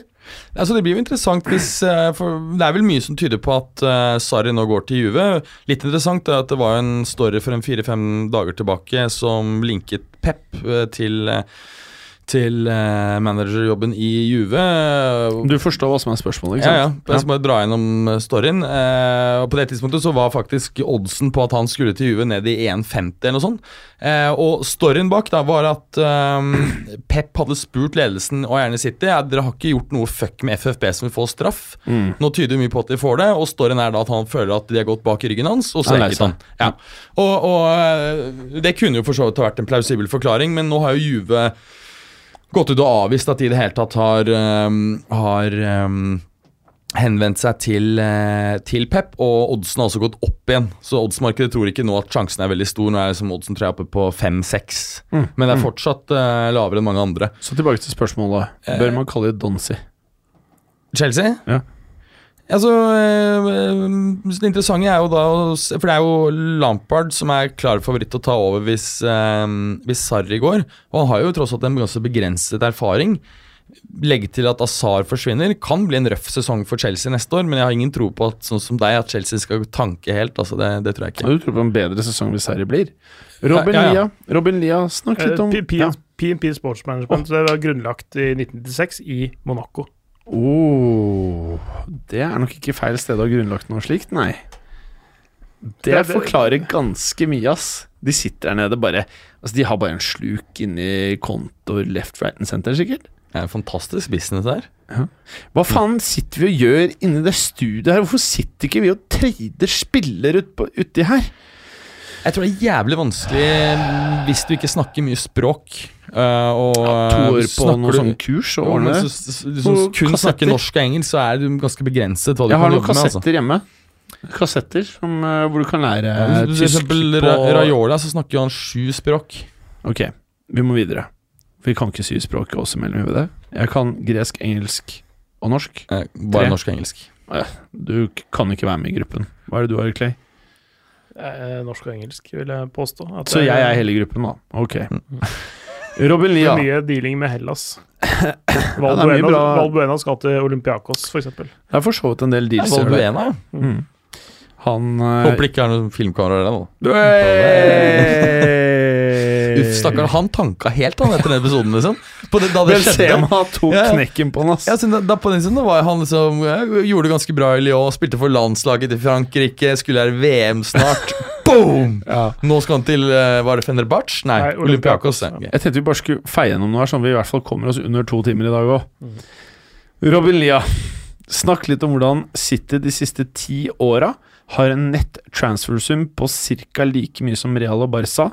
Altså Det blir jo interessant hvis eh, det er vel mye som tyder på at uh, Sarri nå går til Juve. Litt interessant er at det var en story for en fire-fem dager tilbake som linket Pep eh, til eh, til eh, managerjobben i Juve. Du forstår hva som er spørsmålet, ikke sant? Ja, ja. Jeg skal bare dra gjennom eh, storyen. Eh, og På det tidspunktet så var faktisk oddsen på at han skulle til Juve ned i 1,50 eller noe sånt. Og storyen bak da var at Pep hadde spurt ledelsen og gjerne City ja, dere har ikke gjort noe fuck med FFB som vil få straff. Mm. Nå tyder jo mye på at de får det, og storyen er da at han føler at de har gått bak i ryggen hans, og så Han. Ja. Og, og Det kunne jo for så vidt vært en plausibel forklaring, men nå har jo Juve gått ut og avvist at de i det hele tatt har, um, har um, henvendt seg til, eh, til Pep, og oddsen har også gått opp igjen. Så oddsmarkedet tror ikke nå at sjansen er veldig stor. Nå er liksom oddsen tror jeg oppe på 5-6, Mm. men det er fortsatt uh, lavere enn mange andre. Så tilbake til spørsmålet. Eh. Bør man kalle det Donsi? Chelsea? Ja. Altså, eh, Det interessante er jo da For det er jo Lampard som er klar favoritt til å ta over hvis, eh, hvis Sarri går. Og han har jo tross alt en ganske begrenset erfaring. Legge til at Azar forsvinner. Kan bli en røff sesong for Chelsea neste år, men jeg har ingen tro på at sånn som deg at Chelsea skal tanke helt. Altså det, det tror jeg ikke. Du tror på en bedre sesong hvis Sarri blir? Robin Ja, ja, ja. Lia, Robin Lia, snakk litt om Eh, P- ja. PNP Sports Management det var grunnlagt i 1996 i Monaco. Oh, Det er nok ikke feil sted å ha grunnlagt noe slikt, nei. Det Det- det- forklarer ganske mye, ass. De sitter der nede bare Altså, de har bare en sluk inni kontor left, right and center, sikkert. Det er en fantastisk business der. Hva faen sitter vi og gjør inni det studioet her? Hvorfor sitter ikke vi og trader spiller ut på, uti her? Jeg tror det er jævlig vanskelig mm, hvis du ikke snakker mye språk. Uh, og To år på noe sånn kurs og ordne det. så, kun kassetter. snakker norsk og engelsk, så er du ganske begrenset Jeg har kan noen jobbe med. Altså. kassetter hjemme. Kassetter som, eh, hvor du kan lære Ja, eh, du tysk For eksempel på Ra- så snakker jo han sju språk. Ok, vi må videre. For vi kan ikke sy språk også mellom vi det? Jeg kan gresk, engelsk og norsk. Eh, bare norsk og engelsk. Du kan ikke være med i gruppen. Hva er det du har, Clay? Eh, norsk og engelsk, vil jeg påstå. At Så jeg er hele gruppen, da. Ok. Robin Det Lia. er mye dealing med Hellas. Ja, det Valbuena, bra- Valbuena skal til Olympiakos, f.eks. Det er for så vidt en del deals. det. Valbuena, ja. Mm. Han eh, Håper det ikke er noen filmkamera der, da. Uff, stakkar. Han tanka helt, han, etter den episoden, liksom. På det, da det skjedde. Benzema tok Ja, ja. knekken på han, ass. Ja, da, da på den siden da var han liksom ja, Gjorde det ganske bra i Lyon, spilte for landslaget til Frankrike, skulle være VM snart. Boom! Ja. Nå skal han til eh, Var det Fenerbahçe? Nei, Nei, Olympiakos. Olympiakos. Jeg tenkte vi bare skulle feie gjennom noe her, sånn vi i hvert fall kommer oss under to timer i dag òg. Robin Lia, snakk litt om hvordan City de siste ti åra har en nett transfersum på ca. like mye som Real og Barca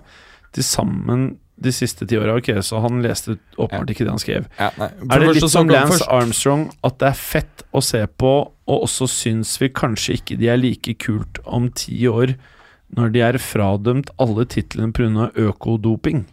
til sammen de siste ti åra. Ok, så han leste åpenbart ikke det han skrev. Ja. Er det litt som Lance først- Armstrong at det er fett å se på, og også syns vi kanskje ikke de er like kult om ti år, når de er fradømt alle titlene pga. økodoping?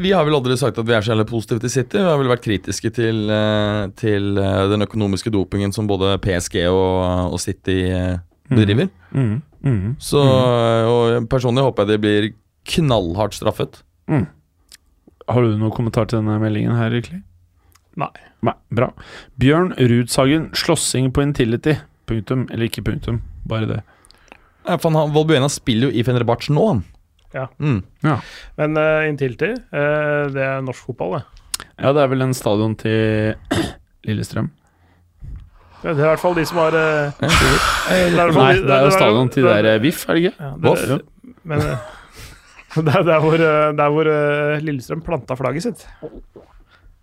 Vi har vel aldri sagt at vi er så jævlig positive til City. Vi har vel vært kritiske til, eh, til eh, den økonomiske dopingen som både PSG og, og City eh, bedriver. Mm, mm, Så, eh, og Personlig håper jeg de blir knallhardt straffet. mm. Har du noen kommentar til denne meldingen her, egentlig? Nei. Nei, bra. Bjørn Rudshagen, slåssing på Intility. Punktum. Eller ikke punktum, bare det. Ja, for han, Valbuena spiller jo i Fenerbahçe nå, han. Ja. Mm. Men uh, Intility, uh, det er norsk fotball, det. Ja, det er vel en stadion til Lillestrøm. Det er i hvert fall de som har Ja, fall Nei, det er jo stadion til der VIF, er det ikke? Ja, det, Voff? Men det er der hvor, eh, der hvor eh, Lillestrøm planta flagget sitt.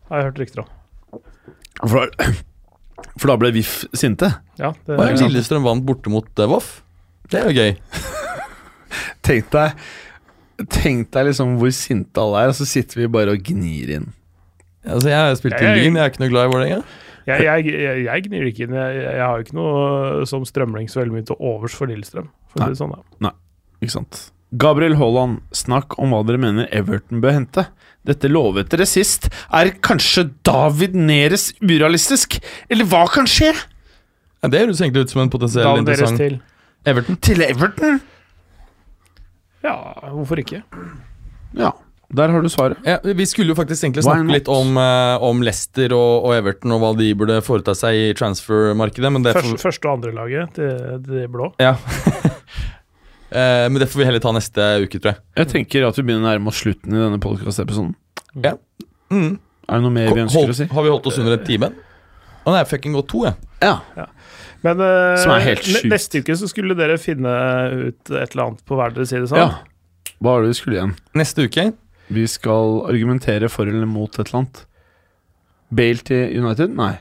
Har jeg hørt rykter om. For, for da ble VIF sinte? Ja, det, Og Lillestrøm vant borte mot eh, Voff. Det er jo gøy. Tenk deg Tenk deg liksom hvor sinte alle er, og så sitter vi bare og gnir inn. Altså, jeg har spilt i Lyn, jeg er ikke noe glad i Vålerenga. jeg, jeg, jeg, jeg gnir ikke inn. Jeg, jeg har jo ikke noe som strømling så veldig mye til overs for Lillestrøm. For Nei. det sånn, da. Ikke sant? Gabriel Haaland, snakk om hva dere mener Everton bør hente. Dette lovet dere sist. Er kanskje David Neres urealistisk? Eller hva kan skje? Ja, det høres egentlig ut som en potensiell David interessant til Everton. Til Everton? Ja, hvorfor ikke? Ja, der har du svaret. Ja, vi skulle jo faktisk egentlig snakke litt om, uh, om Leicester og, og Everton og hva de burde foreta seg i transfermarkedet, men det Første, første og andre laget til de blå. ja. Eh, men det får vi heller ta neste uke, tror jeg. Jeg tenker at vi begynner å nærme oss slutten i denne podcast-episoden. Mm. Er det noe mer vi ønsker Hold, å si? har vi holdt oss under en time? Å nei, fucking gått to, ja. Ja. Men uh, Som er helt sjukt. neste uke så skulle dere finne ut et eller annet på hver deres side, sant? ja. Hva var det vi skulle igjen? Neste uke Vi skal argumentere for eller mot et eller annet. Bale til United? Nei.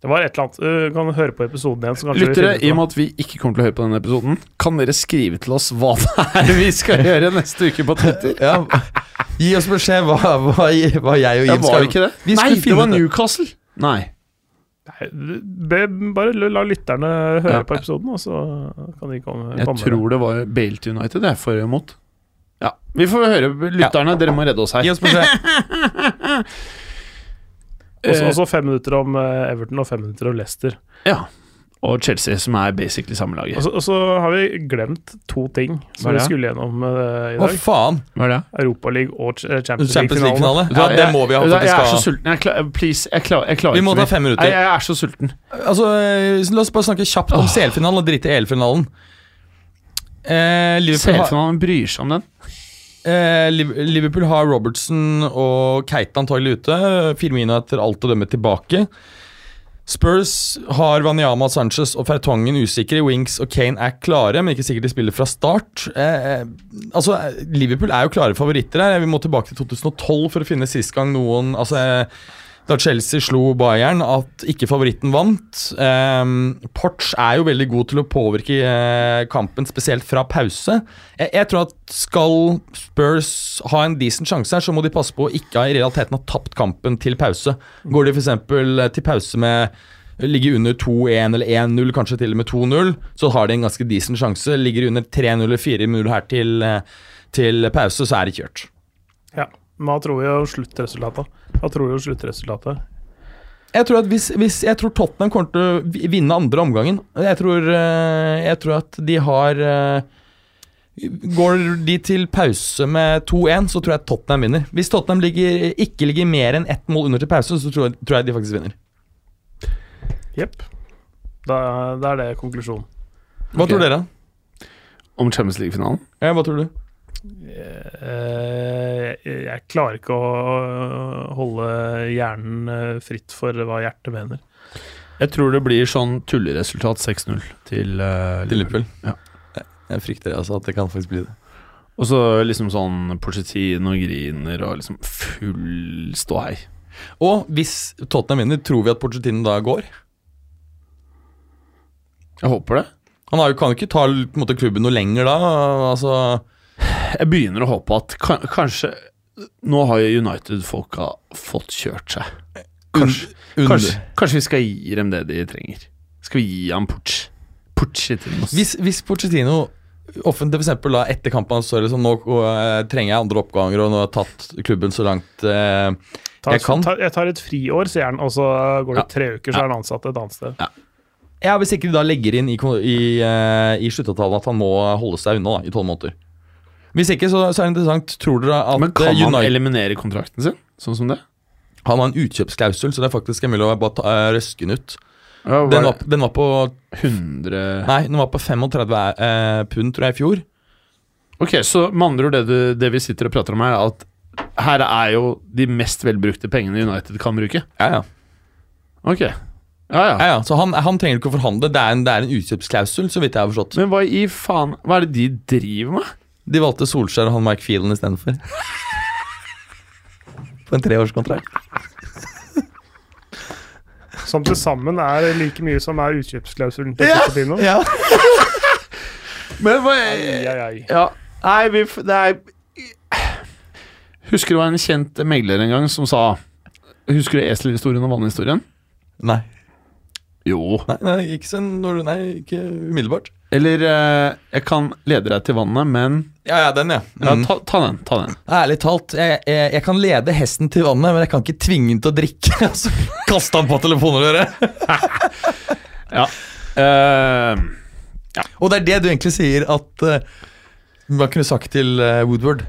Det var et eller annet. Du kan høre på episoden igjen. Så kanskje vi Lyttere, i og med at vi ikke kommer til å høre på denne episoden, kan dere skrive til oss hva det er vi skal gjøre neste uke på Twitter? ja. Gi oss beskjed hva, hva, hva jeg og Jim var skal gjøre. ikke det? Vi Nei, skulle det var. Newcastle. Nei. Nei, bare la lytterne høre Ja. på episoden, og så kan de komme, Jeg komme tror det var Bale til United. Det er for imot. Ja, Vi får høre. Lytterne, dere må redde oss her. Gi oss beskjed. Og så- fem minutter om eh, Everton og fem minutter om Leicester. Ja. Og Chelsea, som er basically samme Og laget. så, og så har vi glemt to ting som vi skulle gjennom uh, i Hva dag. faen? Hva er det? Europaliga og Ch- eh, Champions. League-finale? Ja, det må vi ha. Jeg, jeg, er så sulten. Jeg klar, please, jeg, klar, jeg klarer Vi må ta fem minutter. Jeg, jeg er så sulten. Altså, eh, La oss bare snakke kjapt om CL-finalen og drite i EL-finalen. Eh, Liverpool, CL-finalen bryr seg om den. Eh, Liverpool har Robertson og Keita antagelig ute. Firmino etter alt å dømme tilbake. Spurs har Wanyama, Sanchez og Fertongen usikre. Wings og Kane er klare, men ikke sikkert de spiller fra start. Eh, eh, altså, Liverpool er jo klare favoritter her. Vi må tilbake til 2012 for å finne sist gang noen altså, eh, Da Chelsea slo Bayern, at ikke favoritten vant. Um, Porch er jo veldig god til å påvirke uh, kampen, spesielt fra pause. Jeg, jeg tror at skal Spurs ha en decent sjanse her, så må de passe på å ikke i realiteten ha tapt kampen til pause. Går de f.eks. til pause med Ligger under 2-1 eller 1-0, kanskje til og med 2-0, så har de en ganske decent sjanse. Ligger de under 3-0 eller 4-0 her til, eh, til pause, så er det kjørt. Ja. Hva tror vi om sluttresultatet? Hva tror du om sluttresultatet? Jeg tror, at hvis, hvis, jeg tror Tottenham kommer til å vinne andre omgangen. Jeg tror, eh, jeg tror at de har eh, Går de til pause med 2-1, så tror jeg Tottenham vinner. Hvis Tottenham ligger, ikke ligger mer enn ett mål under til pause, så tror jeg, tror jeg de faktisk vinner. Jepp. Da, da er det konklusjonen. Hva okay. tror dere? Om Champions League-finalen. Ja, hva tror du? Eh, jeg, jeg klarer ikke å holde hjernen eh, fritt for hva hjertet mener. Jeg tror det blir sånn tulleresultat 6-0 til, uh, Liverpool? Ja. Jeg- Jeg frykter altså at det kan faktisk bli det. Og så liksom sånn Porcetino griner og liksom full ståhei. Og hvis Tottenham vinner, tror vi at Porcetino da går? Jeg håper det. Han har jo, kan jo ikke ta på en måte, klubben noe lenger da. Altså, Jeg begynner å håpe at kan, kanskje Nå har jo United-folka fått kjørt seg. Kanskje, kanskje, kanskje vi skal gi dem det de trenger. Skal vi gi ham Porch? Pucci? Hvis, hvis Pochettino offentlig for eksempel da, etter kampen så det sånn, nå eh, trenger jeg andre oppganger, og nå har jeg tatt klubben så langt eh, Ta, Jeg kan. Tar, jeg tar et friår, sier han, og så går det Ja. tre uker, så er han ansatt et annet sted. Ja, Hvis ikke de da legger inn i, i, eh, i sluttavtalen at han må holde seg unna da, i tolv måneder. Hvis ikke, så, så er det interessant. Tror dere at Men kan United... han eliminere kontrakten sin, sånn som det? Han har en utkjøpsklausul, så det er faktisk mulig å bare ta, eh, røske den ut. Ja, Den var, den var på 100 Nei, den var på 35 eh, pund, tror jeg, i fjor. Ok, så med andre ord, det, du, det vi sitter og prater om her, er at her er jo de mest velbrukte pengene United kan bruke. Ja, ja. Ok. Ja, ja. ja, ja. Så han, han trenger ikke å forhandle. Det er en, det er en utkjøpsklausul, så vidt jeg har forstått. Men hva i faen Hva er det de driver med? De valgte Solskjær og han Mike Phelan istedenfor. På en treårskontrakt. Som til sammen er like mye som er utkjøpsklausulen til Pochettino. Ja. Men hva. Ja, nei, vi, det er Husker du det var en kjent megler en gang som sa Husker du eselhistorien og vannhistorien? Nei. Jo. Nei, nei, ikke, sånn, når, nei, ikke umiddelbart. Eller eh, Jeg kan lede deg til vannet, men Ja, ja, den, ja. ja, Mm. ta, ta den. ta den Ærlig talt, jeg, jeg, jeg kan lede hesten til vannet, men jeg kan ikke tvinge den til å drikke. Så kaste han på telefonen og gjøre. Ja. Og det er det du egentlig sier at uh, Man kunne sagt til uh, Woodward.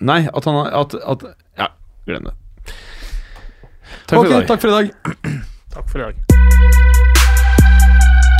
nei, at han har at, at Ja, glem det. Takk Ok, for i dag. takk for i dag. Takk for i dag.